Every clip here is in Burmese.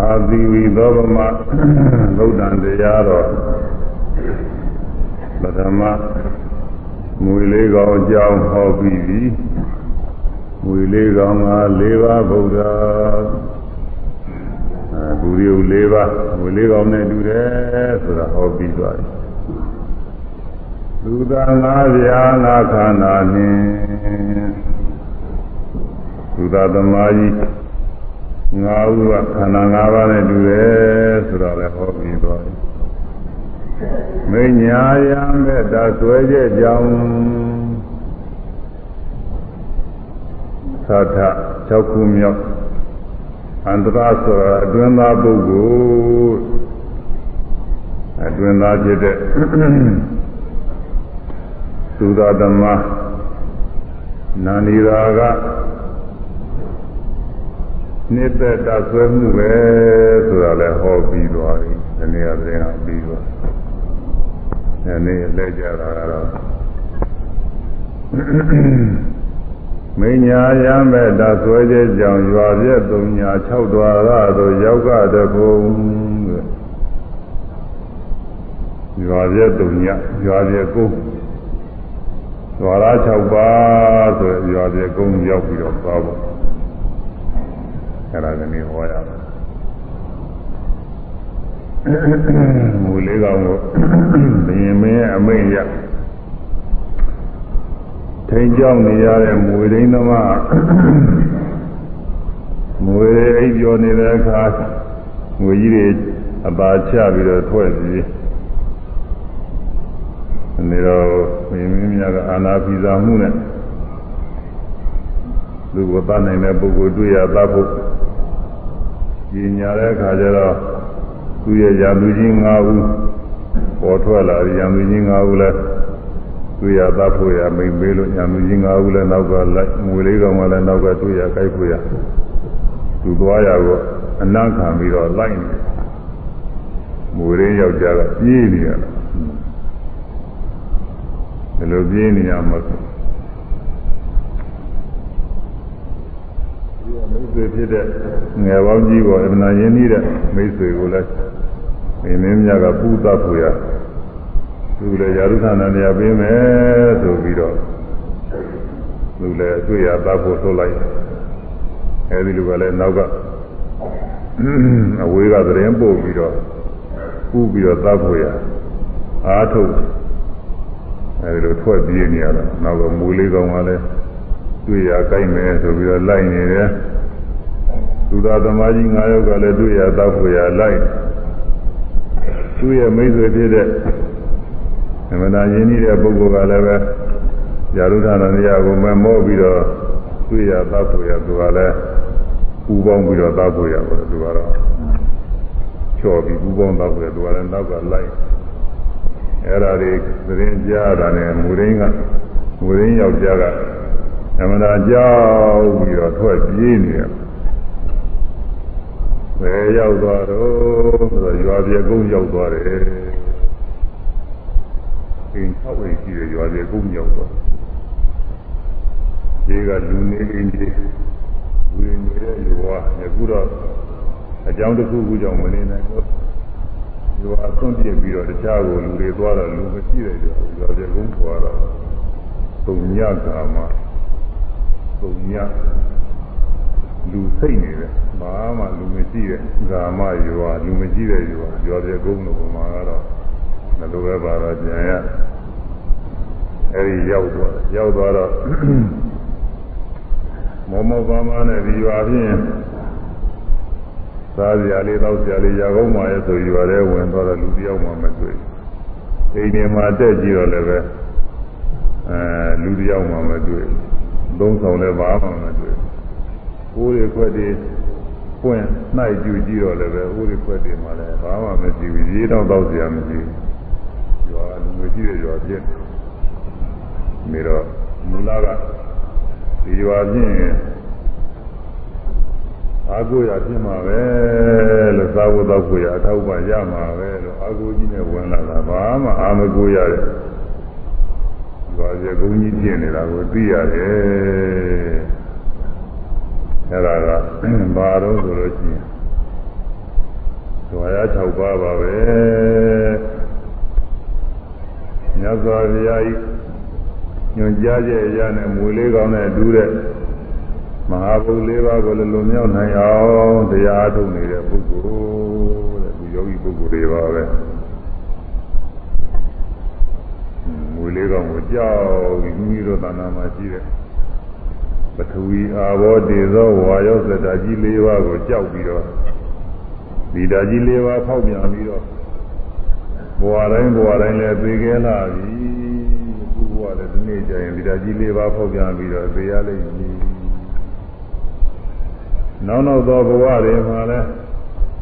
အာသီဝီသောဗမဗုဒ္ဓံတရားတော်ပထမမွေလေးကောင်အကြောင်းဟောပြီးပြီမွေလေးကောင်က၄ပါးဗုဒ္ဓအဲဘူရီယ၄ပါးမွေလေးကောင်နဲ့တူတယ်ဆိုတာဟောပြီးသွားပြီလူသားငါးပြားငါးခန္ဓာနှင့်လူသားသမားကြီး ငါးဦးကခန္ဓာ၅ပါးနဲ့တူတယ်ဆိုတော့လည်းဟောပြီးသွားပြီမညာယံမဲ့တာဆွဲချက်ကြောင့်သာထ6ခုမြောက်အန္တရာဆိုတာအတွင်းသားပုဂ္ဂိုလ်အတွင်းသားဖြစ်တဲ့သုဒ္ဓသမနာနီရာက နှစ်သက်တဆွဲမှုပဲဆိုတာလည်းဟောပြီးသွားပြီဒီနေ့အရင်ကပြီးသွားဒီနေ့လက်ကြတာကတော့မင်းညာရမဲ့တဆွဲခြင်းကြောင့်ရွာပြည့်သုံးညာ6တွာရသို့ရောက်ကတဘုံရွာပြည့်သုံးညာရွာပြည့်ကုန်းရွာရ6ပါးဆိုရွာပြည့်ကုန်းရောက်ပြီးတော့သွားဖို့ အဲ့ဒါကနေဟောရမယ်မူလေးကောင်ကိုဘယင်မင်းရဲ့အမိန့်ရထိန်ကြောင်းနေရတဲ့မွေရင်းသမားမွေအိပ်ကျော်နေတဲ့အခါငွေကြီးတွေအပါချပြီးတော့ထွက်ပြီးနေတော့ဘယင်မင်းများကအာနာပိဇာမှုနဲ့လူကိုတတ်နိုင်တဲ့ပုဂ္ဂိုလ်တွေ့ရသဖို့ ကြီးညာတဲ့အခါကျတော့သူရဲ့ရာလူကြီး၅ဦးပေါ်ထွက်လာရရာလူကြီး၅ဦးလဲတွေ့ရသဖို့ရမိန်ပေးလို့ရာလူကြီး၅ဦးလဲနောက်ကလိုက်ငွေလေးကောင်ကလည်းနောက်ကတွေ့ရကြိုက်ဖို့ရသူသွားရတော့အနံ့ခံပြီးတော့လိုက်နေငွေလေးယောက်ျားကပြေးနေရတာဒီလိုပြေးနေရမှာ မိတ်ဆွေဖြစ်တဲ့ငယ်ပေါင်းကြီးပေါ်အမှန်ရင်းနှီးတဲ့မိတ်ဆွေကိုလည်းမင်းမင်းများကပူသတ်ဖို့ရသူလည်းယာရုခန္ဓာနေရာပေးမယ်ဆိုပြီးတော့သူလည်းတွေ့ရသတ်ဖို့ထုတ်လိုက်အဲဒီလူကလည်းနောက်ကအဝေးကသတင်းပို့ပြီးတော့ပူပြီးတော့သတ်ဖို့ရအားထုတ်အဲဒီလိုထွက်ပြေးနေရတာနောက်ကမူလေးကောင်ကလည်း တွေ့ရကြိုက်မယ်ဆိုပြီးတော့လိုက်နေတယ်သူသာသမားကြီး9ယောက်ကလည်းတွေ့ရတောက်ဖို့ရလိုက်သူ့ရဲ့မိတ်ဆွေဖြစ်တဲ့သမဏယင်းကြီးတဲ့ပုဂ္ဂိုလ်ကလည်းပဲယာရုဒ္ဓနာနေရာကိုမမောပြီးတော့တွေ့ရတောက်ဖို့ရသူကလည်းပူပေါင်းပြီးတော့တောက်ဖို့ရပါတယ်သူကတော့ချော်ပြီးပူပေါင်းတောက်ဖို့ရသူကလည်းနောက်ကလိုက်အဲ့ဒါတွေသတင်းကြားတာနဲ့မူရင်းကမူရင်းယောက်ျားက အမှန်တရားကြောက်ပြီးတော့ထွက်ပြေးနေတယ်ဘယ်ရောက်သွားတော့ဆိုတော့ရွာပြေကုန်းရောက်သွားတယ်အင်း၆ဝိရှိတယ်ရွာပြေကုန်းရောက်သွားဒီကလူနေအင်းကြီးလူနေနေတဲ့ရွာယခုတော့အကြောင်းတစ်ခုခုကြောင့်မနေနိုင်ဘူးရွာဆွန့်ပြစ်ပြီးတော့တခြားကိုလူတွေသွားတော့လူမရှိတဲ့ရွာရွာပြေကုန်းသွားတော့ပုံညကာမှာ ပုံညလူစိတ်နေတယ်ဘာမှလူမရှိတဲ့ဇာမရွာလူမရှိတဲ့ရွာရွာပြေကုန်းလို့ပုံမှာကတော့ဘယ်လိုပဲပါတော့ကြံရအဲဒီရောက်သွားရောက်သွားတော့မောမောပါမနဲ့ဒီရွာဖြင့်စားစရာလေးတောက်စရာလေးရာကောင်းပါရဲ့ဆိုရွာထဲဝင်သွားတော့လူတယောက်မှမတွေ့အိမ်ထဲမှာတက်ကြည့်တော့လည်းပဲအဲလူတယောက်မှမတွေ့ သုံးဆောင်လည်းဘာမှမတွေ့ကိုယ်ရခွက်တွေပွင့်နှိုက်ကြည့်ကြည့်တော့လည်းပဲဦးရခွက်တွေမှာလည်းဘာမှမရှိဘူးရေးတော့တော့စရာမရှိဘူးရွာလူမရှိတဲ့ရွာပြည့်နေတော့မူလကဒီရွာပြည့်အာကိုရဖြစ်မှာပဲလို့သာဝတ္တကိုရအထောက်ပံ့ရမှာပဲလို့အာကိုကြီးနဲ့ဝင်လာတာဘာမှအာမကိုရတ ယ်ရွာကျကုန်းကြီးဖြစ်နေတာကိုသိရတယ်အဲ့ဒါကဘာတော့ဆိုလို့ရှိရင်ဝါရ6ပါးပါပဲမြတ်စွာဘုရားဤညွန်ကြားချက်အရာနဲ့မွေလေးကောင်းတဲ့ဒူးတဲ့မဟာဘုလေးပါးကိုလည်းလွန်မြောက်နိုင်အောင်တရားထုတ်နေတဲ့ပုဂ္ဂိုလ်တဲ့ဒီယောဂီပုဂ္ဂိုလ်တွေပါပဲမွေ လေးကောင်းကိုကြောက်ပြီးမိမိတို့သာနာမှာရှိတဲ့ပထဝီအာဘောတေဇောဝါယောသတ္တကြီး၄ပါးကိုကြောက်ပြီးတော့ဒီဓာကြီး၄ပါးဖောက်ပြန်ပြီးတော့ဘဝတိုင်းဘဝတိုင်းလည်းသိခဲ့လာပြီအခုဘဝလည်းဒီနေ့ကျရင်ဒီဓာကြီး၄ပါးဖောက်ပြန်ပြီးတော့သိရလိမ့်မည်နောက်နောက်သောဘဝတွေမှာလည်း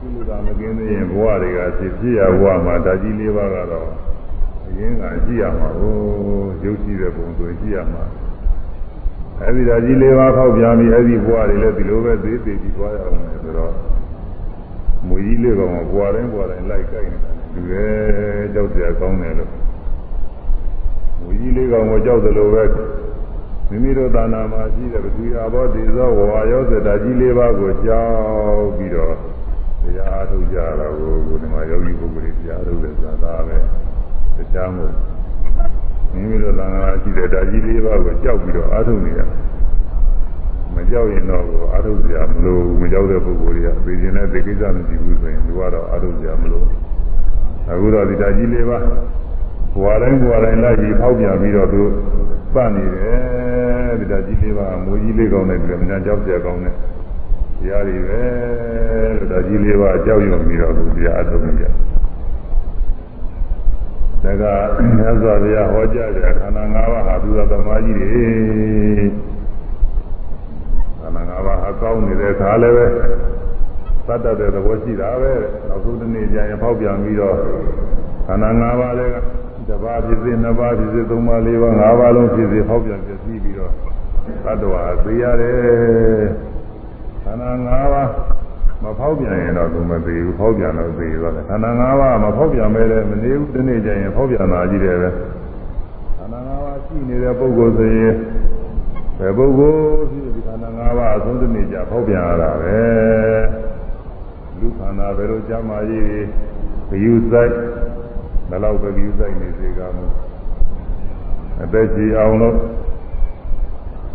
ကုလကမကင်းသေးရင်ဘဝတွေကဖြစ်ဖြစ်ရဘဝမှာဓာကြီး၄ပါးကတော့ အရင်ကရှိရမှာကိုရုပ်ရှိတဲ့ပုံဆိုရှိရမှာအဲဒီဓာကြီး၄ပါးဖောက်ပြန်ပြီးအဲဒီဘဝတွေလည်းဒီလိုပဲသေးသေးပြီးသွားရအောင်လေဆိုတော့မူကြီးလေးကောင်ကဘွာတိုင်းဘွာတိုင်းလိုက်ကြိုက်နေတာလူရဲ့ကြောက်ကြကောင်းတယ်လို့မူကြီးလေးကောင်ကကြောက်တယ်လို့ပဲမိမိတို့သာနာမှာရှိတဲ့ပသူအဘောဒီသောဝါရောစတာကြီးလေးပါးကိုကြောက်ပြီးတော့တရားထုတ်ကြတာကိုကိုဒီမှာယောဂီပုဂ္ဂိုလ်တွေတရားထုတ်တယ်ဆိုတာဒါပဲ တရားမို့မိမိတို့သာနာရှိတဲ့ဓာကြီးလေးပါးကိုကြောက်ပြီးတော့အားထုတ်နေရတယ်မကြောက်ရင်တော့အာထုစရာမလိုမကြောက်တဲ့ပုဂ္ဂိုလ်တွေကသိကျင်တဲ့သိကိစ္စမရှိဘူးဆိုရင်သူကတော့အာထုစရာမလိုအခုတော့ဒီဓာကြီးလေးပါဘဝတိုင်းဘဝတိုင်းလိုက်ပြီးဖောက်ပြန်ပြီးတော့သူပတ်နေတယ်ဒီဓာကြီးလေးပါမိုးကြီးလေးကောင်းတဲ့ဒီကမညာကြောက်စရာကောင်းတဲ့တရားတွေပဲလို့ဓာကြီးလေးပါကြောက်ရွံ့ပြီးတော့သူတရားအထုတ်နေကြ ဒါကမြတ်စွာဘုရားဟောကြားတဲ့ခန္ဓာ၅ပါးဟာသူသာသမားကြီးတွေခန္ဓာ၅ပါးအကောင်းနေတဲ့ခါလည်းပဲသတ္တတဲ့သဘောရှိတာပဲနောက်ဆုံးတစ်နေ့ကျရင်ဖောက်ပြန်ပြီးတော့ခန္ဓာ၅ပါးလည်းတစ်ပါးဖြစ်စေနှစ်ပါးဖြစ်စေသုံးပါးလေးပါး၅ပါးလုံးဖြစ်စေဖောက်ပြန်ပြည့်စည်ပြီးတော့သတ္တဝါသိရတယ်ခန္ဓာ၅ပါး မဖောက်ပြန်ရင်တော့သူမသိဘူးဖောက်ပြန်တော့သိသွားတယ်ခန္ဓာ၅ပါးမဖောက်ပြန်မဲလည်းမနေဘူးတစ်နေ့ကျရင်ဖောက်ပြန်တာကြီးတယ်ပဲခန္ဓာ၅ပါးရှိနေတဲ့ပုဂ္ဂိုလ်ဆိုရင်ဘယ်ပုဂ္ဂိုလ်ဖြစ်ဒီခန္ဓာ၅ပါးအဆုံးတစ်နေ့ကျဖောက်ပြန်ရတာပဲလူခန္ဓာဘယ်လိုကြမှာကြီးဘယူဆိုင်ဘယ်လောက်ပဲဘယူဆိုင်နေစေကမှုအသက်ကြီးအောင်လို့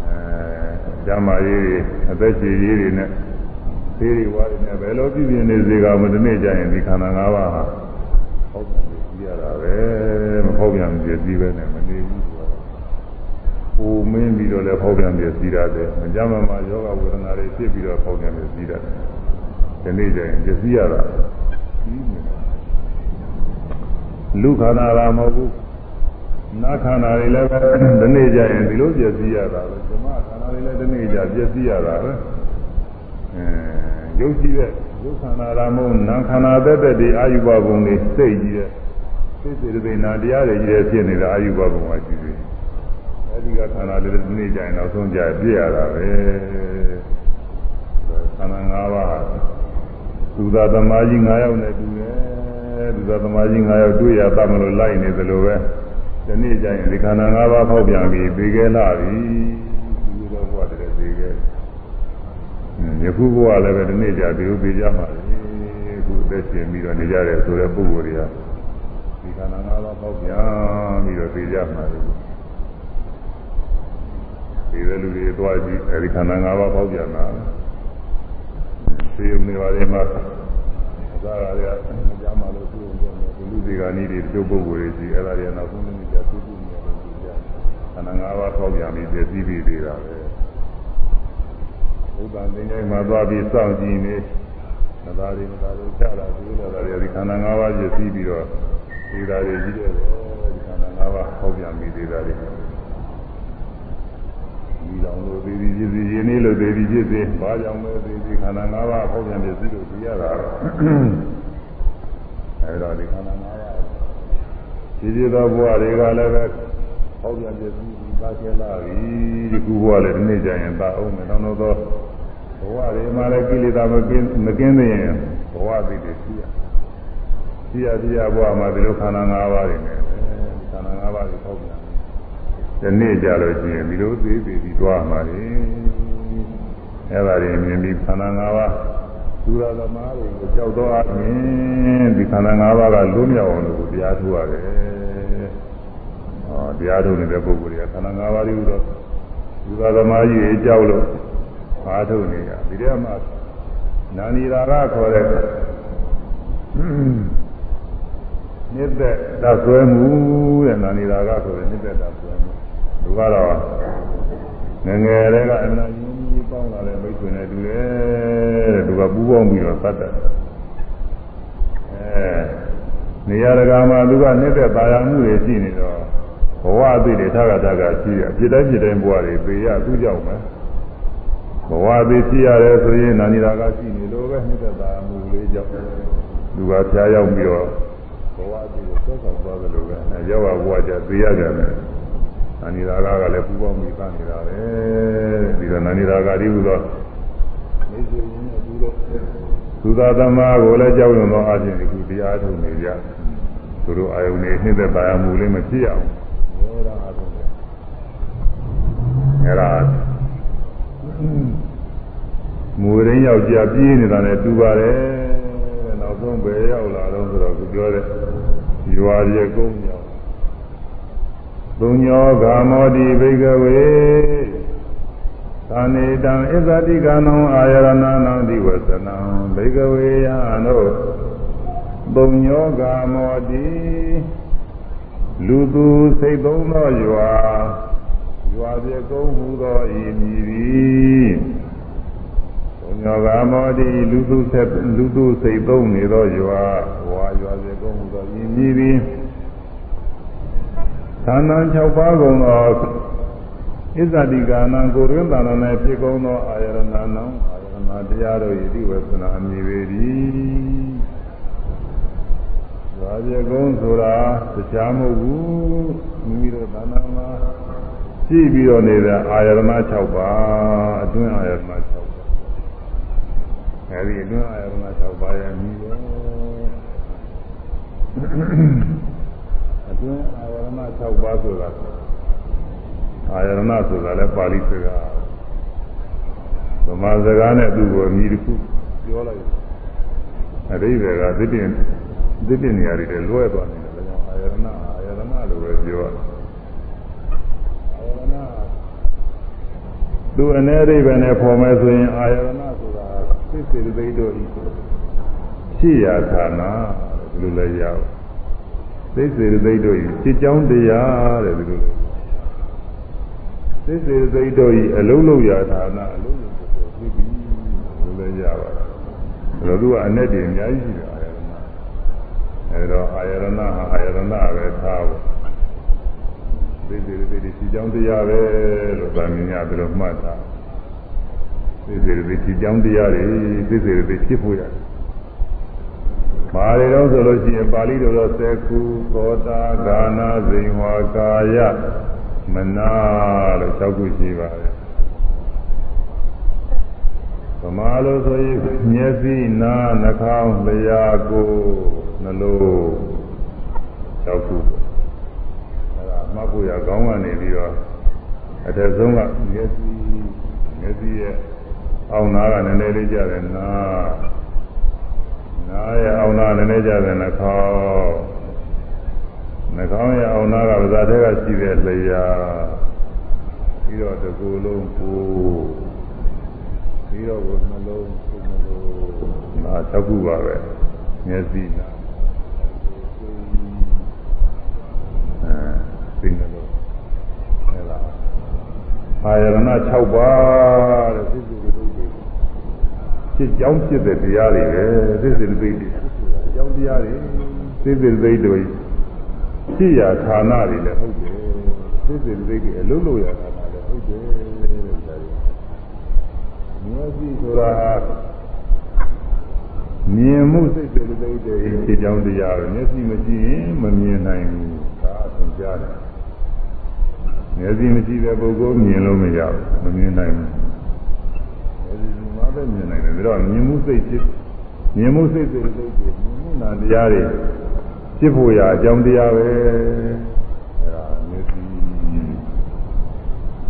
အဲကြမှာကြီးအသက်ကြီးကြီးတွေနဲ့ သေးတွေဝါတွေနဲ့ဘယ်လိုပြည့်ပြည့်နေစေကမှုဒီနေ့ကျရင်ဒီခန္ဓာ၅ပါးဟာဖောက်ပြန်ပြီးရတာပဲမဖောက်ပြန်ပြည့်စည်ပဲနဲ့မနေဘူးပူမင်းပြီးတော့လည်းဖောက်ပြန်ပြည့်စည်ရတယ်မကြမ်းမှမှာယောဂဝေဒနာတွေဖြစ်ပြီးတော့ဖောက်ပြန်ပြည့်စည်ရတယ်ဒီနေ့ကျရင်ပြည့်စည်ရတာလူခန္ဓာလာမဟုတ်ဘူးနာခန္ဓာတွေလည်းပဲဒီနေ့ကျရင်ဒီလိုပြည့်စည်ရတာပဲဓမ္မခန္ဓာတွေလည်းဒီနေ့ကျပြည့်စည်ရတာပဲအဲ ရုပ်ရှိတဲ့ရုပ်ခန္ဓာလာမဟုတ်နာခန္ဓာသက်သက်ဒီအာယုဘဘုံတွေစိတ်ကြီးတဲ့စိတ်စေတသိက်နာတရားတွေကြီးတဲ့ဖြစ်နေတာအာယုဘဘုံကရှိသေးတယ်အဲဒီကခန္ဓာလေးဒီနေ့ကျရင်နောက်ဆုံးကြပြည့်ရတာပဲခန္ဓာ၅ပါးသူသာသမားကြီး၅ယောက်နဲ့တူတယ်သူသာသမားကြီး၅ယောက်တွေ့ရတတ်မလို့လိုက်နေသလိုပဲဒီနေ့ကျရင်ဒီခန္ဓာ၅ပါးဖောက်ပြန်ပြီးပြီးခဲ့လာပြီဒီလိုတော့ဘုရားတည်းပြီးခဲ့ ယခုဘဝလည်းပဲဒီနေ့ကျဒီလိုပြီးကြမှာလေအခုအသက်ရှင်ပြီးတော့နေကြတယ်ဆိုတဲ့ပုဂ္ဂိုလ်တွေကဒီခန္ဓာ၅ပါးဖောက်ပြန်ပြီးတော့ပြီးကြမှာလေဒီလိုလူတွေသွားကြည့်အဲဒီခန္ဓာ၅ပါးပေါက်ပြန်တာသေုံနေပါလေမှာအသာရရကြားမှလို့သူ့ကိုဒီလူတွေကနီးတွေတို့ပုဂ္ဂိုလ်တွေကြီးအဲ့ဒါတွေနောက်ဆုံးနေ့ကျသူ့သူ့နေတယ်သူကြခန္ဓာ၅ပါးပေါက်ပြန်ပြီးပြည့်စည်ပြီးသေးတာပဲ ဘုရားသင်္ချိုင်းမှာသွားပြီးစောင့်ကြည့်နေမသားတွေမသားတွေကြတာသူတို့တွေဒီခန္ဓာ၅ပါးပြည့်စည်ပြီးတော့ဒီဓာတွေကြီးတယ်ဒီခန္ဓာ၅ပါးပေါက်ပြန်ပြီးသေးတာတွေဒီလောင်လို့သေးသည်ဖြစ်စေရင်းနေလို့သေးသည်ဖြစ်စေဘာကြောင့်လဲသေးသည်ခန္ဓာ၅ပါးဖောက်ပြန်ပြည့်စည်လို့သိရတာအဲဒါဒီခန္ဓာ၅ပါးဒီဒီသောဘဝတွေကလည်းပဲဖောက်ပြန်ပြည့်စည် ပြီးပါကျလာပြီဒီခုဘဝလည်းဒီနေ့ကျရင်သာအောင်မယ်နောက်တော့ဘဝတွေမှာလည်းကိလေသာမကင်းမကင်းသေးရင်ဘဝသိတယ်ရှိရရှိရရှိရဘဝမှာဒီလိုခန္ဓာ၅ပါးတွေနဲ့ခန္ဓာ၅ပါးတွေဖောက်ပြန်ဒီနေ့ကြလို့ရှိရင်ဒီလိုသေးသေးပြီးသွားမှာလေအဲ့ဒါတွေမြင်ပြီးခန္ဓာ၅ပါးသူရသမားတွေကိုကြောက်တော့အရင်ဒီခန္ဓာ၅ပါးကလုံးမြောက်အောင်လို့တရားထုတ်ရတယ်။ဟော တရားထုတ်နေတဲ့ပုဂ္ဂိုလ်တွေကခန္ဓာ၅ပါးတွေကိုတော့သူရသမားကြီးတွေကြောက်လို့အားထုတ်နေရဒီထဲမှာနာနီရာကခေါ်တဲ့နိစ္စတဆွဲမှုတဲ့နာနီရာကဆိုတဲ့နိစ္စတဆွဲမှုသူကတော့ငငယ်တွေကအမှန်ကြီးကြီးပေါင်းလာတဲ့မိတ်ဆွေနဲ့တူတယ်တဲ့သူကပူးပေါင်းပြီးတော့သတ်တယ်အဲနေရာတကာမှာသူကနေတဲ့ပါရမှုတွေရှိနေတော့ဘ ဝအသိတွေထကထကရှိရပြစ်တိုင်းပြစ်တိုင်းဘဝတွေပေရသူ့ကြောင့်ပဲဘဝအသိရှိရတယ်ဆိုရင်နာနီရာကရှိနေလို့ပဲနေတဲ့ပါရမှုလေးကြောင့်သူကဖျားရောက်ပြီးတော့ဘဝအသိကိုဆက်ဆောင်သွားတယ်လို့ပဲရောက်ရဘဝကြသိရကြတယ်နာနီရာကကလည်းပူပေါင်းပြီးသနေတာပဲဒီတော့နာနီရာကဒီဟုသောနေစီရင်းနဲ့ဒီလိုသုသာသမားကိုလည်းကြောက်ရွံ့သောအခြင်းဒီခုတရားထုတ်နေကြသူတို့အာယုန်နေနှိမ့်သက်ပါရမှုလေးမဖြစ်အောင် ရောတာအထုတ်တယ်အဲဒါမူရင်းယောက်ျားပြေးနေတာနဲ့တူပါတယ်တဲ့နောက်ဆုံးပဲရောက်လာတော့ဆိုတော့သူပြောတဲ့ရွာပြေကုန်းရောက်သုံညောဂာမောတိဘိကဝေသာနေတံဣဇတိကနံအာယရဏနံဒီဝသနံဘိကဝေယနောသုံညောဂာမောတိ လူသူစိတ်သုံးသောရွာရွာပြေကုန်းဟူသောဤမည်သည်သုံညောဂာမောတိလူသူဆက်လူသူစိတ်သုံးနေသောရွာဝါရွာပြေကုန်းဟူသောဤမည်သည်သာနံ6ပါးကုန်သောဣဇတိကာနံကိုရင်းတဏ္ဍနဲ့ဖြစ်ကုန်သောအာယရဏနံအာယရဏတရားတို့ဤတိဝေသနာအမည်ပေသည်။ ဇာပြေကုန်းဆိုတာတရားမဟုတ်ဘူးမိမိတို့သာနာမှာရှိပြီးတော့နေတဲ့အာယရဏ6ပါးအတွင်းအာယရဏ6ပါးအဲဒီအတွင်းအာယရဏ6ပါးရဲ့မြည်ပဲအတွင်းအာယရဏ6ပါးဆိုတာအာယရဏဆိုတာလည်းပါဠိစကားဗမာစကားနဲ့သူ့ကိုအမည်တစ်ခုပြောလိုက်အရိဒေကသစ်တင် သစ်တင်နေရာတွေလွဲသွားနေတယ်ဒါကြောင့်အာယရဏအာယရဏလို့ပဲပြောရတယ်အာယရဏသူအနေအိဗယ်နဲ့ဖော်မယ်ဆိုရင်အာယရဏဆိုတာသိစေသိတို့ဤရှိရာဌာနဒီလိုလည်းရအောင်သိစေသိတို့ဤစိတ်ကြောင်းတရားတဲ့ဒီလိုသိစေသိတို့ဤအလုံးလုံးရာဌာနအလုံးလုံးကိုသိပြီးလိုလည်းရပါတယ်ဒါတော့သူကအ내တည်းအများကြီးရှိတယ် အာယရဏအဲတော့အာယရဏဟာအာယရဏပဲထားဖို့သိစေသိဒီစိတ်ကြောင်းတရားပဲလို့ဗာမြင်ရပြီးတော့မှတ်တာသိစေသိစိတ်ကြောင်းတရားတွေသိစေသိဖြစ်ဖို့ရတယ်ပါဠိတော်ဆိုလို့ရှိရင်ပါဠိတော်တော့သက္ခုသောတာဂာနာဇိဝါကာယမနာလို့၆ခုရှိပါတယ်ဗမာလိုဆိုရင်မျက်စိနားနှာခေါင်းလျှာကိုယ် နှလုံး၆ခုအဲဒါမှတ်ဖို့ရကောင်းကနေပြီးတော့အထက်ဆုံးကမျက်စိမျက်စိရဲ့အောင်းနားကနည်းနည်းလေးကြတယ်နားနားရဲ့အောင်နာလည်းနေကြတယ်နှာခေါင်းနှာခေါင်းရဲ့အောင်နာကပါးစားတဲ့ကရှိတဲ့လျာပြီးတော့တကူလုံးကိုပြီးတော့ကိုနှလုံးကိုနှလုံးနာ၆ခုပါပဲမျက်စိနာ သိနှလုံးအဲလားအာယရဏ6ပါးတဲ့သိစုတွေဖြစ်ကြောင်းဖြစ်တဲ့တရားတွေပဲသိစေသိတွေအကြောင်းတရားတွေသိစေသိတွေဖြစ်ရာဌာနတွေလည်းဟုတ်တယ်သိစေသိတွေအလုံးလို့ရဌာနလည်းဟုတ်တယ်တဲ့ဒါတွေမျက်စိဆိုတာမြင်မှုစိတ်စေသိတွေဖြစ်ကြောင်းတရားပဲမျက်စိမရှိရင်မမြင်နိုင်ဘူးဒါအဆုံးကြတယ် မျက်စိမရှိတဲ့ပုဂ္ဂိုလ်မြင်လို့မရဘူးမမြင်နိုင်ဘူးပဲမြင်နိုင်တယ်ဒါတော့မြင်မှုစိတ်ဖြစ်မြင်မှုစိတ်စိတ်စိတ်ဖြစ်မြင်မှုနာတရားတွေဖြစ်ဖို့ရာအကြောင်းတရားပဲအဲဒါမျက်စိတ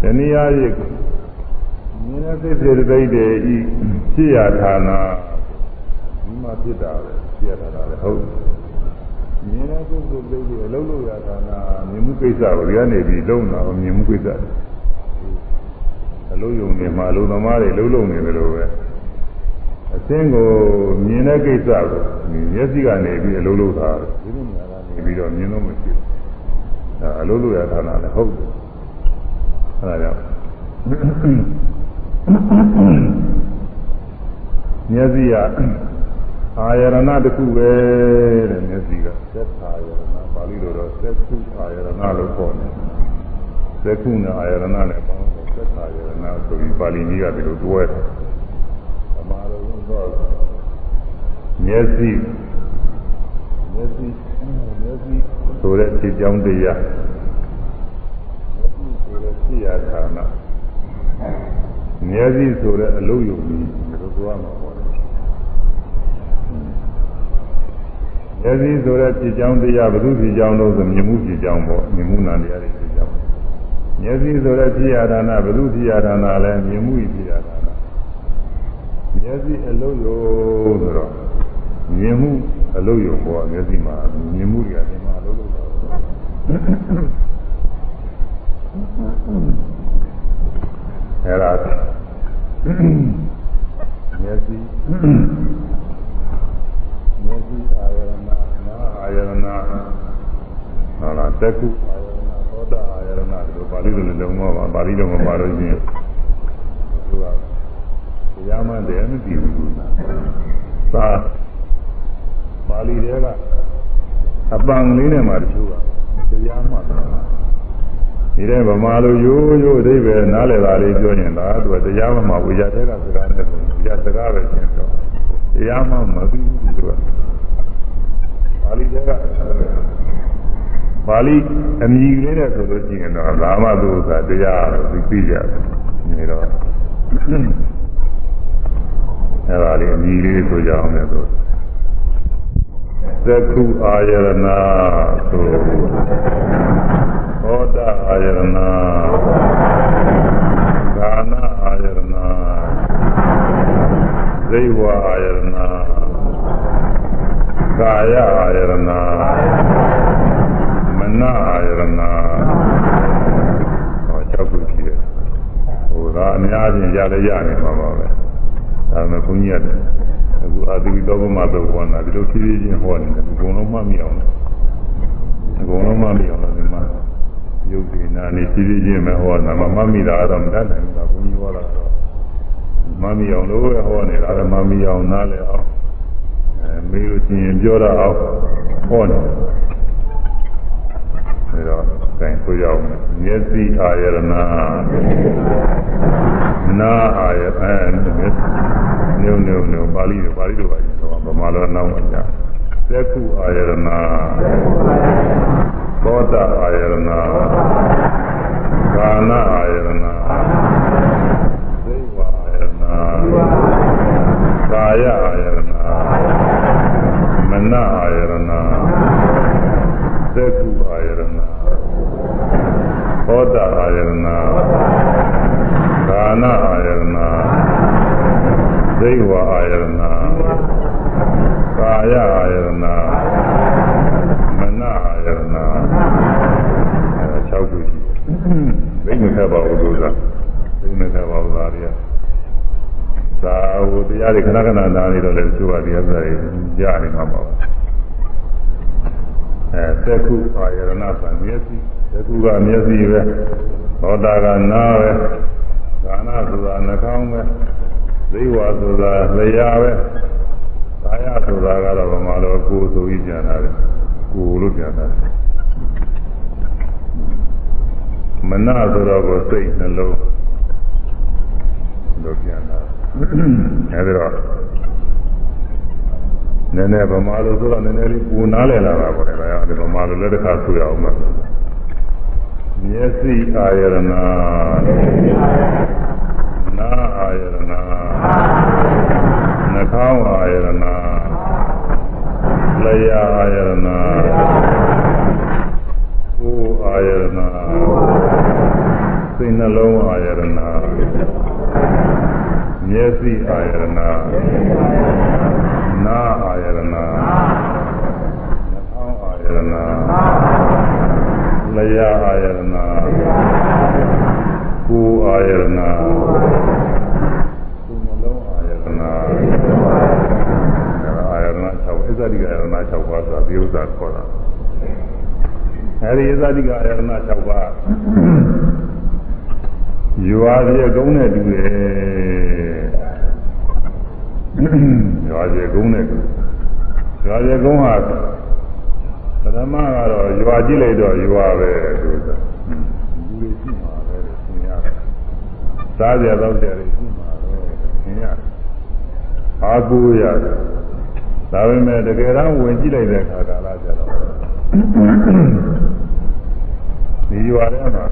ဏှာရိမြင်တဲ့စိတ်စိတ်စိတ်တွေဤဖြစ်ရာဌာနမှဖြစ်တာပဲပြရတာလည်းဟုတ် မြင်တဲ့ပုဂ္ဂိုလ်တွေအလုံးလို့ရတာနာမြင်မှုကိစ္စကိုဒီကနေပြီးလုံးတာမြင်မှုကိစ္စအလုံးယုံနေမှာအလုံးသမားတွေလုံးလုံးနေတယ်လို့ပဲအစင်းကိုမြင်တဲ့ကိစ္စကိုမျက်စိကနေပြီးအလုံးလုံးတာဒီလိုများကနေပြီးတော့မြင်လို့မရှိဘူးဒါအလုံးလို့ရတာနာလည်းဟုတ်တယ်အဲဒါကြောင့်မျက်စိက အာယရဏတစ်ခုပဲတဲ့မျက်စိကသက်အာယရဏပါဠိလိုတော့သက်ခုအာယရဏလို့ခေါ်တယ်သက်ခုနဲ့အာယရဏနဲ့ပေါင်းတော့သက်အာယရဏဆိုပြီးပါဠိနည်းကဒီလိုတွဲတယ်အမှားလို့တော့မျက်စိမျက်စိမျက်စိဆိုတဲ့ခြေကြောင်းတရားမျက်စိဆိုတဲ့ခြေရာဌာနမျက်စိဆိုတဲ့အလုံးယုံကြီးဒီလိုပြောရမှာပေါ့ မျက်စိဆိုတဲ့ဖြစ်ကြောင်းတရားဘုသူဖြစ်ကြောင်းလို့ဆိုမြင်မှုဖြစ်ကြောင်းပေါ့မြင်မှုနာတရားတွေဖြစ်ကြောင်းမျက်စိဆိုတဲ့ဖြစ်ရတာနာဘုသူဖြစ်ရတာနာလည်းမြင်မှုဖြစ်ရတာနာမျက်စိအလုံးယုံဆိုတော့မြင်မှုအလုံးယုံပေါ့မျက်စိမှာမြင်မှုတွေကဒီမှာအလုံးလုံးတော့အဲ့ဒါမျက်စိမျက်စိအာယရဏနာအာ ယရဏဟုတ်လားတကုအာယရဏသောတာအာယရဏဒီပါဠိလိုလုံးဝပါပါဠိလိုမပါလို့ရှိရင်သူကတရားမှန်တယ်မသိဘူးသာပါဠိတွေကအပံလေးနဲ့မှတချို့ကတရားမှန်တယ်ဒီတဲ့ဗမာလိုရိုးရိုးအဓိပ္ပာယ်နားလည်တာလေးပြောရင်ဒါသူကတရားမှမဝိရတဲ့ကစကားနဲ့ဆိုရင်စကားပဲရှင်းပြောတရားမှမသိဘူးသူက ပါဠိတွေကပါဠိအမည်လေးနဲ့ဆိုလို့ရှိရင်တော့လာမသူကတရားလို့သိသိကြတယ်နေတော့အဲ့ဒါလေးအမည်လေးဆိုကြအောင်လည်းဆိုသက္ခုအာယရဏဆိုဟောတာအာယရဏကာနအာယရဏဇိဝအာယရဏ ကာယအာယရဏမနအာယရဏဟော၆ခုရှိတယ်ဟိုဒါအများကြီးရလည်းရနေမှာပါပဲဒါပေမဲ့ဘုန်းကြီးကအခုအာသီတော်ဘုမတော့ဘောနာဒီလိုဖြည်းဖြည်းချင်းဟောနေတယ်အကုန်လုံးမှတ်မိအောင်အကုန်လုံးမှတ်မိအောင်လို့ဒီမှာယုတ်ဒီနာနေဖြည်းဖြည်းချင်းမဟောတာမမှတ်မိတာတော့မတတ်နိုင်ဘူးကဘုန်းကြီးဟောတာတော့မှတ်မိအောင်လို့ဟောနေတာလည်းမှတ်မိအောင်နားလည်အောင်အဲ မေးလို့ရှိရင်ပြောရအောင်ဟောနေတယ်ဒါတော့ကင်ဆိုရအောင်မျက်စိအာယရဏနာအာယအဲနုံနုံနုံပါဠိလိုပါဠိလိုပါရင်တော့ဗမာလိုနောက်မှာကြာသက်ခုအာယရဏသောတာအာယရဏကာနအာယရဏသိဝအာယရဏကာယအာယရဏမ နအာယရဏသက်ခုအာယရဏသောတာအာယရဏကာနအာယရဏသိဝအာယရဏကာယအာယရဏမနအာယရဏအဲ6ခုရှိသိမခက်ပါဘူးလို့သာသိမခက်ပါဘူးသားတွေက သာဟိုတရားတွေခဏခဏနားနေတော့လည်းသူကတရားတွေကြားနေမှာပါအဲသက်ခုအာယရဏဆိုမျက်စိသက်ခုကမျက်စိပဲသောတာကနားပဲကာနဆိုတာနှာခေါင်းပဲဇိဝဆိုတာလျှာပဲကာယဆိုတာကတော့ဗမာလိုကိုယ်ဆိုပြီးပြန်လာတယ်ကိုယ်လို့ပြန်လာတယ်မနဆိုတော့ကိုစိတ်နှလုံးလို့ပြန်လာ အဲဒီတော့နည်းနည်းဗမာလိုဆိုတော့နည်းနည်းလေးပူနားလည်လာတာပေါ့လေဒါကြောင့်ဒီဗမာလိုလည်းတစ်ခါဆိုရအောင်ပါမျက်စိအာယရဏနာအာယရဏနှာခေါင်းအာယရဏလျှာအာယရဏကိုယ်အာယရဏစိတ်နှလုံးအာယရဏ မျက်စိအာရဏနာအာရဏနှာခေါင်းအာရဏလျှာအာရဏကိုယ်အာရဏကိုယ်နှလုံးအာရဏအာရဏ6အစ္ဆရိကအာရဏ6ပါးဆိုတာဒီဥစ္စာခေါ်တာအဲဒီအစ္ဆရိကအာရဏ6ပါးယွာပြေကုန်းနဲ့တူတယ် ယူအားပြည့်ကုန်းနဲ့တူယူအားပြည့်ကုန်းဟာပထမကတော့ယူအားကြည့်လိုက်တော့ယူအားပဲသူကလူတွေရှိမှာပဲသင်ရတယ်စားကြတော့ကြတယ်ရှိမှာပဲသင်ရတယ်အားကိုးရတယ်ဒါပေမဲ့တကယ်တော့ဝင်ကြည့်လိုက်တဲ့အခါကာလကျတော့ဒီရွာထဲမှာ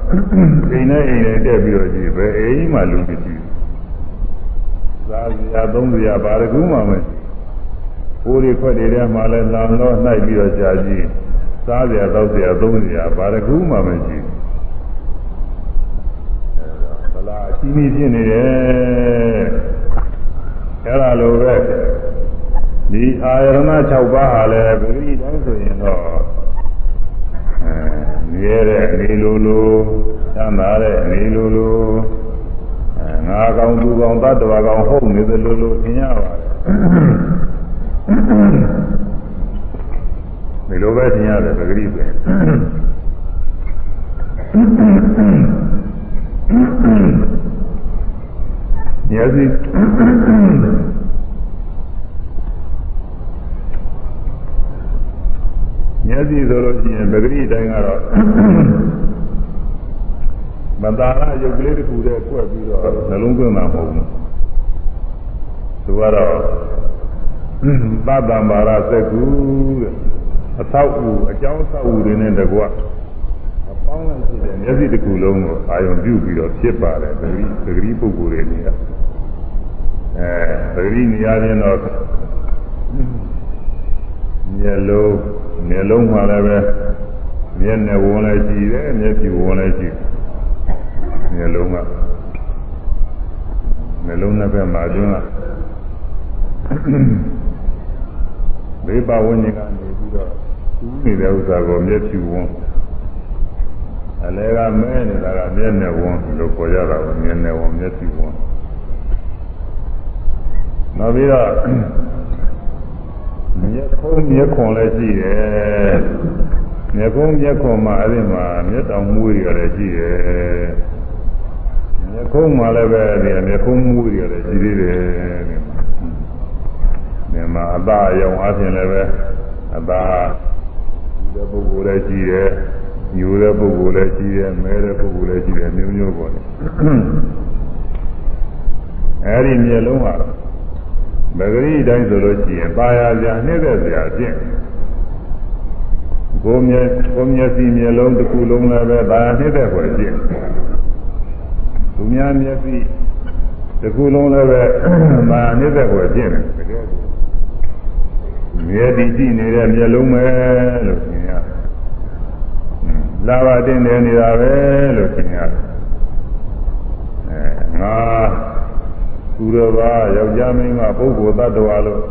အိမ်နဲ့အိမ်နဲ့တက်ပြီးတော့ကြည့်ပဲအိမ်မှာလူမ ရှိဘူးစားစရာသုံးစရာဘာတကူမှမရှိဘူးကိုယ်တွေခွက်တွေထဲမှာလည်းလမ်းတော့နှိုက်ပြီးတော့ကြာကြည့်စားစရာတောက်စရာသုံးစရာဘာတကူမှမရှိဘူးဗလာအချင်းကြီးဖြစ်နေတယ်အဲ့ဒါလိုပဲဒီအာရဏ6ပါးဟာလည်းဘုရားတိုင်းဆိုရင်တော့မြဲတဲ့အနေလိုလိုသမ်းသာတဲ့အနေလိုလို ငါကောင်သူကောင်သတ္တဝါကောင်ဟုတ်နေတယ်လို့လို့သင်ရပါတယ်ဒီလိုပဲသင်ရတယ်ပဂရိပဲညစီမျက်စိဆိုလို့ရှိရင်ပဂရိတိုင်းကတော့ မသာရရုပ်ကလေးတစ်ခုတည်းကွက်ပြီးတော့နှလုံးသွင်းမှာမဟုတ်ဘူးသူကတော့သတ္တံဘာရသက္ကူတဲ့အသောက်အူအကြောင်းအဆောက်အူတွေနဲ့တကွအပေါင်းလိုက်ဖြစ်တဲ့မျက်စိတစ်ခုလုံးကိုအာယုံပြုပြီးတော့ဖြစ်ပါတယ်ပဂရိပဂရိပုဂ္ဂိုလ်တွေနေရအဲပဂရိနေရာချင်းတော့မျက်လုံးမျက်လုံးမှာလည်းပဲမျက်နဲ့ဝင်လည်းရှိတယ်မျက်ဖြူဝင်လည်းရှိ မျက်လုံးကမျက်လုံးနှစ်ဘက်မှာအတွင်းကဘေးပဝန်းကျင်ကနေပြီးတော့သူးနေတဲ့ဥစ္စာကိုမျက်ဖြူဝင်အလဲကမဲနေတာကမျက်နဲ့ဝင်လို့ခေါ်ကြတာကိုမျက်နဲ့ဝင်မျက်ဖြူဝင်နောက်ပြီးတော့မျက်ခုံးမျက်ခွန်လည်းရှိတယ်မျက်ခုံးမျက်ခွန်မှာအဲ့ဒီမှာမျက်တောင်မွေးရလည်းရှိတယ် မျက်ခုံးမှာလည်းပဲဒီမျက်ခုံးမွေးရလည်းရှိသေးတယ်ဒီမှာအသားအယောင်အချင်းလည်းပဲအသားဒီပုဂ္ဂိုလ်လည်းရှိတယ်ညိုတဲ့ပုဂ္ဂိုလ်လည်းရှိတယ်မဲတဲ့ပုဂ္ဂိုလ်လည်းရှိတယ်မျိုးမျိုးပေါ့လေအဲ့ဒီမျက်လုံးဟာမဂရိတိုင်းဆိုလို့ရှိရင်ပါရစရာနှိမ့်တဲ့စရာဖြင့်ကိုမျက်ကိုမျက်စိမျက်လုံးတစ်ခုလုံးလည်းပဲပါရနှိမ့်တဲ့ွယ်ဖြင့် သူများမျက်စိတစ်ခုလုံးလည်းပဲပါရနှိမ့်တဲ့ွယ်ဖြင့်တကယ်မြဲတည်ကြည့်နေတဲ့မျက်လုံးပဲလို့သင်ရတယ်လာပါတင်နေနေတာပဲလို့သင်ရတယ်အဲငါသူတော်ဘာယောက်ျားမင်းကပုဂ္ဂိုလ်သတ္တဝါလို့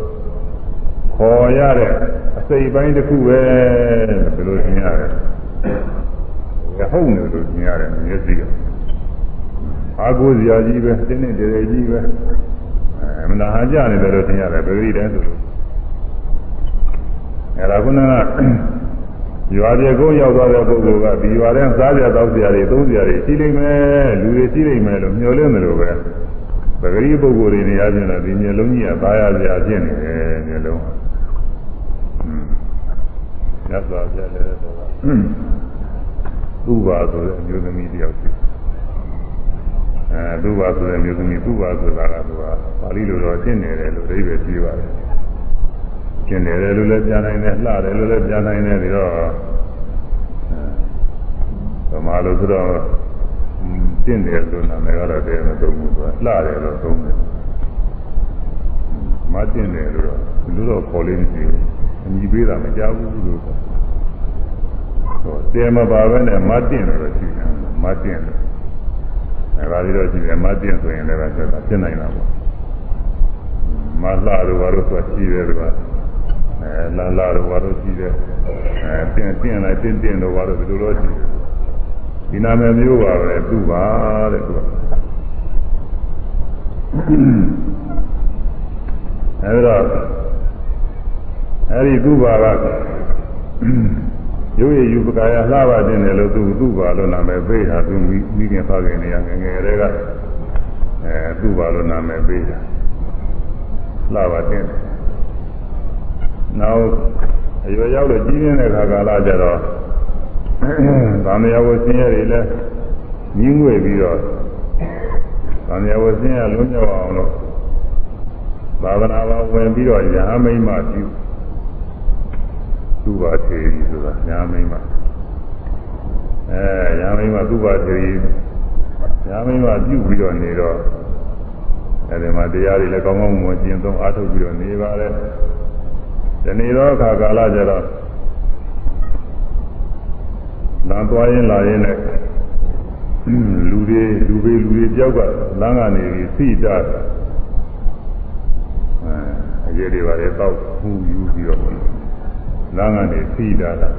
ခေါ်ရတဲ့အစိတ်ပိုင်းတစ်ခုပဲဘယ်လိုသင်ရတယ်။ဟုတ်နေလို့သင်ရတယ်မျက်စိက အာကိုစရာကြီးပဲတင်းတင်းကြဲကြဲကြီးပဲအဲမနာကြနေတယ်လို့သင်ရတယ်ပဂရိတိုင်းဆိုလို့အဲဒါခုနကရွာပြေကုန်းရောက်သွားတဲ့ပုဂ္ဂိုလ်ကဒီရွာထဲစားကြတောက်ကြတွေသုံးကြတွေရှိလိမ့်မယ်လူတွေရှိလိမ့်မယ်လို့မျှော်လင့်တယ်လို့ပဲပဂရိပုဂ္ဂိုလ်တွေနေရာချင်းတော့ဒီမျက်လုံးကြီးကသားရစရာဖြစ်နေတယ်မျက်လုံးကညစွာပြတယ်ဆိုတော့သူ့ပါဆိုတဲ့အမျိုးသမီးတယောက်ရှိ အဲသူ့ပါဆိုတဲ့မျိုးသမီးသူ့ပါဆိုတာကသူကပါဠိလိုတော့ရှင်းနေတယ်လို့အဓိပ္ပာယ်ပြပါတယ်ရှင်းနေတယ်လို့လည်းပြန်နိုင်တယ်လှတယ်လို့လည်းပြန်နိုင်တယ်ပြီးတော့ဗမာလိုဆိုတော့ရှင်းတယ်လို့နာမည်ကတော့တည်းမသုံးဘူးသူကလှတယ်လို့သုံးတယ်မရှင်းတယ်လို့တော့လူတော့ခေါ်လေးမရှိဘူးအညီပေးတာမကြောက်ဘူးလို့ဆိုတော့တဲမပါပဲနဲ့မတင်လို့ရှိတယ်မတင်လို့ အဲဒါလေးတော့ရှိတယ်မတင်ဆိုရင်လည်းပဲဆက်တာဖြစ်နိုင်တာပေါ့မလှတို့ဘာလို့ဆိုရှိတယ်ကွာအဲလာလာတို့ဘာလို့ရှိတယ်အဲတင်တင်လိုက်တင်တင်တို့ဘာလို့ဒီလိုတော့ရှိတယ်ဒီနာမည်မျိုးပါပဲသူ့ပါတဲ့သူကအဲဒါအဲဒီသူ့ဘာက ရုပ်ရည်ယူပကာယလှပါတင်တယ်လို့သူသူ့ဘာလို့နာမည်ပေးတာသူမိခင်ဖခင်နေရငငယ်တွေကအဲသူ့ဘာလို့နာမည်ပေးတာလှပါတင်တယ်နောက်အရွယ်ရောက်လို့ကြီးနေတဲ့ခါကာလကျတော့ဗာမယဝဆင်းရဲတွေလည်းညီးငွေပြီးတော့ဗာမယဝဆင်းရဲလုံးမြောက်အောင်လို့သာသနာ့ဘာဝင်ပြီးတော့ရဟမိမ့်မှပြု သူ့ပါသေးကြီးဆိုတာရဟမိမ့်မှအဲရဟမိမ့်မှသူ့ပါသေးကြီးရဟမိမ့်မှပြုပြီးတော့နေတော့အဲဒီမှာတရားတွေလည်းကောင်းကောင်းမွန်ကျင့်သုံးအားထုတ်ပြီးတော့နေပါလေဒီနေ့တော့အခါကာလကျတော့လမ်းသွားရင်လာရင်လည်းလူတွေလူတွေလူတွေကြောက်ကလမ်းကနေပြီးစိတာအဲအရေးတွေပါလေတောက်ဖူးယူပြီးတော့ လမ်းကနေစိတာတာ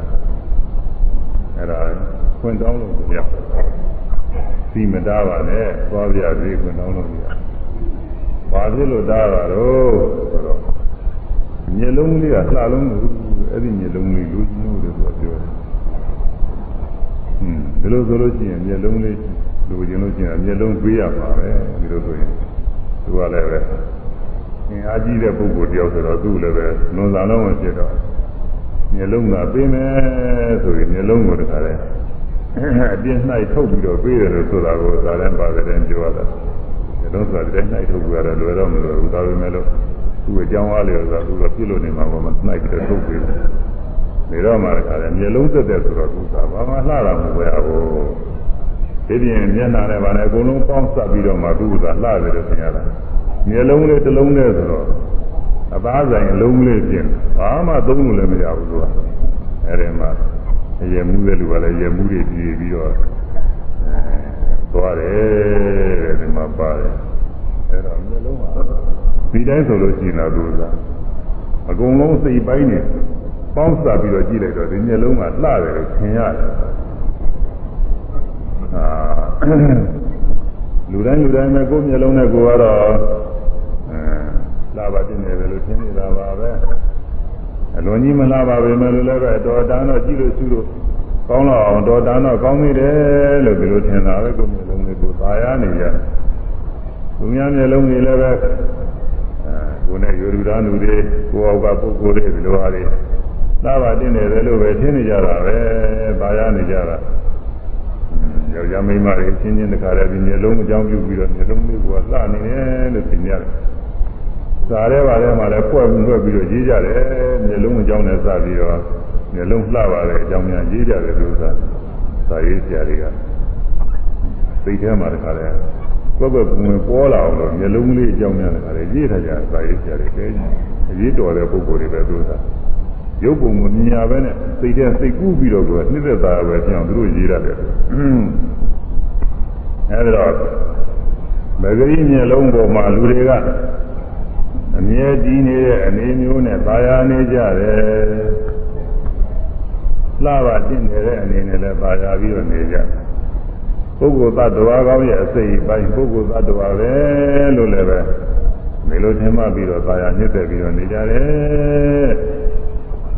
အဲ့ဒါခွင့်တောင်းလို့ရစီမတားပါနဲ့သွားပြသေးခွင့်တောင်းလို့ရဘာဖြစ်လို့တားတာတော့ဆိုတော့မျက်လုံးလေးကလှလုံးလို့အဲ့ဒီမျက်လုံးလေးလူကြီးလို့ဆိုတော့ပြောတယ်อืมဒီလိုဆိုလို့ရှိရင်မျက်လုံးလေးလူကျင်လို့ရှိရင်မျက်လုံးတွေးရပါပဲဒီလိုဆိုရင်သူကလည်းပဲအင်အားကြီးတဲ့ပုဂ္ဂိုလ်တယောက်ဆိုတော့သူ့လည်းပဲလွန်စားလုံးမဖြစ်တော့ မျက်လုံးကပေးမယ်ဆိုရင်မျက်လုံးကိုတခါလဲအပြင်းနှိုက်ထုတ်ပြီးတော့ပေးတယ်လို့ဆိုတာကိုသာလည်းပါတယ်ပြောရတာမျက်လုံးဆိုတာတည်းနှိုက်ထုတ်ပြီးတော့လွယ်တော့မလွယ်ဘူးဒါပေမဲ့လို့သူ့အကြောင်းအားလျော်စွာသူကပြစ်လို့နေမှာပေါ့မနှိုက်ပြီးတော့ထုတ်ပေးတယ်နေတော့မှတခါလဲမျက်လုံးသက်သက်ဆိုတော့သူကဘာမှလှတာမဟုတ်ဘူးဒီပြင်မျက်နှာနဲ့ဗာနဲ့အကုန်လုံးပေါင်းစပ်ပြီးတော့မှသူကလှတယ်လို့ထင်ရတာမျက်လုံးလေးတစ်လုံးနဲ့ဆိုတော့ အသားဆိုင်အလုံးလေးပြင်ဘာမှသုံးလို့လည်းမရဘူးသူကအဲဒီမှာရေမှုတဲ့လူကလည်းရေမှုတွေပြည်ပြီးတော့အဲသွားတယ်တဲ့ဒီမှာပါတယ်အဲတော့မျက်လုံးကဒီတိုင်းဆိုလို့ရှိရင်တော့သူကအကုန်လုံးစိတ်ပိုင်းနေပေါင်းစပ်ပြီးတော့ကြည့်လိုက်တော့ဒီမျက်လုံးကလှတယ်လို့ထင်ရတယ်အာလူတိုင်းလူတိုင်းပဲကိုယ်မျက်လုံးနဲ့ကိုယ်ကတော့အဲ လှပါတင်နေတယ်လို့ထင်နေတာပါပဲအလွန်ကြီးမလှပါပဲမယ်လို့လည်းပဲတော်တန်တော့ကြည့်လို့စုလို့ကောင်းတော့အောင်တော်တန်တော့ကောင်းနေတယ်လို့ဒီလိုထင်တာပဲကိုယ်မျက်လုံးလေးကိုသာယာနေရတယ်သူများမျက်လုံးတွေလည်းပဲအဲကိုယ်နဲ့ယူရူသားလူတွေကိုယ်အောက်ကပုဂ္ဂိုလ်တွေဒီလိုဟာတွေလှပါတင်နေတယ်လို့ပဲထင်နေကြတာပဲသာယာနေကြတာယောက်ျားမိန်းမတွေချင်းချင်းတခါတည်းဒီမျိုးလုံးအကြောင်းပြုပြီးတော့မျိုးလုံးလေးကလှနေတယ်လို့သိကြတယ်။ စားရဲပါထဲမှာလည်းပွက်ပြီးွက်ပြီးတော့ရေးကြတယ်မျိုးလုံးအကြောင်းနဲ့စပြီးတော့မျိုးလုံးလှပါလေအကြောင်းများရေးကြတယ်လို့သာသာရေးဆရာတွေကသိထဲမှာတခါတည်းကွက်ကွက်ဝင်ပေါ်လာအောင်လို့မျိုးလုံးလေးအကြောင်းများတခါတည်းရေးထားကြသာရေးဆရာတွေကဲအရေးတော်တဲ့ပုံကိုယ်တွေပဲသူသာရုပ်ပုံကိုမြင်ရပဲနဲ့စိတ်ထဲစိတ်ကူးပြီးတော့ကိုနှစ်သက်တာပဲပြောင်းသူတို့ရေးရတယ်အဲဒီတော့မဂရိမျက်လုံးပေါ်မှာလူတွေက အမြဲတည်နေတဲ့အနေမျိုးနဲ့သာယာနေကြတယ်လှပါတင့်နေတဲ့အနေနဲ့လည်းသာယာပြီးတော့နေကြပုဂ္ဂိုလ်သတ္တဝါကောင်းရဲ့အစိတ်ပိုင်းပုဂ္ဂိုလ်သတ္တဝါပဲလို့လည်းပဲမေလိုထင်မှပြီးတော့သာယာညစ်သက်ပြီးတော့နေကြတယ်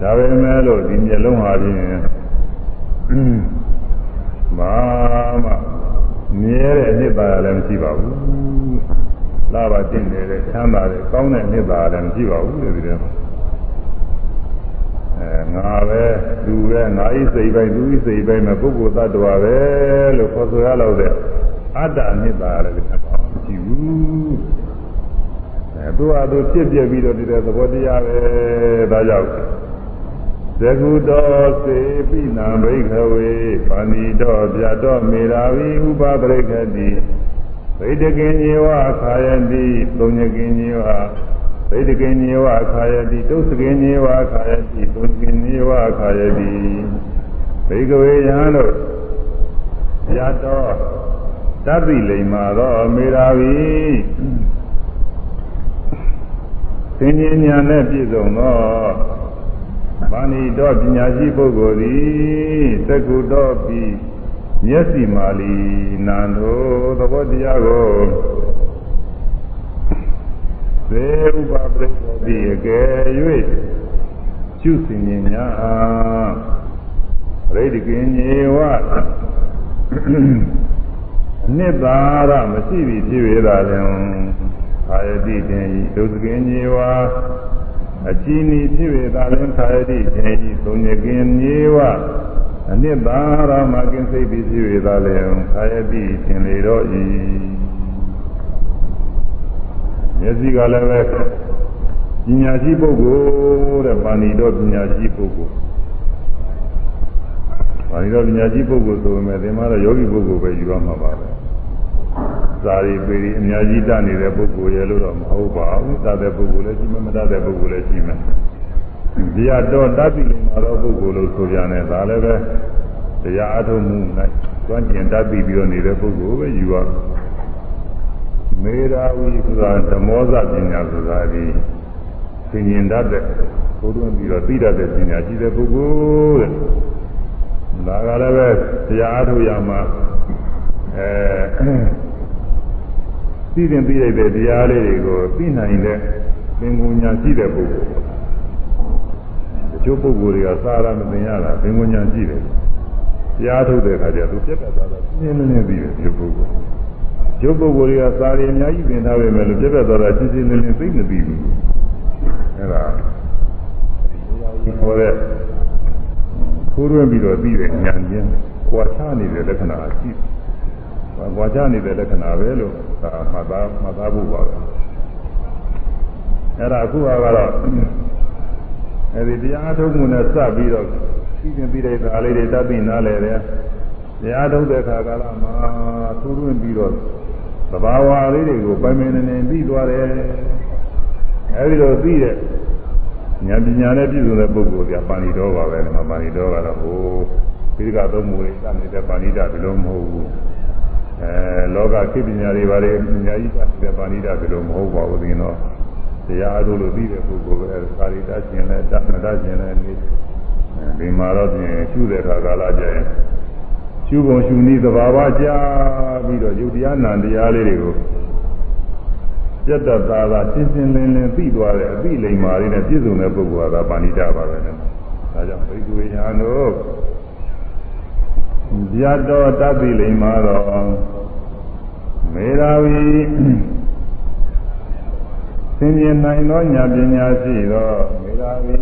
ဒါပဲမဲ့လို့ဒီမျက်လုံးဟာဖြင့်မာမမြဲတဲ့အနှစ်သာရလည်းမရှိပါဘူး လာပါတင့်နေတဲ့ချမ်းသာတဲ့ကောင်းတဲ့နှစ်သာရလည်းမရှိပါဘူးဒီထဲမှာအဲငါပဲသူပဲငါဤစိတ်ပိုင်းသူဤစိတ်ပိုင်းမှာပုဂ္ဂိုလ်သတ္တဝါပဲလို့ခေါ်ဆိုရလို့တဲ့အတ္တနှစ်သာရလည်းမရှိဘူးအဲသူဟာသူဖြစ်ပြပြီးတော့ဒီတဲ့သဘောတရားပဲဒါကြောင့်သကုတောစေပိနံဘိခဝေပါဏိတောပြတောမေရာဝိဥပပရိခတိ ဗိတကင်ညေဝခာယတိသုံညကင်ညေဝဗိတကင်ညေဝခာယတိတုသကင်ညေဝခာယတိသုံညကင်ညေဝခာယတိဘိကဝေယံတို့ပြတောတတိလိမ္မာသောမေရာဝိသင်္ញညာနဲ့ပြည့်စုံသောဗာဏိတော်ပညာရှိပုဂ္ဂိုလ်သည်သက္ကုတော်ပြီး မျက်စိမာလီနန္ထိုသဘောတရားကိုသေဥပပရိသေတိအကယ်၍ကျုစင်ញညာရိတ်ကင်းညေဝနှစ်သာရမရှိပြီဖြစ်ရတာလင်အာယတိတင်ဤဒုစကင်းညေဝအကြည်နီဖြစ်ရတာလင်ခာယတိတင်ဤသုံးညကင်းညေဝ အနှစ်သာရမကင်းစိတ်ပြီးဖြစ်ရတာလင်ခာယတိတင်လေတော့ဤမျက်စိကလည်းပဲပညာရှိပုဂ္ဂိုလ်တဲ့ပါဏိတော်ပညာရှိပုဂ္ဂိုလ်ပါဏိတော်ပညာရှိပုဂ္ဂိုလ်ဆိုပေမဲ့ဒီမှာတော့ယောဂီပုဂ္ဂိုလ်ပဲယူရမှာပါပဲဇာရီပေရီအများကြီးတတ်နေတဲ့ပုဂ္ဂိုလ်ရဲ့လို့တော့မဟုတ်ပါဘူးတတ်တဲ့ပုဂ္ဂိုလ်လည်းရှိမယ်မတတ်တဲ့ပုဂ္ဂိုလ်လည်းရှိမယ် ဒီရတော့တတ်ပြီလို့မှာတော့ပုဂ္ဂိုလ်လို့ဆိုကြတယ်ဒါလည်းပဲတရားအထုံးမှု၌ကျွမ်းကျင်တတ်ပြီးတော့နေတဲ့ပုဂ္ဂိုလ်ပဲယူရမေရာဝိဆိုတာဓမောဇပညာဆိုတာဒီသင်ញင်တတ်တဲ့ဘုရားပြီးတော့သိတတ်တဲ့ပညာရှိတဲ့ပုဂ္ဂိုလ်တဲ့ဒါကလည်းပဲတရားအထုံးရမှာအဲသိတင်သိလိုက်တဲ့တရားလေးတွေကိုသိနိုင်တဲ့သင်္ကူညာရှိတဲ့ပုဂ္ဂိုလ်တ ချို့ပုဂ္ဂိုလ်တွေကသာရမသိရတာသင်္ကူညာရှိတယ်တရားထုတ်တဲ့အခါကျသူပြတ်တတ်တာတော့ပြင်းနေနေပြီးတယ်ဒီပုဂ္ဂိုလ်ကျုပ်ပုဂ္ဂိုလ်တွေကစာရီအများကြီးပြင်ထားပေမဲ့လို့ပြတ်တတ်သွားတာရှင်းရှင်းလင်းလင်းသိမပြီးဘူးအဲဒါဟောတဲ့ခိုးရင်းပြီးတော့ပြီးတဲ့ဉာဏ်ချင်းကွာချနေတဲ့လက္ခဏာရှိတယ်။ကွာချနေတဲ့လက္ခဏာပဲလို့ဒါမှတ်သားမှတ်သားဖို့ပါပဲ။အဲ့ဒါအခုကတော့ အဲ့ဒီတရားထုတ်မှုနဲ့စပ်ပြီးတော့ပြီးရင်ပြီးတဲ့ဒါလေးတွေတတ်ပြီးနားလည်တယ်။တရားထုတ်တဲ့အခါကလာမှာသူ့တွင်ပြီးတော့သဘာဝလေးတွေကိုပိုင်ပိုင်နေနေပြီးသွားတယ်။အဲဒီလိုပြီးတဲ့ဉာဏ်ပညာနဲ့ပြည့်စုံတဲ့ပုဂ္ဂိုလ်ကပါဠိတော်ပါပဲဒီမှာပါဠိတော်ကတော့ဟိုပိဋကသုံးမူတွေစနေတဲ့ပါဠိတော်ဒီလိုမဟုတ်ဘူးအဲလောကခေပညာတွေဘာတွေအများကြီးစနေတဲ့ပါဠိတော်ဒီလိုမဟုတ်ပါဘူးဒီတော့ တရားအထုလို့ပြီးတဲ့ပုဂ္ဂိုလ်ပဲပါဠိတော်ရှင်လဲတမတရှင်လဲနေဒီမှာတော့ပြင်ရှုတဲ့အခါကာလကျရင်ရှုပုံရှုနည်းသဘာဝကြားပြီးတော့ယုတ်တရားနာတရားလေးတွေကိုပြတ်တသာသာရှင်းရှင်းလင်းလင်းသိသွားတဲ့အသိလိမ္မာလေးနဲ့ပြည့်စုံတဲ့ပုဂ္ဂိုလ်ကပါဏိတပါပဲ။ဒါကြောင့်ဘိက္ခုယဟန်တို့ဇာတော်တသိလိမ္မာတော်မေရာဝီ သင်မြင်နိုင်သောညာပညာရှိသောမေရာဝီ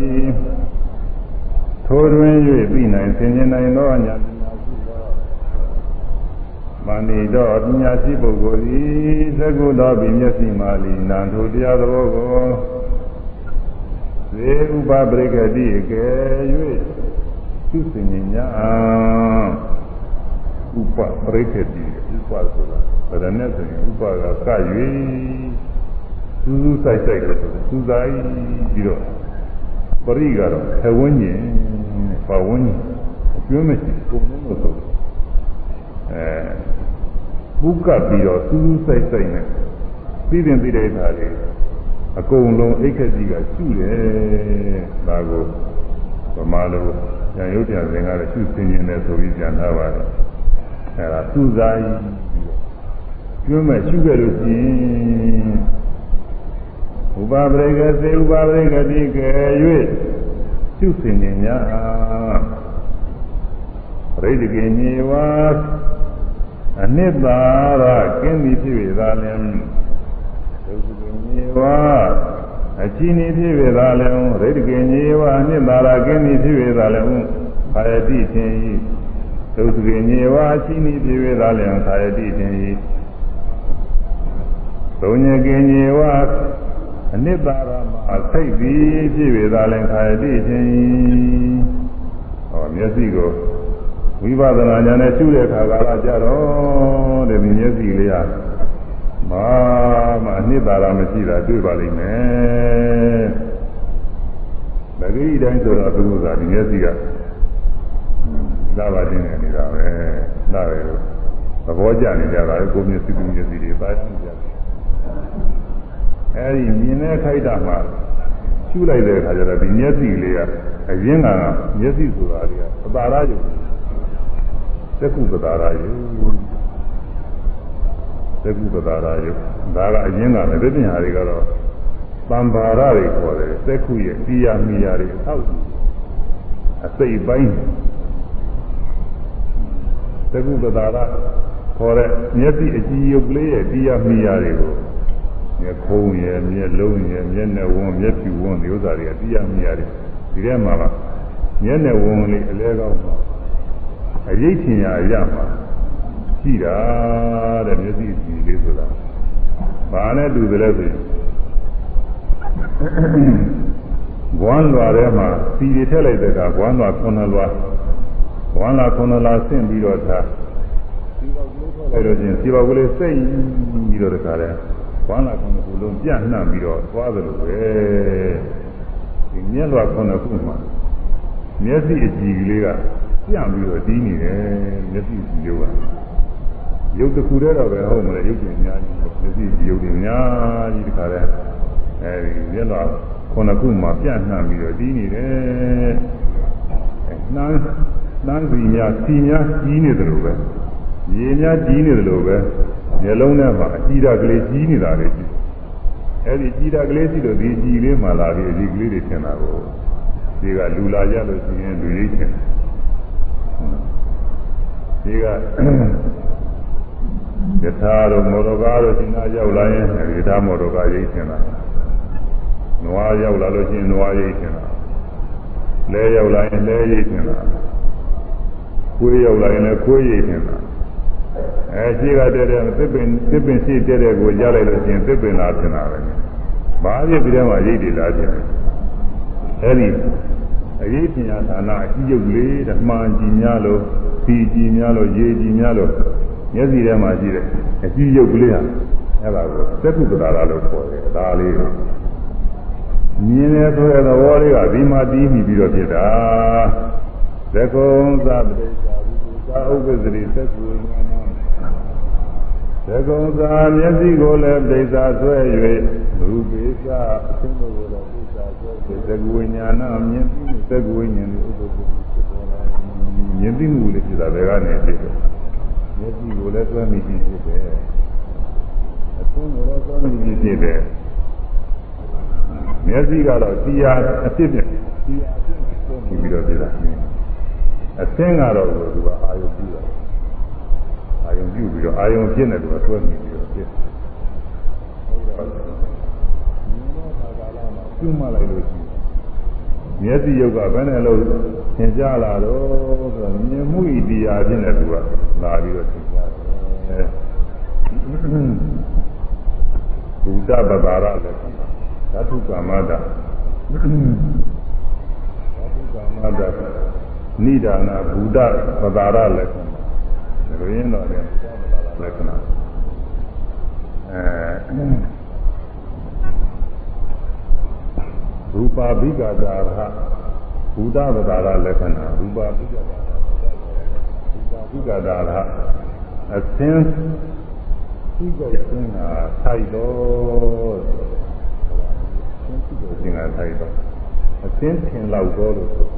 ထိုးတွင်၍သိနိုင်သင်မြင်နိုင်သောညာမဏိတော်ပညာရှိပုဂ္ဂိုလ်သည်သက္ကုတော်ပြီးမျက်စိမှလီနန္ထိုတရားတော်ကိုဇေဥပပရိကတိအကယ်၍သူစင်ညာဥပပရိကတိဥပဆိုတာဗရဏဆိုရင်ဥပကက၍ စူးစူးဆိုင်ဆိုင်လို့ဆိုစူးဆိုင်ပြီးတော့ပရိကတော့ခဝန်းကျင်ပါဝန်းကျင်ကျွမ်းမရှိပုံလို့ဆိုအဲပုကပ်ပြီးတော့စူးစူးဆိုင်ဆိုင်နဲ့ပြီးတင်ပြီးတဲ့အခါလေးအကုန်လုံးအိတ်ခက်ကြီးကရှုတယ်ဒါကိုဗမာလိုဉာဏ်ရုပ်ပြန်စဉ်ကလည်းရှုစင်ခြင်းနဲ့ဆိုပြီးပြန်ထားပါတယ်အဲဒါစူးစားပြီးကျွမ်းမဲ့ရှုခဲ့လို့ရှိရင် ဥပပရိကစေဥပပရိကတိကဲ၍ရှုစင်ခြင်းများပရိဒိကေညေဝါအနှစ်သာရကင်းသည်ဖြစ်၍သာလျှင်ဒုက္ခညေဝအချီးနေဖြစ်၍သာလျှင်ရိတကေညေဝအနှစ်သာရကင်းသည်ဖြစ်၍သာလျှင်ခာယတိခြင်းဤဒုက္ခညေဝအချီးနေဖြစ်၍သာလျှင်ခာယတိခြင်းဤသုံးညကေညေဝ အနှစ်သာရမှာစိတ်ပြီးဖြစ်၍သာလျှင်ခာယတိခြင်းဤဟောမျက်စိကိုဝိပဿနာဉာဏ်နဲ့ရှုတဲ့အခါကာလကြတော့တဲ့ဒီမျက်စိလေးဟာဘာမှအနှစ်သာရမရှိတာတွေ့ပါလိမ့်မယ်။ဒါကြီးတိုင်းဆိုတော့သူကဒီမျက်စိကလာပါတင်နေနေတာပဲ။လာတယ်လို့သဘောကျနေကြတာလေကိုမျက်စိကူမျက်စိတွေပါနေကြတယ်။ အဲဒီမြင်တဲ့ခိုက်တာမှာရှုလိုက်တဲ့အခါကျတော့ဒီမျက်စိလေးကအရင်းကမျက်စိဆိုတာကအပါရယုံသက္ကုပတာရယုသက္ကုပတာရယုဒါကအရင်ကလည်းဒီပညာတွေကတော့တံပါရတွေခေါ်တယ်သက္ကုရဲ့တိယမိယာတွေအထောက်အစိတ်ပိုင်းသက္ကုပတာရခေါ်တဲ့မျက်စိအကြည့်ရုပ်ကလေးရဲ့တိယမိယာတွေကို မျက်ခုံးရဲ့မျက်လုံးရဲ့မျက်နှာဝန်းမျက်ဖြူဝန်းဒီဥစ္စာတွေကတိယမိယာတွေဒီထဲမှာကမျက်နှာဝန်းလေးအလဲကောင်းပါအရေးချင်ရရမှာရှိတာတဲ့မျက်စိကြည့်လေးဆိုတာဘာနဲ့တူတယ်လဲဆိုရင်ဘွမ်းလွာထဲမှာစီတွေထည့်လိုက်တဲ့ကဘွမ်းလွာခုနှစ်လွာဘွမ်းလွာခုနှစ်လွာဆင့်ပြီးတော့ထားအဲ့လိုချင်းစီပါကလေးစိတ်ပြီးတော့တခါလဲ ဘွမ်းလွာခုနှစ်ခုလုံးပြန့်နှံ့ပြီးတော့သွားသလိုပဲဒီမျက်လွာခုနှစ်ခုမှာမျက်စိအကြည့်ကလေးကပြန့်ပြီးတော့တီးနေတယ်မျက်စိကြည့်ရုပ်ကရုပ်တစ်ခုတည်းတော့ပဲဟုတ်မလဲရုပ်ကြီးအများကြီးမျက်စိကြည့်ရုပ်တွေအများကြီးတခါလဲအဲဒီမျက်လွာခုနှစ်ခုမှာပြန့်နှံ့ပြီးတော့တီးနေတယ်နှမ်းနှမ်းစီများစီများကြီးနေတယ်လို့ပဲရေများကြီးနေတယ်လို့ပဲ မျက်လုံးထဲမှာအကြည့်ဓာတ်ကလေးကြီးနေတာလေကြည့်အဲဒီကြည်ဓာတ်ကလေးရှိလို့ဒီကြည်လေးမှလာပြီးအကြည့်ကလေးတွေထင်တာကိုဒီကလူလာကြလို့ရှိရင်လူရိပ်ထင်ဒီကယထာတို့မောဒကာတို့ရှင်သာရောက်လာရင်ယထာမောဒကာရိပ်ထင်တာနွားရောက်လာလို့ရှိရင်နွားရိပ်ထင်တာလဲရောက်လာရင်လဲရိပ်ထင်တာခွေးရောက်လာရင်လည်းခွေးရိပ်ထင်တာ အဲရှိကတည်းကသစ်ပင်သစ်ပင်ရှိတဲ့တဲ့ကိုကြားလိုက်လို့ရှိရင်သစ်ပင်လာထင်တာပဲဘာဖြစ်ပြီးတော့မှရိပ်တွေလာထင်တယ်အဲဒီအရေးပညာဌာနအကြီးရုပ်လေးဓမ္မကြည်များလို့စီကြည်များလို့ရေကြည်များလို့မျက်စိထဲမှာရှိတဲ့အကြီးရုပ်ကလေးဟာအဲ့ဒါကိုသက္ကုပ္ပတာလို့ခေါ်တယ်ဒါလေးမြင်တယ်ဆိုတဲ့သဘောလေးကဒီမှာတီးမိပြီးတော့ဖြစ်တာသကုံသပတိသာဝိပုသာဥပ္ပဇ္ဇရိသက္ကုဉာဏ သကုံသာမျက်စိကိုလည်းပဋိသာဆွဲ၍ရူပိသာအသင်းတို့ကိုလည်းပဋိသာဆွဲ၍သကုဝိညာဏမြင်ပြီးသကုဝိညာဉ်ဥပ္ပဇ္ဇရိဖြစ်ပေါ်လာမြင်ပြီးမှုလေးဖြစ်တာဘယ်ကနေဖြစ်တယ်မျက်စိကိုလည်းဆွဲမိပြီးဖြစ်တယ်အသင်းကိုလည်းဆွဲမိပြီးဖြစ်တယ်မျက်စိကတော့တရားအဖြစ်ဖြစ်တရားအဖြစ်ပုံပြီးတော့ပြတာအသင်းကတော့သူကအာယုပြုတာအာ ယုပြုပြီးတော့အာယုဖြစ်နေတယ်သူကဆွဲမိပြီးတော့ဖြစ်ဟုတ်တော့ကျွမ်းမလိုက်လို့ရှိရင်မျက်စိယုတ်ကဘယ်နဲ့လို့သင်ကြလာတော့ဆိုတော့မြင်မှုဤတရားဖြစ်နေသူကလာပြီးတော့သင်ကြတယ်ဘုဒ္ဓဗဗ္ဗာရလည်းဓာတုကာမတ္တဓာတုကာမတ္တနိဒာနာဘုဒ္ဓပဒါရလက္ခဏာ ဒါရင်းတော့လည်းဘုဒ္ဓပဒါရလက္ခဏာအဲရူပါဘိကတာရဘုဒ္ဓပဒါရလက္ခဏာရူပါဘိကတာရရူပါဘိကတာရအသင်းဒီကိစ္စကထိုက်တော့သင်္ကထိုက်တော့အသင်းထင်လောက်တော့လို့ဆို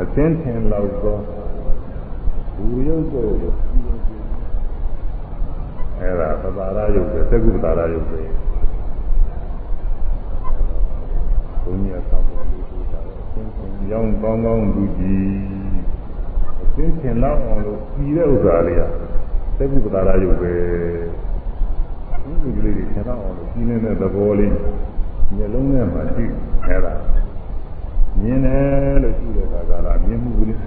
အသင်းထင်လောက်တော့ ဘူရုပ်ကိုအဲ့ဒါပသာရယုတ်ပဲသက္ကုပသာရယုတ်ပဲဘုန်းကြီးဆောင်းပေါ်လို့ဆိုတာအသင်းထင်ရောင်းကောင်းကောင်းလူကြီးအသင်းထင်လောက်အောင်လို့ပြီးတဲ့ဥစ္စာလေးကသက္ကုပသာရယုတ်ပဲဒီလိုလေးတွေထင်လောက်အောင်လို့ပြီးနေတဲ့သဘောလေးမျက်လုံးထဲမှာရှိအဲ့ဒါမြင်တယ်လို့ရှိတဲ့အခါကလာမြင်မှုကလေး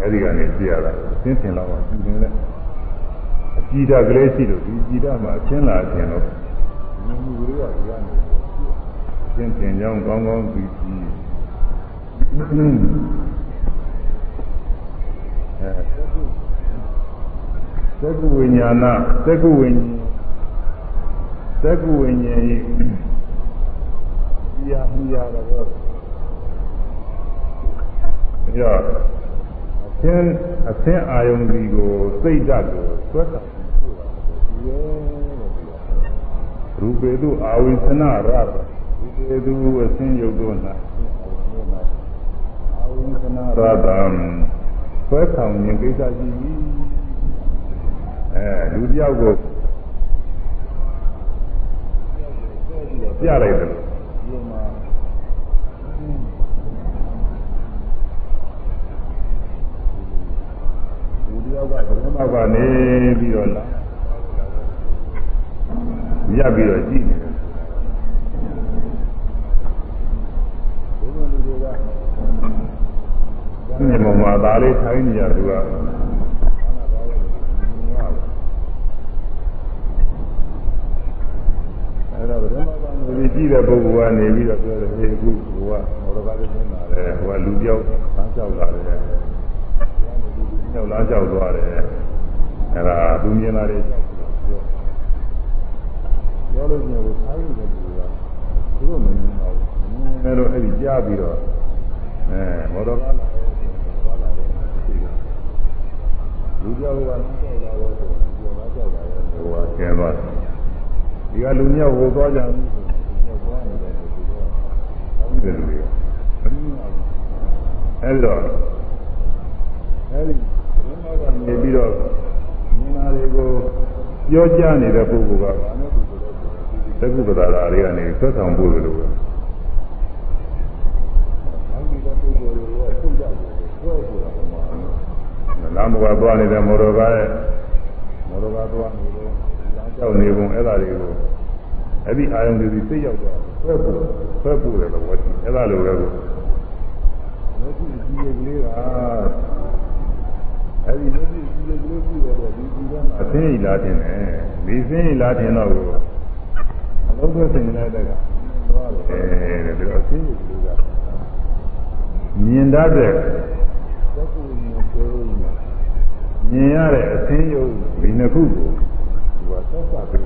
အဲ့ဒီကနေသိရတာသင်ထင်တော့ရှိနေတယ်အကြည်ဓာတ်ကလေးရှိလို့ဒီကြည်ဓာတ်မှာအချင်းလာခြင်းလို့မြင်မှုကလေးကဒီကနေသင်ထင်ကြောင်းကောင်းကောင်းသိကြည့်အဲသက္ကုဝိညာဏသက္ကုဝိညာဉ်သက္ကုဝိညာဉ်ဤရာမှုရတော့ပြီးတော့ အသင်းအသင်းအာယုန်ဒီကိုစိတ်ဓာတ်ကိုသွက်တာပို့တာဒီရဲ့လို့ပြောရူပေတုအာဝိသနာရရူပေတုအသင်းယုတ်တို့၌အာဝိသနာရတံဆွဲဆောင်ခြင်းကိစ္စရှိပြီအဲလူတယောက်ကိုပြလိုက်တယ်ဒီမှာ လူတယောက်ကဘယ်မှာကနေပြီးတော့လာရပ်ပြီးတော့ကြည့်နေတယ်ဘုရားလူတွေကမြင်မမှာဒါလေးထိုင်းနေရသူကအဲ့တော့ဘယ်မှာကနေကြည့်တဲ့ပုဂ္ဂိုလ်ကနေပြီးတော့ပြောတယ်ဟေးအခုဟိုကမော်ဒကာလေးရှင်းလာတယ်ဟိုကလူပြောက်ဆန်းကြောက်လာတယ် ကြောက်လားကြောက်သွားတယ်အဲ့ဒါသူမြင်လာတယ်ကြောက်ပြောပြောလို့ရှိရင်ထိုင်းနေတဲ့လူကသူတို့မမြင်တော့ဘူးမြင်လို့အဲ့ဒီကြားပြီးတော့အဲမော်ဒကာလာလူကြောက်ကလည်းကြောက်လာတော့ဆိုလူကြောက်ကကြောက်လာတော့ဟိုကကျင်းသွားတယ်ဒီကလူမြောက်ဟိုသွားကြဘူးဆိုလူမြောက်သွားနေတယ်ဒီတော့ဆောင်းတယ်လူတွေကမမြင်ပါဘူးအဲ့တော့အဲ့ဒီဘုရားက နေပြီးတော့မြင်လာတွေကိုပြောကြနေတဲ့ပုဂ္ဂိုလ်ကဘာနဲ့သူဆိုတော့သက္ကုပ္ပဒါရာတွေကနေဆွဆောင်ဖို့လို့ပဲအဲဒီပုဂ္ဂိုလ်တွေကထုတ်ကြတယ်ဆွဲဆိုတာဟောမှာလာမကသွားနေတဲ့မော်တော်ကားရဲ့မော်တော်ကားသွားနေလို့လမ်းကြောက်နေပုံအဲ့ဒါတွေကိုအဲ့ဒီအာယုံတွေသိရောက်သွားဆွဲဖို့ဆွဲဖို့တယ်လို့ဝတ်အဲ့ဒါလိုပဲကိုမျက်စိကြည့်ရကလေးက အဲ့ဒီမျက်စိကြည့်ရကလေးကြည့်ရတော့ဒီဒီကမှာအသိဉာဏ်လာတင်တယ်ဒီသိဉာဏ်လာတင်တော့ကိုအလုံးစုံသိဉာဏ်လိုက်တဲ့ကသွားတယ်တဲ့ဒါတော့သိဉာဏ်ကလေးကမြင်တတ်တဲ့သက္ကုဉာဏ်ကိုမြင်ရတဲ့အသိဉာဏ်ဒီနှစ်ခုကိုသူကသက်သာပြီး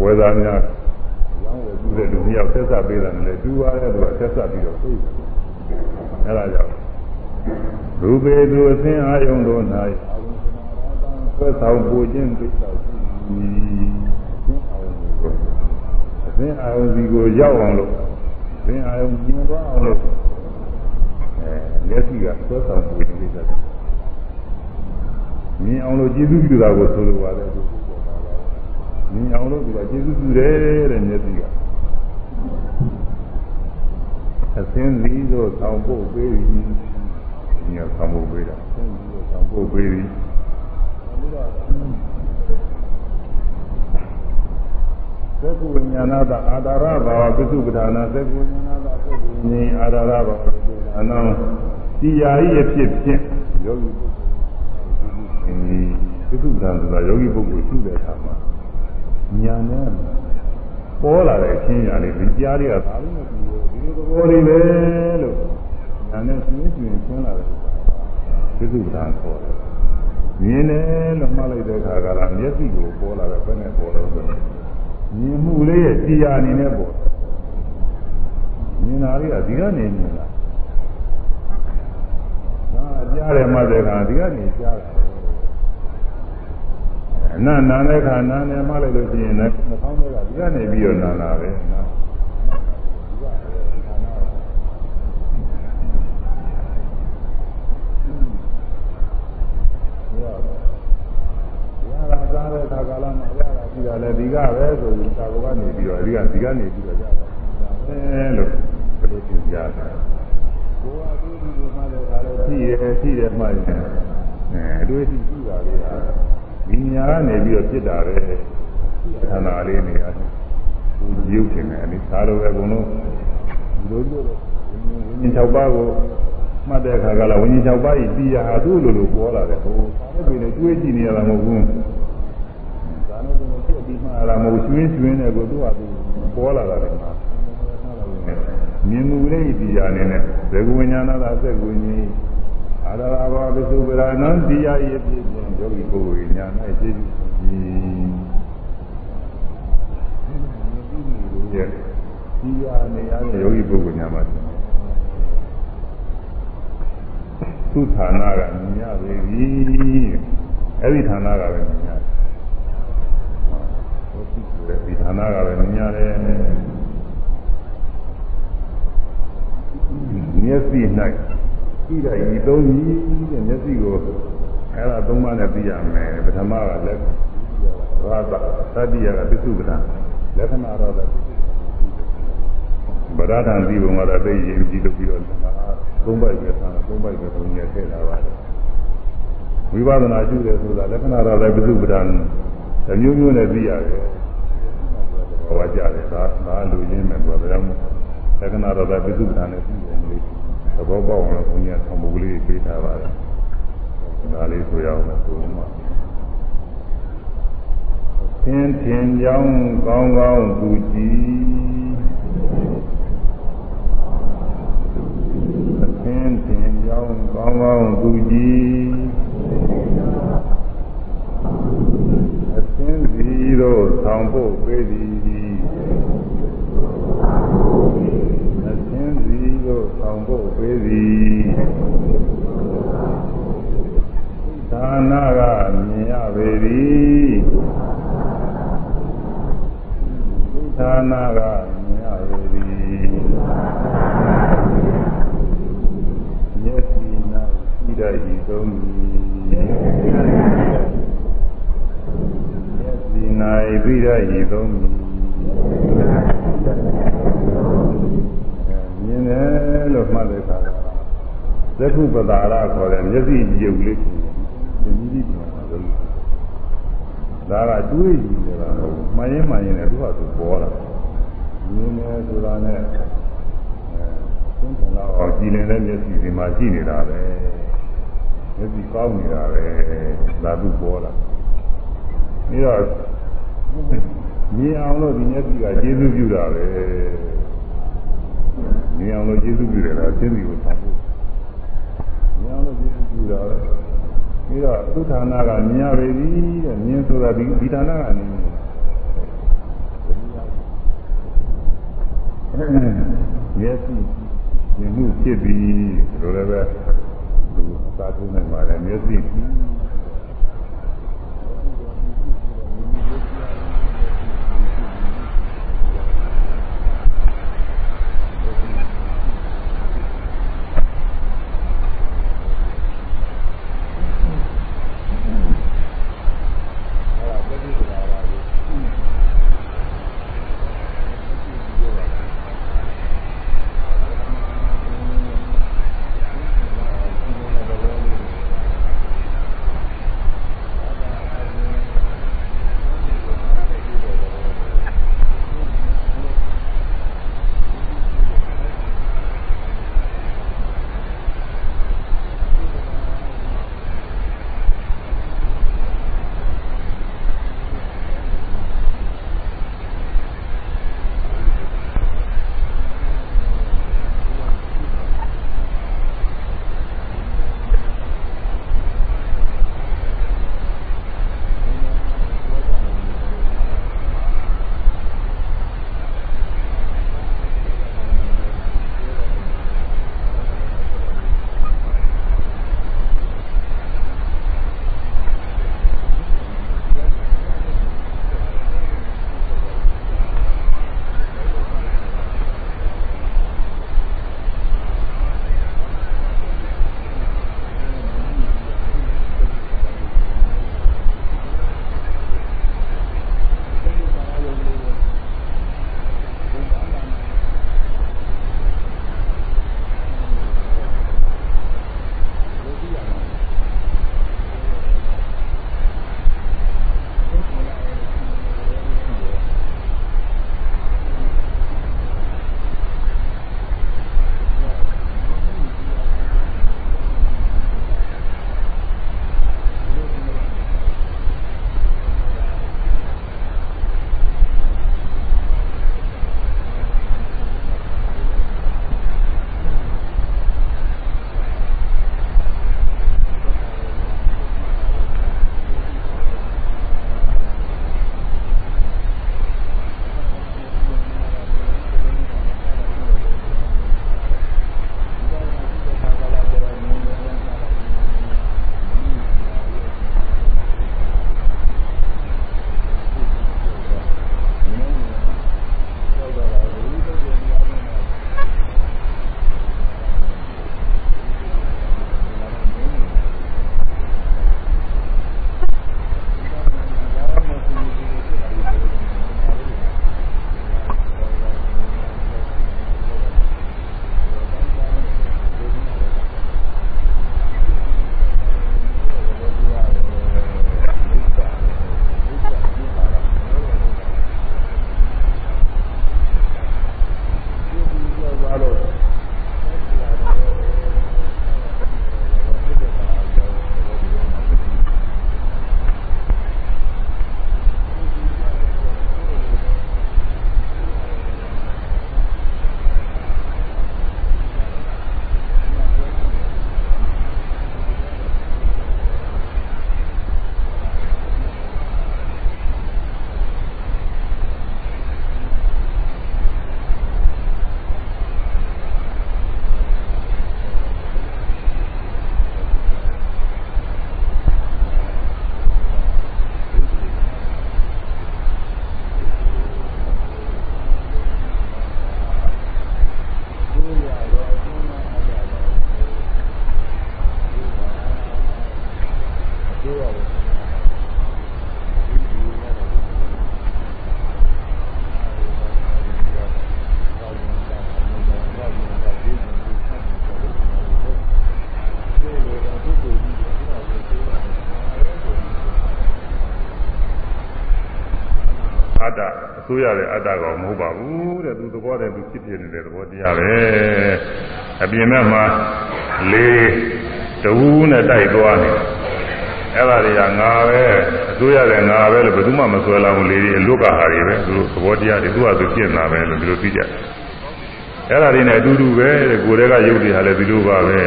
ဝေဒနာရောင်းဝယ်ပြုတဲ့လူမျိုးယောက်ဆက်ဆက်ပေးတယ်လေတူပါတယ်သူကဆက်ဆက်ပြီးတော့သိတယ်အဲဒါကြောင့် ရူပေသူအသင်အာယုံတို့၌အာဝိသနာရတံဆွဲဆောင်ပူခြင်းကိစ္စရှိသည်အသင်အာယုံစီကိုရောက်အောင်လို့အသင်အာယုံကျင်သွားအောင်လို့အဲမျက်စိကဆွဲဆောင်ပူခြင်းကိစ္စတွေမြင်အောင်လို့ကျေးဇူးပြုတာကိုဆိုလိုပါတယ်သူမြင်အောင်လို့ဒီကကျေးဇူးပြုတယ်တဲ့မျက်စိကအသင်းစည်းသို့ဆောင်ဖို့ပေးပြီး ညဆောင်ဖို့ပေးတာအသင်းစည်းသို့ဆောင်ဖို့ပေးပြီးသက္ကဝိညာဏတအာဒါရဘာဝပိစုပဌာနာသက္ကဝိညာဏတသက္ကဝိညာဉ်အာဒါရဘာဝပိစုပဌာနာတရားဤအဖြစ်ဖြင့်ယောဂီပုဂ္ဂိုလ်ဒီပိစုပဌာနာဆိုတာယောဂီပုဂ္ဂိုလ်ရှိတဲ့အခါမှာညာနဲ့ပေါ်လာတဲ့အချင်းညာလေးဒီကြားတွေကဒါလည်းမပြီးဘူးဒီလိုသဘောလေးပဲလို့ ညာနဲ့ရှင်းရှင်းရှင်းလာတဲ့ပိစုပဌာန်ခေါ်တယ်မြင်တယ်လို့မှတ်လိုက်တဲ့အခါကလည်းမျက်စိကိုပေါ်လာတဲ့ဘယ်နဲ့ပေါ်လို့ဆိုမြင်မှုလေးရဲ့တရားအနေနဲ့ပေါ်မြင်တာလေးကဒီကနေမြင်တာနားကြားတယ်မှတဲ့အခါဒီကနေကြားတယ်အနန္နာတဲ့ခါနာနေမှလိုက်လို့ရှိရင်လည်းနှာခေါင်းထဲကဒီကနေပြီးတော့နာလာပဲနာ တာစားတဲ့ခါကာလမှာရတာပြီးတာလည်းဒီကပဲဆိုပြီးသာဘောကနေပြီးတော့ဒီကဒီကနေပြီးတော့ရတာအဲလို့ဘယ်လိုသိကြတာကိုယ်ကသူ့ဒီလိုမှလည်းခါလည်းရှိရရှိတယ်မှရင်အဲအတွေ့အထိရှိတာလေးဟာဒီညာကနေပြီးတော့ဖြစ်တာပဲခန္ဓာလေးနေရတယ်ကိုရုပ်ရှင်တယ်လေဒါလိုပဲအကုန်လုံးဒီလိုလိုဝိညာဉ်၆ပါးကိုမှတ်တဲ့အခါကလည်းဝိညာဉ်၆ပါးဤတရားဟာသူ့လိုလိုပေါ်လာတယ်ဟိုဒါနဲ့ပြင်တွေးကြည့်နေရတာမဟုတ်ဘူးဒါနဲ့ပြင် ဖြစ်ပြီးမှလာမဟုတ်ရွှင်းရွှင်းတဲ့ကိုသူ့ဟာသူပေါ်လာတာလေမှာမြင်မှုလေးတရားအနေနဲ့ဇေဂဝိညာဏသာစက်ဝိညာဉ်အာရဘာဝပစ္စုပ္ပရာနံတရားရည်ဖြစ်ခြင်းယောဂီပုဂ္ဂိုလ်ညာ၌သိသိရဲ့တရားနေရတဲ့ယောဂီပုဂ္ဂိုလ်ညာမှာသူဌာနကမြင်ရပေပြီအဲ့ဒီဌာနကပဲမြင်ရတယ်ဟု တ်ပြီဒီဌာနကပဲမြင်ရတယ်မျက်စိ၌ပြီးတော့ဤသုံးကြီးတဲ့မျက်စိကိုအဲ့ဒါသုံးပါးနဲ့သိရမယ်ပထမကလက်ရာသသတိယကပစ္စုပ္ပန်လက္ခဏာတော့ဗရဒံဒီဘုံကတော့သိရင်ကြည့်လို့ပြီးတော့သုံးပိုက်ပဲဆန်းသုံးပိုက်ပဲသုံးနေထည့်လာပါတယ်ဝိပဿနာရှုတယ်ဆိုတာလက္ခဏာတော့လည်းပစ္စုပ္ပန်တစ်မျိုးမျိုးနဲ့သိရတယ် ဟောကြတယ်ဒါဒါလူရင်းမယ်ဆိုတာဒါကြောင့်လက္ခဏာတော့ပစ္စုပ္ပန်နဲ့သိတယ်လေသဘောပေါက်အောင်ဘုန်းကြီးကသံဃာလေးပြေးထားပါတယ်ဒါလေးဆိုရအောင်ဆိုမှသင်ထင်ကြောင်းကောင်းကောင်းသူကြည်သင်ထင်ကြောင်းကောင်းကောင်းသူကြည်အသင်စီတို့ဆောင်ဖို့ပေးသည်အသင်စီတို့ဆောင် ဖို့ပေးသည်သာနာကမြင်ရပေသည်သာနာကမြင်ရပေသည်မျက်စိနာရှိတတ်ဤသုံးသည်မျက်စိနာပြီးတတ်ဤသုံးသည်မြင် တယ်လို့မှတ်တဲ့အခါသက္ခုပဒါရခေါ်တဲ့မျက်စိကြုပ်လေးဒီနည်းဒီမှာလို့ဒါကတွေးကြည့်နေတာမဟုတ်ဘူးမှန်ရင်မှန်ရင်လည်းသူ့ဟာသူပေါ်လာမြင်တယ်ဆိုတာနဲ့အဲသုံးထင်တော့ကြည်နေတဲ့မျက်စိဒီမှာရှိနေတာပဲမျက်စိကောင်းနေတာပဲဒါသူပေါ်လာပြီးတော့မြင်အောင်လို့ဒီမျက်စိကကျေးဇူးပြုတာပဲ မြင်အောင်လို့ကျေးဇူးပြုတယ်လားသိပြီကိုဆောင်ဖို့မြင်အောင်လို့ကျေးဇူးပြုတာပဲပြီးတော့သုဌာနာကမြင်ရပေသည်တဲ့မြင်ဆိုတာဒီဒီဌာနာကနေမျက်စိမြင်မှုဖြစ်ပြီးလိုလည်းပဲသူအသာထုံးနိုင်ပါတယ်မျက်စိ စိုးရတဲ့အတ္တကောင်မဟုတ်ပါဘူးတဲ့သူသဘောတည်းသူဖြစ်ဖြစ်နေတဲ့သဘောတရားပဲအပြင်ဘက်မှာလေးတဝူးနဲ့တိုက်သွားနေအဲ့ဒါတွေကငါပဲအစိုးရတဲ့ငါပဲလို့ဘယ်သူမှမဆွဲလာဘူးလေဒီအလွတ်ကဟာတွေပဲသူတို့သဘောတရားတွေသူကသူဖြစ်နေတာပဲလို့ဒီလိုသိကြအဲ့ဒါတွေနဲ့အတူတူပဲတဲ့ကိုယ်တည်းကရုပ်တွေဟာလည်းဒီလိုပါပဲ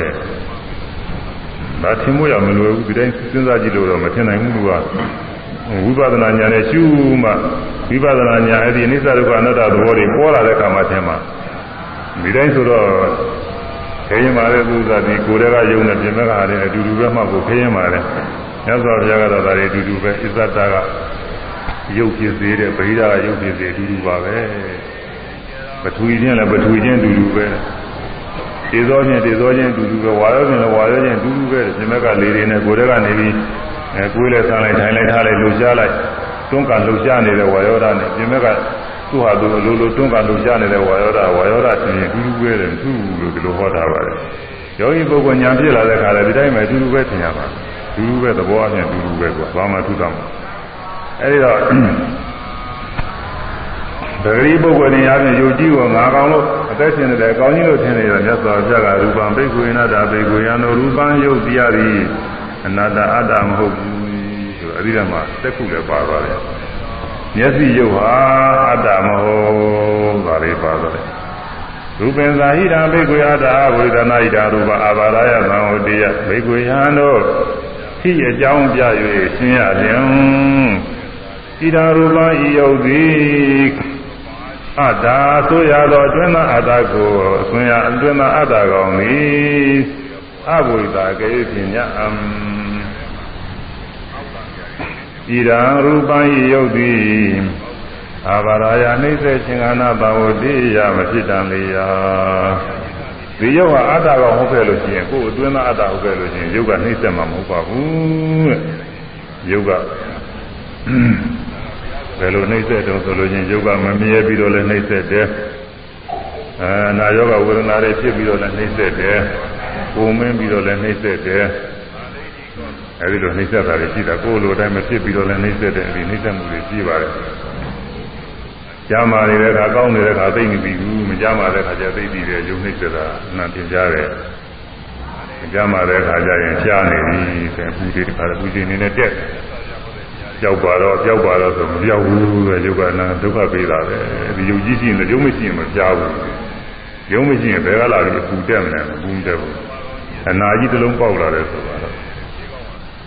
ဒါထင်ဖို့ရမလွယ်ဘူးဒီတိုင်းစဉ်းစားကြည့်လို့တော့မထင်နိုင်ဘူးသူကဝိပဿနာဉာဏ်နဲ့ရှုမှ ဝိပဿနာဉာဏ်အဲ့ဒီအနိစ္စဒုက္ခအနတ္တသဘောတွေပေါ်လာတဲ့အခါမှထင်မှာဒီတိုင်းဆိုတော့ခေရင်ပါတဲ့သူကဒီကိုယ်တည်းကယုံနဲ့ပြင်မဲ့ကဟာတွေအတူတူပဲမှကိုခေရင်ပါတဲ့မြတ်စွာဘုရားကတော့ဒါတွေအတူတူပဲအစ္ဆတကရုပ်ဖြစ်စေတဲ့ဗိဓာကရုပ်ဖြစ်စေအတူတူပါပဲပထဝီချင်းလည်းပထဝီချင်းအတူတူပဲဒေသောချင်းဒေသောချင်းအတူတူပဲဝါရောချင်းလည်းဝါရောချင်းအတူတူပဲပြင်မဲ့ကလေးတွေနဲ့ကိုယ်တည်းကနေပြီးအဲကိုယ်လည်းဆန်းလိုက်ထိုင်လိုက်ထားလိုက်လှူရှားလိုက် တွန်းကန်လှူရှားနေတဲ့ဝါရောဓာနဲ့ပြင်မဲ့ကသူ့ဟာသူအလိုလိုတွန်းကန်လှူရှားနေတဲ့ဝါရောဓာဝါရောဓာချင်းအတူတူပဲတယ်သူ့လို့ဒီလိုဟောထားပါတယ်ယောဂီပုဂ္ဂိုလ်ညာဖြစ်လာတဲ့ခါလည်းဒီတိုင်းပဲအတူတူပဲထင်ရပါအတူတူပဲသဘောအချင်းအတူတူပဲကွာဘာမှထူးတောင်းအဲဒီတော့ဒဂရီပုဂ္ဂိုလ်နေရာပြင်ယုတ်ကြည်ကိုငါကောင်လို့အသက်ရှင်နေတယ်အကောင်ကြီးလို့ထင်နေတော့မြတ်စွာဘုရားကရူပံဘိက္ခုယနာတာဘိက္ခုယံတို့ရူပံယုတ်တရားသည်အနတ္တအတ္တမဟုတ်ဘူးဆိုတော့ အဲဒီကမှသက်ခုလည်းပါသွားတယ်မျက်စိယုတ်ဟာအတ္တမဟုတ်ပါလေပါသွားတယ်ရူပင်သာဟိတာဘိက္ခုယတာဝေဒနာဟိတာရူပအာဘာရယသံဝတိယဘိက္ခုယံတို့ဟိအကြောင်းပြ၍ရှင်းရလျင်ဣဒာရူပဤယုတ်သည်အတ္တဆိုရသောအတွင်းသောအတ္တကိုအသွင်ရအတွင်းသောအတ္တကောင်သည်အဘိဓါကေပညာအံ ဣဒံရူပံဤယုတ်သည်အာဘာရာယနှိမ့်စေခြင်းကနာဘဝတိယမဖြစ်တံလေယဒီယုတ်ဟာအတ္တကောင်ဟုတ်ခဲ့လို့ရှိရင်ကိုယ်အတွင်းသောအတ္တဟုတ်ခဲ့လို့ရှိရင်ယုတ်ကနှိမ့်ဆက်မှာမဟုတ်ပါဘူးတဲ့ယုတ်ကဘယ်လိုနှိမ့်ဆက်တုံးဆိုလို့ချင်းယုတ်ကမမြဲပြီးတော့လည်းနှိမ့်ဆက်တယ်အဲနာယောဂဝေဒနာတွေဖြစ်ပြီးတော့လည်းနှိမ့်ဆက်တယ်ပုံမင်းပြီးတော့လည်းနှိမ့်ဆက်တယ် အဲဒီလိုနှိမ့်ဆက်တာတွေရှိတာကိုယ်လိုတိုင်းမဖြစ်ပြီးတော့လည်းနှိမ့်ဆက်တယ်အဲဒီနှိမ့်ဆက်မှုတွေရှိပါတယ်ကြမ်းမာနေတဲ့အခါကောင်းနေတဲ့အခါသိနေပြီဘူးမကြမ်းမာတဲ့အခါကျသိပြီးတယ်ယုံနှိမ့်ဆက်တာအမှန်တင်ကြတယ်ကြမ်းမာတဲ့အခါကျရင်ရှားနေပြီဆိုရင်ပူတွေတခါပူချိန်နေနဲ့တက်ကြောက်ပါတော့ကြောက်ပါတော့ဆိုမပြောက်ဘူးပဲယုတ်ကနာဒုက္ခပေးတာပဲဒီယုတ်ကြီးရှိရင်ယုံမရှိရင်မပြောက်ဘူးယုံမရှိရင်ဘယ်ကလာပြီးအပူတက်မလဲမပူတက်ဘူးအနာကြီးတစ်လုံးပေါက်လာတယ်ဆိုတာတော့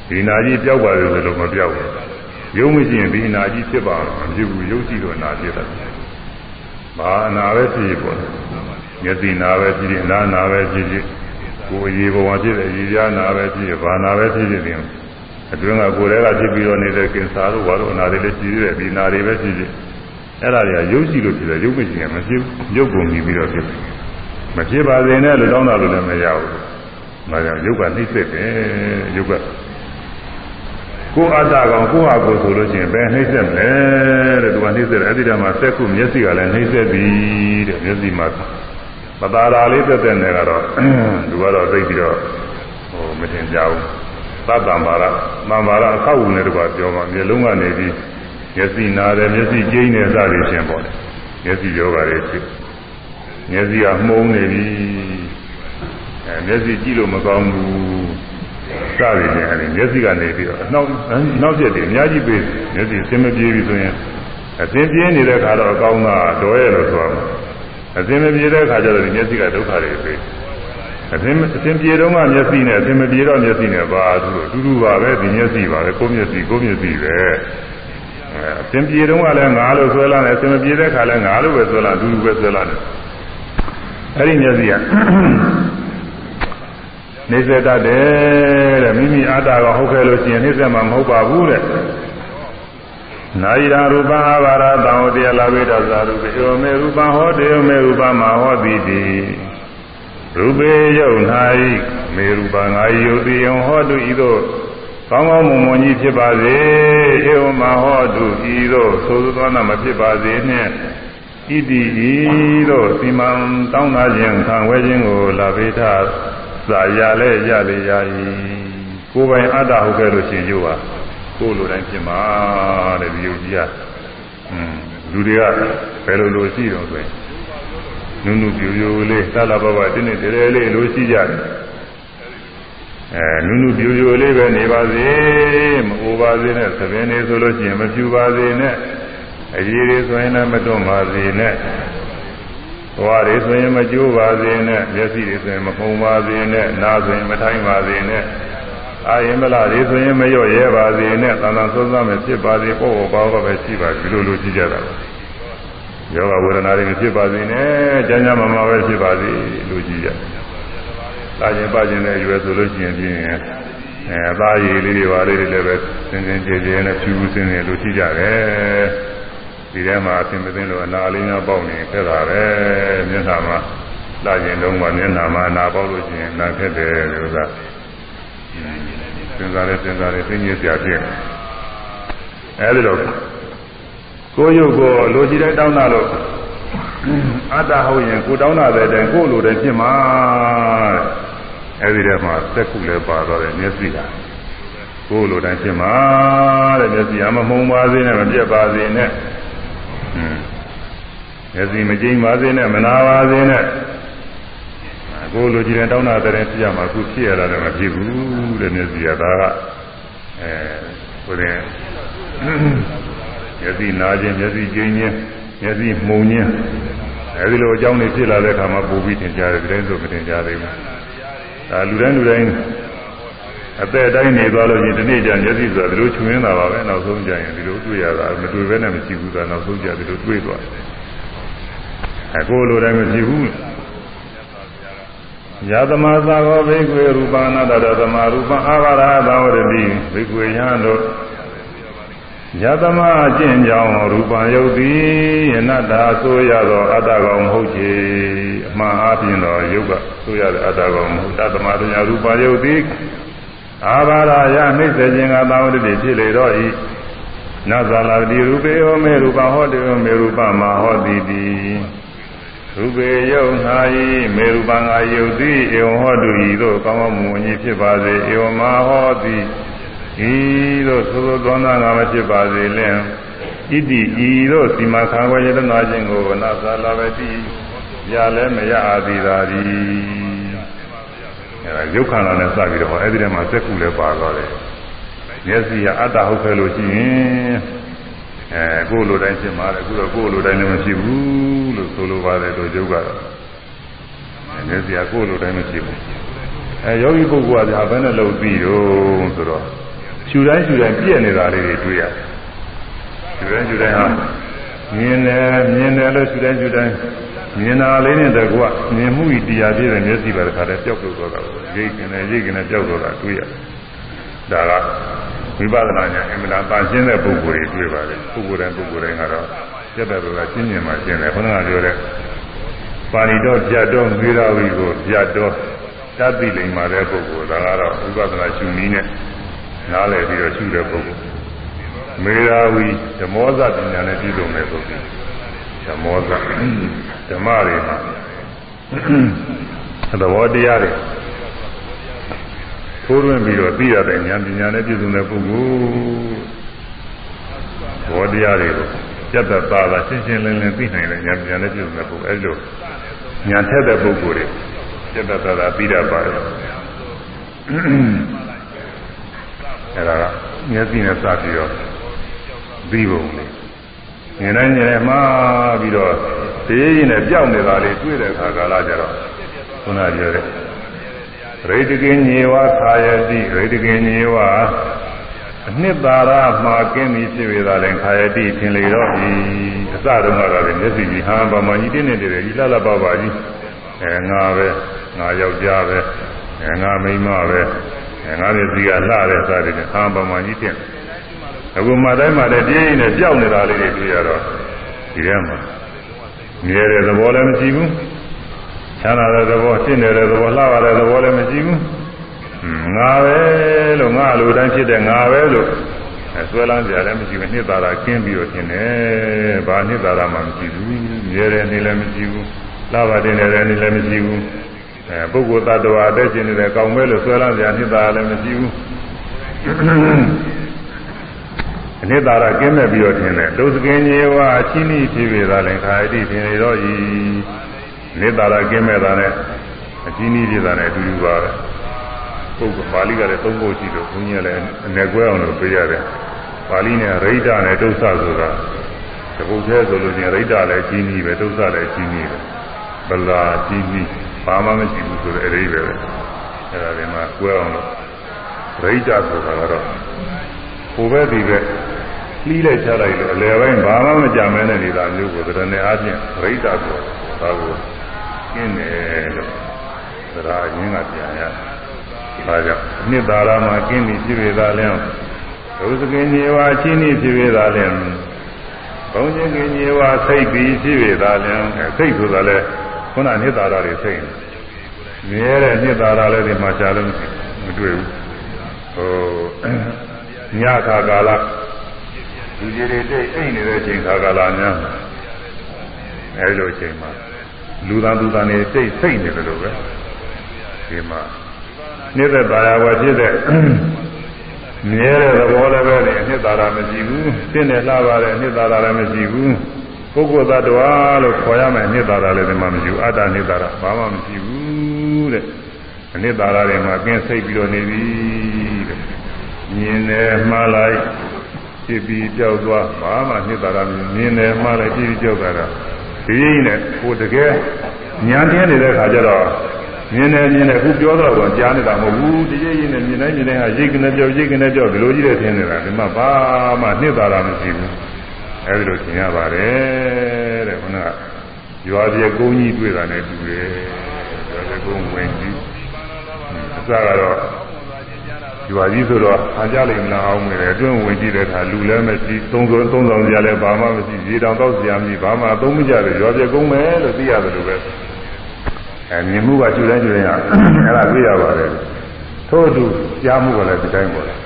ဒီနာကြီးပြောက်ပါလေဆိုလို့မပြောက်ဘူးယုံမရှိရင်ဒီအနာကြီးဖြစ်ပါတော့မဖြစ်ဘူးယုတ်ရှိတော့အနာဖြစ်တယ်ဘာအနာပဲဖြစ်ပေါ်တယ်မျက်စိနာပဲဖြစ်ဖြစ်နားနာပဲဖြစ်ဖြစ်ကိုယ်အရေးပေါ်ဖြစ်တယ်ရည်ရနာပဲဖြစ်ဖြစ်ဘာနာပဲဖြစ်ဖြစ်တယ်အတွင်းကကိုယ်တည်းကဖြစ်ပြီးတော့နေတဲ့ကင်ဆာတို့ဘာလို့အနာတွေလည်းရှိသေးတယ်ဒီနာတွေပဲဖြစ်ဖြစ်အဲ့ဒါတွေကရုပ်ရှိလို့ဖြစ်တယ်ရုပ်မရှိရင်မဖြစ်ရုပ်ကုန်ပြီးတော့ဖြစ်တယ်မဖြစ်ပါစေနဲ့လို့တောင်းတာလို့လည်းမရဘူးဒါကြောင့်ရုပ်ကနှိမ့်ဆက်တယ်ရုပ်က ကိုယ်အတ္တကောင်ကိုယ်ဟာကိုယ်ဆိုလို့ရှိရင်ဘယ်နှိမ့်ဆက်မလဲတဲ့သူကနှိမ့်ဆက်တယ်အဲ့ဒီတည်းမှာစက်ခုမျက်စိကလည်းနှိမ့်ဆက်ပြီတဲ့မျက်စိမှာပတာရာလေးတက်တဲ့နေကတော့သူကတော့သိပြီးတော့ဟိုမတင်ကြဘူးသတ္တံပါရသံပါရအခောက်ဝင်တဲ့ကွာပြောမှာမျက်လုံးကနေပြီးမျက်စိနာတယ်မျက်စိကျိန်းနေစသည်ရှင်ပေါ့လေမျက်စိယောဂါတွေဖြစ်မျက်စိကမှုံးနေပြီအဲမျက်စိကြည့်လို့မကောင်းဘူး စသည်ရှင်အဲဒီမျက်စိကနေပြီးတော့နောက်နောက်ချက်တွေအများကြီးပေးမျက်စိအစင်မပြေပြီဆိုရင်အစင်ပြေးနေတဲ့ခါတော့အကောင်းတာတော်ရဲ့လို့ဆိုရမှာအစင်မပြေတဲ့ခါကျတော့ဒီမျက်စိကဒုက္ခတွေပေးအသင်အသင်ပြေတော့မှမျက်စိနဲ့အသင်မပြေတော့မျက်စိနဲ့ပါသူတို့အတူတူပါပဲဒီမျက်စိပါပဲကိုယ်မျက်စိကိုယ်မျက်စိပဲအဲအသင်ပြေတော့ကလည်းငါလို့ဆွဲလာတယ်အသင်မပြေတဲ့ခါလည်းငါလို့ပဲဆွဲလာအတူတူပဲဆွဲလာတယ်အဲ့ဒီမျက်စိက နေစေတတ်တယ်တဲ့မိမိအတ္တကဟုတ်ခဲ့လို့ရှိရင်နေစေမှာမဟုတ်ပါဘူးတဲ့နာယိရာရူပံအာဘာရတံဟောတေလာဝိဒသရူပေယောမေရူပံဟောတေယောမေရူပံမဟောတိတိရူပေယုတ်၌မေရူပငါယုတ်တိယံဟောတုဤသို့ကောင်းကောင်းမွန်မွန်ကြီးဖြစ်ပါစေဧဝမဟောတုဤသို့သို့သောနာမဖြစ်ပါစေနှင့်ဣတိဤသို့စီမံတောင်းတာခြင်းခံဝဲခြင်းကိုလာဘေထ စာရလဲရလေရ၏ကိုယ်ပိုင်အတ္တဟုတ်ခဲ့လို့ရှင်ယုတ်ပါကိုယ်လိုတိုင်းဖြစ်မှာတဲ့ဒီယုတ်ကြီးကอืมလူတွေကဘယ်လိုလိုရှိတော့ဆိုရင်နုနုပြူပြူလေးသလာဘဘတင်းနေတည်းလေးလိုရှိကြတယ်အဲနုနုပြူပြူလေးပဲနေပါစေမအိုပါစေနဲ့သဘင်နေဆိုလို့ရှိရင်မပြူပါစေနဲ့အရေးတွေဆိုရင်လည်းမတွန့်ပါစေနဲ့ သွားတွေဆိုရင်မကြိုးပါစေနဲ့မျက်စိတွေဆိုရင်မပုံပါစေနဲ့နားဆိုရင်မထိုင်းပါစေနဲ့အာယင်မလားတွေဆိုရင်မရော့ရဲပါစေနဲ့သံသံဆွမ်းဆွမ်းမဖြစ်ပါစေပေါ့ပေါ့ပါပါပဲရှိပါဒီလိုလိုကြည့်ကြတာယောဂဝေဒနာတွေမဖြစ်ပါစေနဲ့ကျမ်းကျမ်းမာမာပဲဖြစ်ပါစေလို့ကြည့်ကြလာခြင်းပခြင်းနဲ့ရွယ်ဆိုလို့ရှိရင်ပြင်းရင်အဲအသားရည်လေးတွေပါလေးတွေလည်းပဲစင်စင်ကြည်ကြည်နဲ့ဖြူဖြူစင်စင်လို့ကြည့်ကြတယ် ဒီထဲမှာအသင်မသိလို့အနာလေးများပေါက်နေခဲ့တာပဲမျက်နှာမှာလာခြင်းလုံးမှာမျက်နှာမှာအနာပေါက်လို့ရှိရင်နာခက်တယ်လို့ကစဉ်းစားရဲစဉ်းစားရဲသိဉ္ဇစရာဖြစ်အဲဒီလိုကိုယ်ရုပ်ကိုလိုချင်တဲ့တောင်းတာလို့အတ္တဟုတ်ရင်ကိုတောင်းတာတဲ့တိုင်ကိုလိုတဲ့ဖြစ်မှာအဲဒီထဲမှာစက်ခုလည်းပါတော့တယ်မျက်စိကကိုလိုတိုင်းဖြစ်မှာတဲ့မျက်စိအမမှုံပါစေနဲ့မပြတ်ပါစေနဲ့ မျက်စိမကျိန်းပါစေနဲ့မနာပါစေနဲ့ကိုလိုချင်တဲ့တောင်းတာတဲ့ဖြစ်ရမှာအခုဖြစ်ရတာလည်းမဖြစ်ဘူးတဲ့မျက်စိကဒါကအဲကိုယ်မျက်စိနာခြင်းမျက်စိကျင်းခြင်းမျက်စိမှုံခြင်းအဲဒီလိုအကြောင်းတွေဖြစ်လာတဲ့အခါမှာပူပြီးသင်ကြားတယ်ဒီတိုင်းဆိုမသင်ကြားသေးဘူးဒါလူတိုင်းလူတိုင်း အသက်တိုင်းနေသွားလို့ရှိရင်ဒီနေ့ကျမျက်စိဆိုတာဒီလိုချွင်းတာပါပဲနောက်ဆုံးကျရင်ဒီလိုတွေ့ရတာမတွေ့ဘဲနဲ့မရှိဘူးသာနောက်ဆုံးကျဒီလိုတွေ့သွားတယ်အကိုလိုတိုင်းမရှိဘူးယသမသာဟောဘိကွေရူပနာတရသမရူပအာဘာရသာဝရတိဘိကွေယံတို့ယသမအကျင့်ကြောင့်ရူပံယုတ်သည်အနတ္တဆိုရသောအတ္တကောင်မဟုတ်ချေအမှန်အပြင်သောယုတ်ကဆိုရတဲ့အတ္တကောင်မဟုတ်တသမတညာရူပယုတ်သည် အာဘာရယနှိမ့်စေခြင်းကသာဝတ္တိဖြစ်လေတော့ဤနသလာတိရူပေဟောမေရူပဟောတေဟောမေရူပမဟောတိတိရူပေယုတ်ငါဤမေရူပငါယုတ်သည်ဧဝဟောတုဤသို့ကောင်းကောင်းမွန်ကြီးဖြစ်ပါစေဧဝမဟောတိဤသို့သို့သောသောနာမဖြစ်ပါစေလင်ဣတိဤသို့စီမခံဝေယတနာခြင်းကိုနာသာလာဝတိရလဲမရအာသည်သာသည် အဲဒါရုပ်ခန္ဓာနဲ့စပြီးတော့အဲ့ဒီထဲမှာစက်ကူလည်းပါတော့တယ်မျက်စိကအတ္တဟုတ်ခဲ့လို့ရှိရင်အဲကိုယ်လိုတိုင်းဖြစ်မှာလေအခုတော့ကိုယ်လိုတိုင်းလည်းမရှိဘူးလို့ဆိုလိုပါတယ်တို့ယုတ်ကတော့မျက်စိကကိုယ်လိုတိုင်းမရှိဘူးအဲယောဂီပုဂ္ဂိုလ်ကဒါဘယ်နဲ့လုပ်ပြီးတော့ဆိုတော့ရှူတိုင်းရှူတိုင်းပြည့်နေတာလေးတွေတွေ့ရတယ်ရှူတိုင်းရှူတိုင်းဟာမြင်တယ်မြင်တယ်လို့ရှူတိုင်းရှူတိုင်း မြင်တာလေးနဲ့တကွမြင်မှုဤတရားပြည့်တဲ့မျက်စိပါတခါတည်းပျောက်လို့သွားတာရိတ်ကနေရိတ်ကနေပျောက်သွားတာတွေ့ရတယ်ဒါကဝိပဿနာဉာဏ်အမှန်တရားရှင်းတဲ့ပုဂ္ဂိုလ်တွေတွေ့ပါတယ်ပုဂ္ဂိုလ်တိုင်းပုဂ္ဂိုလ်တိုင်းကတော့ပြတ်တဲ့ကရှင်းမြင်မှရှင်းတယ်ခေါင်းကပြောတဲ့ပါဠိတော်ပြတ်တော်မေရာဝီကိုပြတ်တော်တတ်သိလိမ္မာတဲ့ပုဂ္ဂိုလ်ဒါကတော့ဝိပဿနာရှုနည်းနဲ့နားလည်ပြီးတော့ရှုတဲ့ပုဂ္ဂိုလ်မေရာဝီဓမောဇပညာနဲ့ပြည့်စုံတဲ့ပုဂ္ဂိုလ် ဓမောဇဓမ္မတွေမှာသဘောတရားတွေထိုးတွင်းပြီးတော့သိရတဲ့ဉာဏ်ပညာနဲ့ပြည့်စုံတဲ့ပုဂ္ဂိုလ်ဘောတရားတွေကိုပြတ်သက်သာသာရှင်းရှင်းလင်းလင်းသိနိုင်တဲ့ဉာဏ်ပညာနဲ့ပြည့်စုံတဲ့ပုဂ္ဂိုလ်အဲလိုဉာဏ်ထက်တဲ့ပုဂ္ဂိုလ်တွေပြတ်သက်သာသာသိတတ်ပါတယ်အဲဒါကမျက်စိနဲ့စပြီးတော့ပြီးပုံလေး ဉာဏ်နဲ့ဉာဏ်နဲ့မှားပြီးတော့သေးရင်နဲ့ကြောက်နေတာလေးတွေ့တဲ့အခါကာလကျတော့ခုနပြောတဲ့ရိတကိညေဝခာယတိရိတကိညေဝအနှစ်သာရမှာကင်းပြီးဖြစ်ရတာလည်းခာယတိထင်လေတော့ဒီအစတုန်းကတော့မျက်စိကြီးဟာဗမာကြီးတင်းနေတယ်ကြီးလှလှပပကြီးအဲငါပဲငါယောက်ျားပဲအဲငါမိန်းမပဲအဲငါမျက်စိကလှတဲ့စသည်ဖြင့်ဟာဗမာကြီးတင်း အခုမှတိုင်းမှလည်းပြင်းနေကြောက်နေတာလေးတွေတွေ့ရတော့ဒီထဲမှာမြဲတဲ့သဘောလည်းမရှိဘူးချမ်းသာတဲ့သဘောရှင်းနေတဲ့သဘောလှပါတဲ့သဘောလည်းမရှိဘူးငါပဲလို့ငါလိုတိုင်းဖြစ်တဲ့ငါပဲလို့ဆွဲလန်းကြလည်းမရှိဘူးနှစ်သာရကင်းပြီးတော့ရှင်တယ်ဘာနှစ်သာရမှမရှိဘူးမြဲတဲ့နေလည်းမရှိဘူးလှပါတဲ့နေလည်းနေလည်းမရှိဘူးအဲပုဂ္ဂိုလ်သတ္တဝါအသက်ရှင်နေတဲ့ကောင်းမဲလို့ဆွဲလန်းကြနှစ်သာရလည်းမရှိဘူး အနိတ္တာရကင်းမဲ့ပြီးတော့ထင်တယ်ဒုစကင်းကြီးဝါအချင်းဤဖြစ်ပေသာလည်းခါယတိထင်ရတော့ဤအနိတ္တာရကင်းမဲ့တာနဲ့အချင်းဤဖြစ်တာနဲ့အတူတူပါပဲပုဂ္ဂိုလ်ပါဠိကလည်းသုံးဖို့ရှိလို့ဘုန်းကြီးကလည်းအနေကွဲအောင်လို့ပြရတယ်ပါဠိနဲ့ရိဋ္ဌနဲ့ဒုစဆိုတာတပုတ်သေးဆိုလို့ချင်းရိဋ္ဌလည်းအချင်းဤပဲဒုစလည်းအချင်းဤပဲဗလာအချင်းဤဘာမှမရှိဘူးဆိုတဲ့အရေးပဲအဲ့ဒါဒီမှာကွဲအောင်လို့ရိဋ္ဌဆိုတာကတော့ဟိုဘက်ဒီဘ က်လှီးလိုက်ချလိုက်လို့အလယ်ပိုင်းဘာမှမကြမ်းမဲတဲ့နေတာမျိုးကိုသရဏေအားဖြင့်ရိဋ္ဌဆိုဒါကိုကျင်းတယ်လို့သရာရင်းကပြန်ရဒါကြောင့်နှစ်သာရမှာကျင်းပြီးပြည့်သာလင်းဒုစကင်းကြီးဝါချင်းဤပြည့်သာလင်းဘုံချင်းကင်းကြီးဝါစိတ်ပြီးပြည့်သာလင်းစိတ်ဆိုတာလဲခုနနှစ်သာရတွေစိတ်နေမြဲတဲ့နှစ်သာရလည်းဒီမှာရှားလို့မတွေ့ဘူးဟိုညခါကာလ လူကြီးတွေတိတ်အိတ်နေတဲ့အချိန်ခါကာလများအဲဒီလိုအချိန်မှာလူသားသူသားတွေတိတ်စိတ်နေတယ်လို့ပဲဒီမှာနှစ်သက်ပါရဝဖြစ်တဲ့မြဲတဲ့သဘောလည်းပဲအနှစ်သာရမရှိဘူးသိနေလှပါတဲ့အနှစ်သာရလည်းမရှိဘူးပုဂ္ဂိုလ်သတ္တဝါလို့ခေါ်ရမယ်အနှစ်သာရလည်းဒီမှာမရှိဘူးအတ္တအနှစ်သာရဘာမှမရှိဘူးတဲ့အနှစ်သာရတွေမှာကင်းစိတ်ပြီးတော့နေပြီတဲ့မြင်တယ်မှားလိုက် ဖြစ်ပြီးကြောက်သွားဘာမှနှစ်သာရမြင်တယ်မှားလိုက်ဖြစ်ပြီးကြောက်တာဒီနဲ့ကိုတကယ်ညာတင်းနေတဲ့ခါကျတော့မြင်တယ်မြင်တယ်အခုပြောတော့တော့ကြားနေတာမဟုတ်ဘူးတကယ်ရင်းနဲ့မြင်တိုင်းမြင်တိုင်းဟာရိတ်ကနေကြောက်ရိတ်ကနေကြောက်ဒီလိုကြီးတဲ့ထင်နေတာဒီမှာဘာမှနှစ်သာရမရှိဘူးအဲဒီလိုသင်ရပါတယ်တဲ့ခုနကရွာပြေကုန်းကြီးတွေ့တာနဲ့တူတယ်ရွာပြေကုန်းဝင်ကြီးအစကတော့ ကျွာကြီးဆိုတော့အကြလိမ့်မလားအောင်မယ်အတွင်းဝင်ကြည့်တဲ့အခါလူလည်းမရှိသုံးစုံသုံးဆောင်ကြလည်းဘာမှမရှိရေတောင်တော့စရာမရှိဘာမှသုံးမကြတယ်ရွာပြကုန်းမယ်လို့သိရတယ်လို့ပဲအဲမြင်မှုကကျွတိုင်းကျွတိုင်းကအဲ့ဒါသိရပါတယ်ထို့အတူကြားမှုကလည်းဒီတိုင်းပေါ်တယ်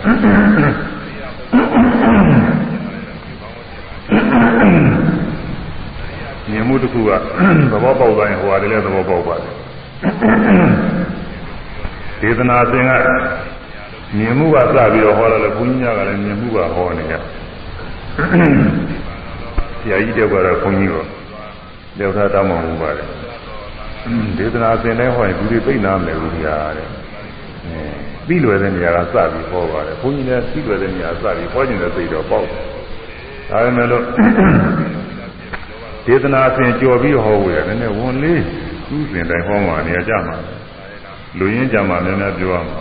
မြင်မှုတစ်ခုကသဘောပေါက်တိုင်းဟိုဟာလည်းသဘောပေါက်ပါတယ်ဒေသနာသင်က မြင်မှုကစပြီးတော့ဟောတယ်လေဘုန်းကြီးများကလည်းမြင်မှုကဟောနေရဆရာကြီးတက်ကတော့ဘုန်းကြီးကလောက်ထားတောင်းမှမူပါတယ်ဒေသနာသင်တဲ့ဟောရင်ဘူးတွေပြိနာမယ်ဘူးများတဲ့ပြီးလွယ်တဲ့နေရာကစပြီးဟောပါတယ်ဘုန်းကြီးလည်းပြီးလွယ်တဲ့နေရာစပြီးဟောကျင်တဲ့စိတ်တော့ပေါ့ဒါပေမဲ့လို့ဒေသနာသင်ကြော်ပြီးဟောဝေတယ်နည်းနည်းဝန်လေးသူ့စဉ်တိုင်းဟောမှနေရာကြမှာလူရင်းကြမှာများများပြောရမှာ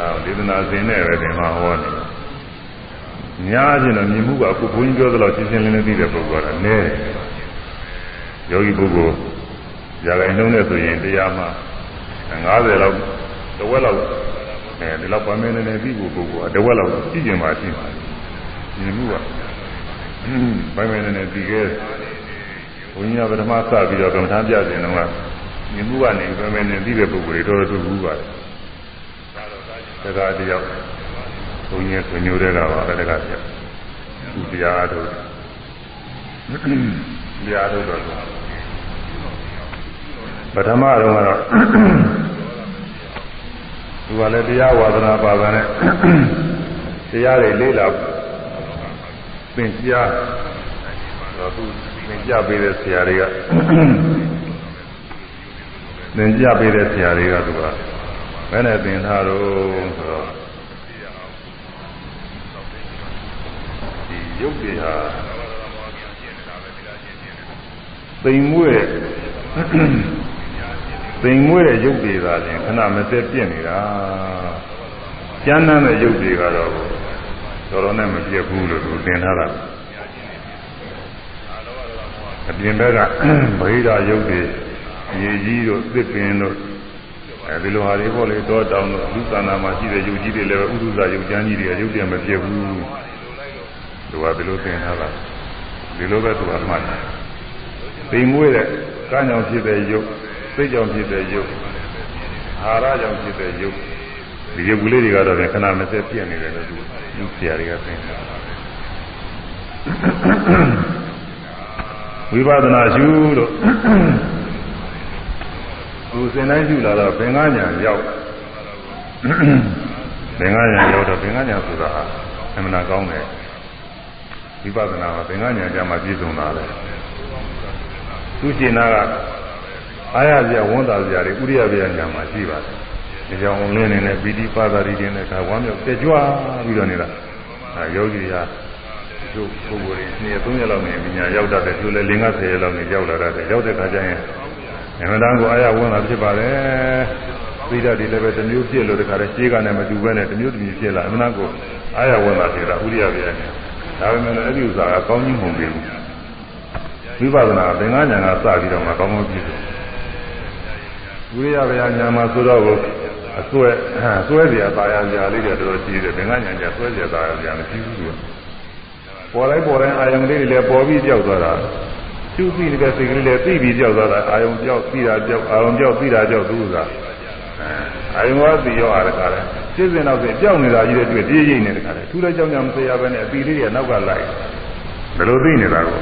အဲဒေသနာစဉ်နဲ့ပဲဒီမှာဟောနေများချင်းတော့မြင်မှုကအခုဘုန်းကြီးပြောသလောက်ရှင်းရှင်းလင်းလင်းသိတဲ့ပုဂ္ဂိုလ်ကနည်းယောဂီပုဂ္ဂိုလ်ຢာကိုင်းလုံးနဲ့ဆိုရင်တရားမှ90လောက်တဝက်လောက်အဲဒီလောက်ပါမယ်နေပြီကိုပုဂ္ဂိုလ်ကတဝက်လောက်ကြည့်ကျင်ပါရှိပါမြင်မှုကပိုင်မယ်နေပြီးခဲ့ဘုန်းကြီးကပထမစပြီးတော့ကမ္မထာပြစဉ်တော့မြင်မှုကနေပိုင်မယ်နေပြီးတဲ့ပုဂ္ဂိုလ်တွေတော်တော်တူဘူးပါတယ် တက္ကတယောက်ဘုန်းကြီးဆွေမျိုးတဲ့ကပါပဲတက္ကတယောက်သူတရားအားထုတ်တရားအားထုတ်တော့ပထမတော့ကတော့သူကလည်းတရားဝါဒနာပါတာနဲ့တရားတွေလေ့လာသင်ကြားတော့သူသင်ကြားပေးတဲ့ဆရာတွေကသင်ကြားပေးတဲ့ဆရာတွေကသူက ဘယ်နဲ့သင်ထားတော့ဆိုတော့ဒီရုပ်တွေဟာသိမ်မွေ့သိမ်မွေ့တဲ့ရုပ်တွေသာလျှင်ခဏမစက်ပြင့်နေတာကျမ်းမ်းတဲ့ရုပ်တွေကတော့တော်တော်နဲ့မပြတ်ဘူးလို့သူသင်ထားတာအပြင်ဘက်ကဗိဓာရုပ်တွေရေကြီးတို့သစ်ပင်တို့ အဲဒီလိုဟာတွေပေါ့လေတောတောင်တို့လူသနာမှာရှိတဲ့ယုတ်ကြီးတွေလည်းဥဒုဇယုတ်ကျမ်းကြီးတွေကယုတ်တယ်မပြတ်ဘူးသူကဒီလိုသင်ထားတာဒီလိုပဲသူကမှတ်တယ်သိမွေးတဲ့ကံကြောင့်ဖြစ်တဲ့ယုတ်စိတ်ကြောင့်ဖြစ်တဲ့ယုတ်အာဟာရကြောင့်ဖြစ်တဲ့ယုတ်ဒီယုတ်ကလေးတွေကတော့ခဏမစက်ပြည့်နေတယ်လို့သူလူဆရာတွေကသင်တာဝိပဿနာရှုလို့ သူစင်တိုင်းရှုလာတော့ဘင်္ဂညာရောက်ဘင်္ဂညာရောက်တော့ဘင်္ဂညာဆိုတာဟာအမှန်ကောင်းတယ်ဝိပဿနာကသင်္ကညာကြမှာပြည့်စုံတာလေသူရှင်နာကအာရပြဝန်တာပြတွေဥရိယပြညာမှာရှိပါတယ်ဒီကြောင့်လင်းနေတဲ့ပီတိပါဒရီတွေနဲ့ဒါဝမ်းမြောက်ကြကြွားပြီးတော့နေတာအဲယောဂီဟာတို့ပုဂ္ဂိုလ်တွေနှစ်ရက်သုံးရက်လောက်နေပညာရောက်တတ်တယ်သူလည်း၅၀ရက်လောက်နေရောက်လာတတ်တယ်ရောက်တဲ့ခါကျရင် အမှန်တန်ကိုအာရဝင်တာဖြစ်ပါတယ်သီးဓာတ်တွေလည်းပဲတစ်မျိုးဖြစ်လို့တခါတည်းရှင်းကနဲ့မတူဘဲနဲ့တစ်မျိုးတစ်မျိုးဖြစ်လာအမှန်တန်ကိုအာရဝင်တာဖြစ်တာဥရိယပြည့်ဒါပေမဲ့လည်းအဲ့ဒီဥစ္စာကကောင်းကြီးမဟုတ်ဘူးဝိပဿနာသင်္ကညာကစပြီးတော့မှကောင်းကောင်းဖြစ်တယ်ဝိရိယဗျာညာမှာဆိုတော့အစွဲအစွဲပြာပါရညာလေးတွေတော်တော်ရှိတယ်သင်္ကညာညာစွဲပြာပါရညာမရှိဘူးသူကပေါ်လိုက်ပေါ်တိုင်းအာယုံလေးတွေလည်းပေါ်ပြီးကြောက်သွားတာ သူ့ပြီးနေတဲ့စိတ်ကလေးလည်းသိပြီးကြောက်သွားတာအာယုံကြောက်ပြီးတာကြောက်အာယုံကြောက်ပြီးတာကြောက်သူကအာယုံကသိရောအားတကားလဲစိတ်စဉ်တော့ပြင်ကြောက်နေတာကြီးတဲ့တွေ့တည်ရိပ်နေတကားလဲထူးတဲ့ကြောင့်ကြောင့်မသိရဘဲနဲ့အပီလေးတွေနောက်ကလိုက်ဘယ်လိုသိနေတာကို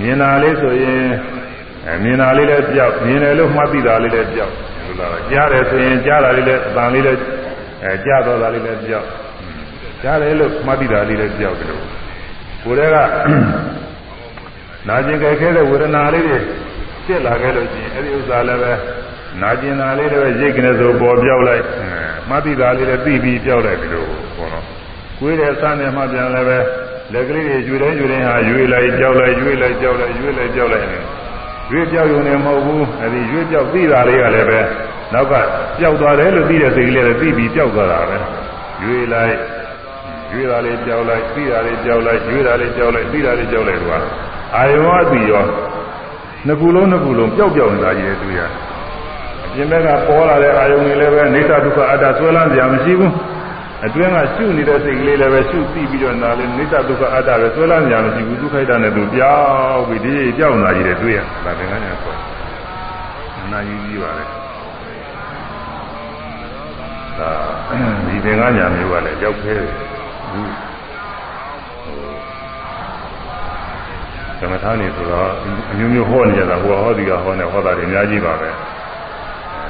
မြင်တာလေးဆိုရင်အဲမြင်တာလေးလည်းကြောက်မြင်တယ်လို့မှတ်သိတာလေးလည်းကြောက်ဟုတ်လားကြားတယ်ဆိုရင်ကြားတာလေးလည်းအတန်လေးလည်းအဲကြားတော့တာလေးလည်းကြောက်ကြားတယ်လို့မှတ်သိတာလေးလည်းကြောက်တယ်လို့ကိုယ်တည်းက နာကျင်ကြခဲတဲ့ဝေဒနာလေးတွေဖြစ်လာခဲ့လို့ရှိရင်အဲ့ဒီဥစ္စာလည်းပဲနာကျင်တာလေးတွေရိတ်ကနေဆိုပေါ်ပြောက်လိုက်မှတ်သိတာလေးလည်းသိပြီးပြောက်လိုက်ပြီလို့ဘောနော်ကိုယ်တဲ့စမ်းနေမှပြန်လည်းပဲလက်ကလေးတွေယူတိုင်းယူတိုင်းဟာရွေလိုက်ကြောက်လိုက်ရွေလိုက်ကြောက်လိုက်ရွေလိုက်ကြောက်လိုက်နေရွေကြောက်ရုံနဲ့မဟုတ်ဘူးအဲဒီရွေကြောက်သိတာလေးကလည်းပဲနောက်ကပျောက်သွားတယ်လို့သိတဲ့စိတ်ကလေးလည်းသိပြီးပျောက်သွားတာပဲရွေလိုက်ရွေတာလေးကြောက်လိုက်သိတာလေးကြောက်လိုက်ရွေတာလေးကြောက်လိုက်သိတာလေးကြောက်လိုက်ကွာ အာယဝသိရောနှစ်ခုလုံးနှစ်ခုလုံးပျောက်ပျောက်နေတာကြီးတွေ့ရအပြင်ဘက်ကပေါ်လာတဲ့အာယုန်တွေလည်းပဲအိဋ္ဌဒုက္ခအတ္တဆွဲလန်းစရာမရှိဘူးအတွင်းကရှုနေတဲ့စိတ်ကလေးလည်းပဲရှုသိပြီးတော့နားလေးနိစ္စဒုက္ခအတ္တပဲဆွဲလန်းကြမရှိဘူးဒုက္ခိတနဲ့သူပြောက်ပြီးဒီပြောက်နာကြီးတယ်တွေ့ရတာသင်္ကန်းညာဆွဲနာကြီးကြီးပါလေဒါဒီသင်္ကန်းညာမျိုးကလည်းကြောက်ခဲတယ် ဘူးသမထနေဆိုတော့အမျိုးမျိုးဟောနေကြတာဟိုဟောဒီကဟောနေဟောတာတွေအများကြီးပါပဲ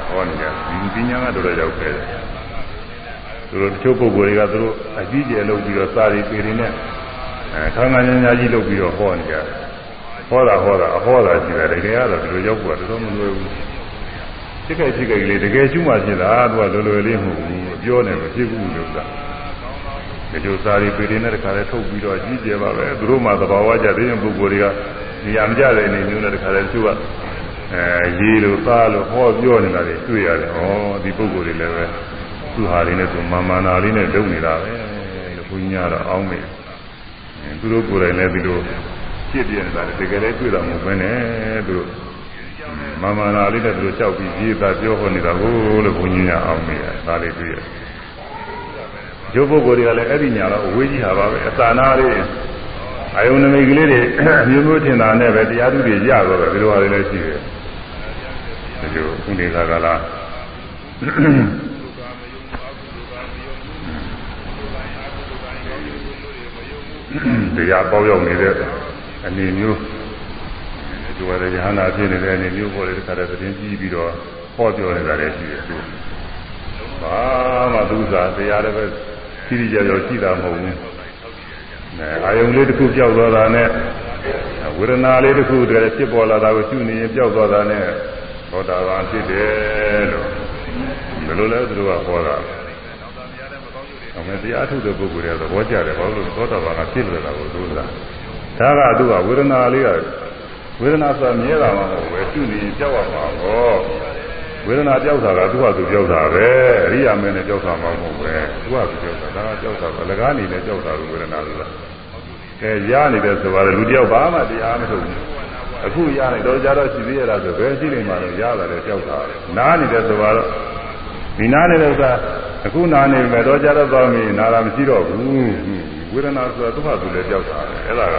ဟောနေကြဒီပညာကတော်တော်ကြောက်ခဲတယ်သူတို့တချို့ပုဂ္ဂိုလ်တွေကသူတို့အကြီးကျယ်လုပ်ပြီးတော့စာရီပေတွေနဲ့အဲခန်းခန်းညာညာကြီးလုပ်ပြီးတော့ဟောနေကြတယ်ဟောတာဟောတာအဟောတာရှိတယ်တကယ်ကတော့ဒီလိုရောက်ဖို့တော်တော်မလွယ်ဘူးစိတ်ကြိုက်စိတ်ကြိုက်လေးတကယ်ကျွမှဖြစ်တာသူကလွယ်လွယ်လေးမဟုတ်ဘူးပြောနေမဖြစ်ဘူးလို့သာ ဒီလိုစာရီပေတွေနဲ့တခါလဲထုတ်ပြီးတော့အကြီးကျယ်ပါပဲသူတို့မှသဘာဝကြတဲ့ပုဂ္ဂိုလ်တွေကနေရာမကြတဲ့အနေမျိုးနဲ့တခါလဲသူကအဲရေလိုသားလိုဟောပြောနေတာတွေတွေ့ရတယ်ဩဒီပုဂ္ဂိုလ်တွေလည်းပဲသူဟာလေးနဲ့သူမာမာနာလေးနဲ့လုပ်နေတာပဲလို့ဘုန်းကြီးကတော့အောင်းနေသူတို့ကိုယ်တိုင်လည်းဒီလိုဖြစ်ပြနေတာတကယ်လည်းတွေ့တာမဟုတ်ဘဲနဲ့သူတို့မာမာနာလေးနဲ့သူတို့လျှောက်ပြီးကြီးသာပြောဟောနေတာကိုလို့ဘုန်းကြီးကအောင်းနေတယ်ဒါလေးတွေ့ရတယ် ကျိုးပုဂ္ဂိုလ်တွေကလည်းအဲ့ဒီညာတော့အဝေးကြီးဟာပါပဲအသာနာလေးအယုံနမိတ်ကလေးတွေအမျိုးမျိုးထင်တာနဲ့ပဲတရားသူတွေရတော့တယ်ဒီလိုဟာတွေလည်းရှိတယ်ဒီလိုခုနေသာကလာတရားပေါက်ရောက်နေတဲ့အနေမျိုးဒီဝရယဟနာဖြစ်နေတဲ့အနေမျိုးပေါ်တဲ့ခါတဲ့သတင်းကြည့်ပြီးတော့ဟောပြောနေတာလည်းရှိတယ်သူဘာမှသူစားတရားလည်းပဲ ရှိရကြရောရှိတာမဟုတ်ဘူးအဲအာယုံလေးတစ်ခုပြောက်သွားတာနဲ့ဝေဒနာလေးတစ်ခုတည်းဖြစ်ပေါ်လာတာကိုရှုနေရင်ပြောက်သွားတာနဲ့သောတာပန်ဖြစ်တယ်လို့ဘယ်လိုလဲသူတို့ကဟောတာအမေတရားထုတ်တဲ့ပုဂ္ဂိုလ်တွေသဘောကျတယ်ဘာလို့လဲသောတာပန်ကဖြစ်လွယ်တာကိုသူကဒါကသူကဝေဒနာလေးကဝေဒနာဆိုမြဲတာမှမဟုတ်ပဲရှုနေရင်ကြောက်ရမှာဟော ဝေဒနာကြောက်တာကသူ့ဟာသူကြောက်တာပဲအရိယာမင်းနဲ့ကြောက်တာမှမဟုတ်ပဲသူ့ဟာသူကြောက်တာဒါကကြောက်တာပဲလကားနေနဲ့ကြောက်တာလို့ဝေဒနာဆိုတာကဲရနေတယ်ဆိုပါလေလူတယောက်ဘာမှတရားမထုတ်ဘူးအခုရနေတော့ကြတော့ရှိသေးရလားဆိုဘယ်ရှိနေမှာလဲရတာလေကြောက်တာနားနေတယ်ဆိုပါတော့ဒီနားနေတဲ့ဥစ္စာအခုနာနေမယ်တော့ကြတော့သွားပြီနာတာမရှိတော့ဘူးဝေဒနာဆိုတာသူ့ဟာသူလည်းကြောက်တာပဲအဲ့ဒါက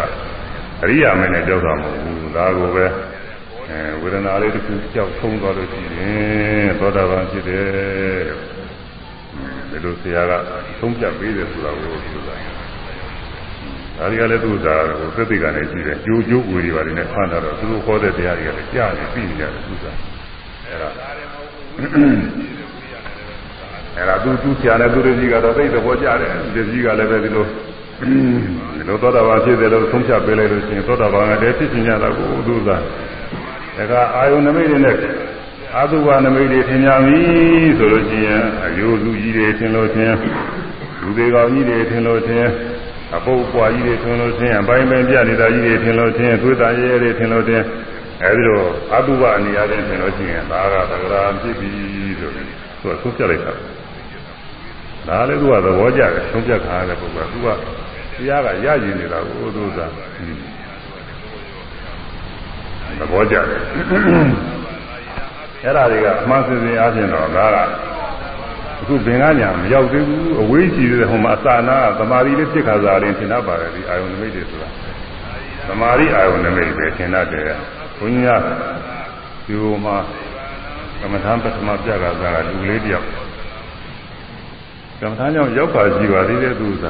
အရိယာမင်းနဲ့ကြောက်တာမဟုတ်ဘူးဒါကိုပဲ အဲဝေဒနာလေးတစ်ခုကြောက်ဆုံးသွားလို့ရှိရင်သောတာပန်ဖြစ်တယ်ဒီလိုဆရာကသုံးပြပေးတယ်ဆိုတာကိုဆိုတာဒါတွေကလည်းသူ့သာကိုသတိကနေရှိတယ်ကြိုးကြိုးဝေတွေပါတယ်နဲ့ဖန်တာတော့သူတို့ခေါ်တဲ့တရားတွေကလည်းကြားနေပြီးနေကြတယ်သူ့သာအဲ့ဒါအဲ့ဒါသူသူဆရာနဲ့သူတို့ကြီးကတော့သိတဲ့ဘောကြတယ်ဒီကြီးကလည်းပဲဒီလိုဒီလိုသောတာပန်ဖြစ်တယ်လို့သုံးဖြတ်ပေးလိုက်လို့ရှိရင်သောတာပန်ကတည်းဖြစ်ချင်ကြတာကိုသူသာ ဒါကအာယုန်နမိတ်တွေနဲ့အာသုဘနမိတ်တွေထင်ကြပြီဆိုလို့ရှိရင်အယိုလူကြီးတွေထင်လို့ချင်းလူသေးကောင်ကြီးတွေထင်လို့ချင်းအပုပ်ပွားကြီးတွေထင်လို့ချင်းအပိုင်းပိုင်းပြနေတာကြီးတွေထင်လို့ချင်းသွေးသားရဲရဲတွေထင်လို့ချင်းအဲဒီလိုအတုပအနေအချင်းထင်လို့ချင်းဒါကသက္ကရာဖြစ်ပြီဆိုပြီးသူကသုံးဖြတ်လိုက်တာဒါလည်းသူကသဘောကျတယ်သုံးဖြတ်ခါရတဲ့ပုဂ္ဂိုလ်ကသူကတရားကရရင်နေတာကိုသူက သဘောကျတယ်အဲ့ဒါတွေကအမှန်စင်စင်အားဖြင့်တော့ဒါကအခုဘင်္ဂညာမရောက်သေးဘူးအဝေးကြီးတဲ့ဟိုမှာအစာနာသမာဓိလေးဖြစ်ခါစားရင်သင်တတ်ပါတယ်ဒီအာယုန်နမိတ်တွေဆိုတာသမာဓိအာယုန်နမိတ်ပဲသင်တတ်တယ်ဘုန်းကြီးကဒီဟိုမှာကမ္မထာပထမပြခါစားကလူလေးတယောက်ကမ္မထာကြောင့်ရောက်ပါရှိပါသေးတယ်သူက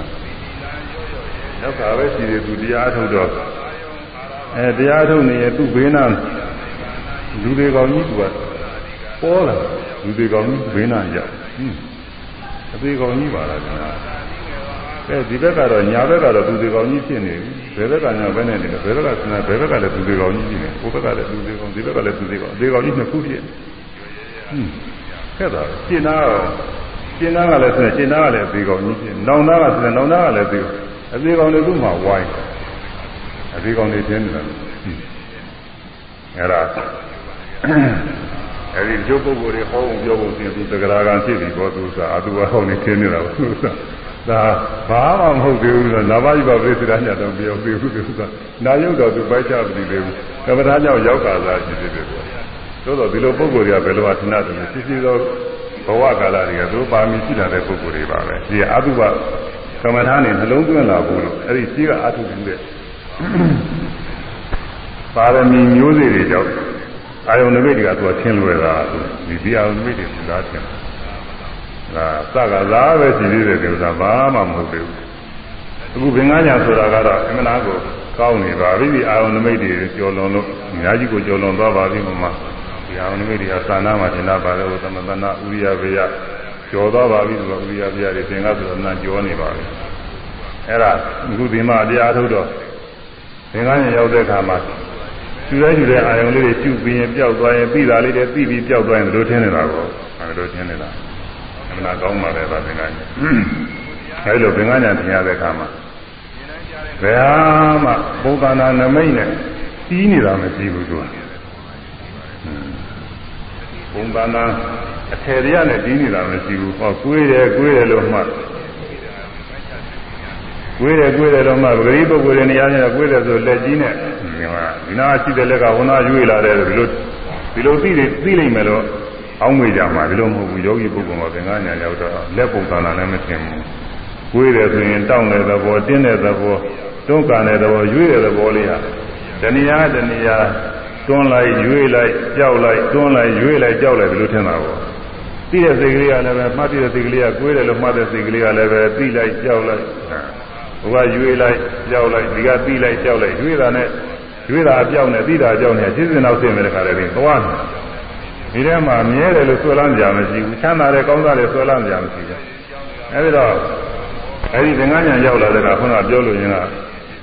ရောက်တာပဲရှိတယ်သူတရားထုတ်တော့ အဲတရားထုတ်နေရင်သူ့ဘေးနာလူတွေကောင်ကြီးသူကပေါ်လာလူတွေကောင်ကြီးဘေးနာရောက်ဟင်းအသေးကောင်ကြီးပါလားခင်ဗျာအဲဒီဘက်ကတော့ညာဘက်ကတော့သူတွေကောင်ကြီးဖြစ်နေပြီဘယ်ဘက်ကညာဘက်နဲ့နေလဲဘယ်ဘက်ကစနေဘယ်ဘက်ကလည်းသူတွေကောင်ကြီးဖြစ်နေဟိုဘက်ကလည်းသူတွေကောင်ဒီဘက်ကလည်းသူတွေကောင်အသေးကောင်ကြီးနှစ်ခုဖြစ်ဟင်းခဲ့တာရှင်းသားရှင်းသားကလည်းဆိုရင်ရှင်းသားကလည်းအသေးကောင်ကြီးဖြစ်နောင်သားကဆိုရင်နောင်သားကလည်းအသေးအသေးကောင်တွေကမှဝိုင်း အသေးကောင်တွေတင်းနေတာအဲ့ဒါအဲဒီကျုပ်ပုဂ္ဂိုလ်တွေဟောအောင်ပြောဖို့ပြင်သူတဂရာကံဖြစ်ပြီးတော့သူစားအတူဟောနေခင်းနေတာသူစားဒါဘာမှမဟုတ်သေးဘူးလားနာမယိပပရိစ္ဆေဒညာတော့ပြောသေးဘူးသူစားနာယုတ်တော်သူပိုက်ချမသိသေးဘူးကမ္မထာကြောင့်ရောက်တာသာရှိသေးတယ်ဆိုတော့ဒီလိုပုဂ္ဂိုလ်တွေကဘယ်လိုအထင်တယ်ရှိရှိသောဘဝကာလတွေကသူပါမီရှိလာတဲ့ပုဂ္ဂိုလ်တွေပါပဲဒီအတုပကမ္မထာနဲ့နှလုံးသွင်းလာဖို့လို့အဲဒီရှိကအထုပြုတဲ့ ပါရမီမျိုးစေ့တွေကြောင့်အာယုန်နမိတ်တွေကသူကထင်လွယ်တာဒီဒီအာယုန်နမိတ်တွေသူသားထင်တာစကစားပဲရှိသေးတယ်ဒီဥစ္စာဘာမှမဟုတ်သေးဘူးအခုဘင်္ဂညာဆိုတာကတော့အမှန်တရားကိုကောင်းနေပါပြီဒီအာယုန်နမိတ်တွေကျော်လွန်လို့အများကြီးကိုကျော်လွန်သွားပါပြီမှာဒီအာယုန်နမိတ်တွေကသာနာမှာသင်တာပါလေသမသနာဥရိယဘေယကျော်သွားပါပြီဆိုတော့ဥရိယဘေယတွေသင်္ကဆိုတော့နာကျော်နေပါပြီအဲ့ဒါအခုဒီမှာတရားထုတ်တော့ ဘင်္ဂညာရောက်တဲ့အခါမှာကျူရဲကျူတဲ့အာယုံလေးတွေကျူပြီးရင်ပျောက်သွားရင်ပြီးတာလေးတွေပြီးပြီးပျောက်သွားရင်တို့ထင်းနေတာကိုအဲလိုထင်းနေတာအမှန်ကောင်းပါလေဗာသင်္ကန်းအဲလိုသင်္ကန်းညာထင်ရတဲ့အခါမှာဘယ်ဟာမှဘုဒ္ဓနာနမိတ်နဲ့တီးနေတာမရှိဘူးသူကဘုံသာနာအထယ်ရနဲ့တီးနေတာမရှိဘူးဟောကွေးတယ်ကွေးတယ်လို့မှ ကွေးတယ်ကွေးတယ်လို့မှပဂရိပုဂ္ဂိုလ်တွေနေရာနဲ့ကွေးတယ်ဆိုလက်ကြီးနဲ့ဒီနာရှိတဲ့လက်ကဝန်သားရွေးလာတယ်ဒီလိုဒီလိုသိတယ်သိလိမ့်မယ်လို့အောင်းမေးကြမှာဒီလိုမဟုတ်ဘူးယောဂီပုဂ္ဂိုလ်မှာသင်္ကန်းညာရောက်တော့လက်ပုံသဏ္ဍာန်လည်းမသိဘူးကွေးတယ်ဆိုရင်တောင်းတဲ့သဘောတင်းတဲ့သဘောတွန်းကန်တဲ့သဘောရွေးတဲ့သဘောလေးဟာတဏှာတဏှာတွန်းလိုက်ရွေးလိုက်ကြောက်လိုက်တွန်းလိုက်ရွေးလိုက်ကြောက်လိုက်ဒီလိုထင်တာပေါ့သိတဲ့စိတ်ကလေးကလည်းပဲမှတ်တဲ့စိတ်ကလေးကကွေးတယ်လို့မှတ်တဲ့စိတ်ကလေးကလည်းပဲသိလိုက်ကြောက်လိုက် ဟိုကရွေးလိုက်ကြောက်လိုက်ဒီကသိလိုက်ကြောက်လိုက်ရွေးတာနဲ့ရွေးတာအပြောင်းနဲ့သိတာအပြောင်းနဲ့ရှင်းစင်တော့သိမယ်တခါတည်းပြီးသွားတယ်ဒီထဲမှာမြဲတယ်လို့ဆွဲလန်းကြမရှိဘူးချမ်းသာတယ်ကောင်းတာတယ်ဆွဲလန်းကြမရှိဘူးအဲဒီတော့အဲဒီသင်္ကန်းညာရောက်လာတဲ့ကခုနကပြောလို့ရင်က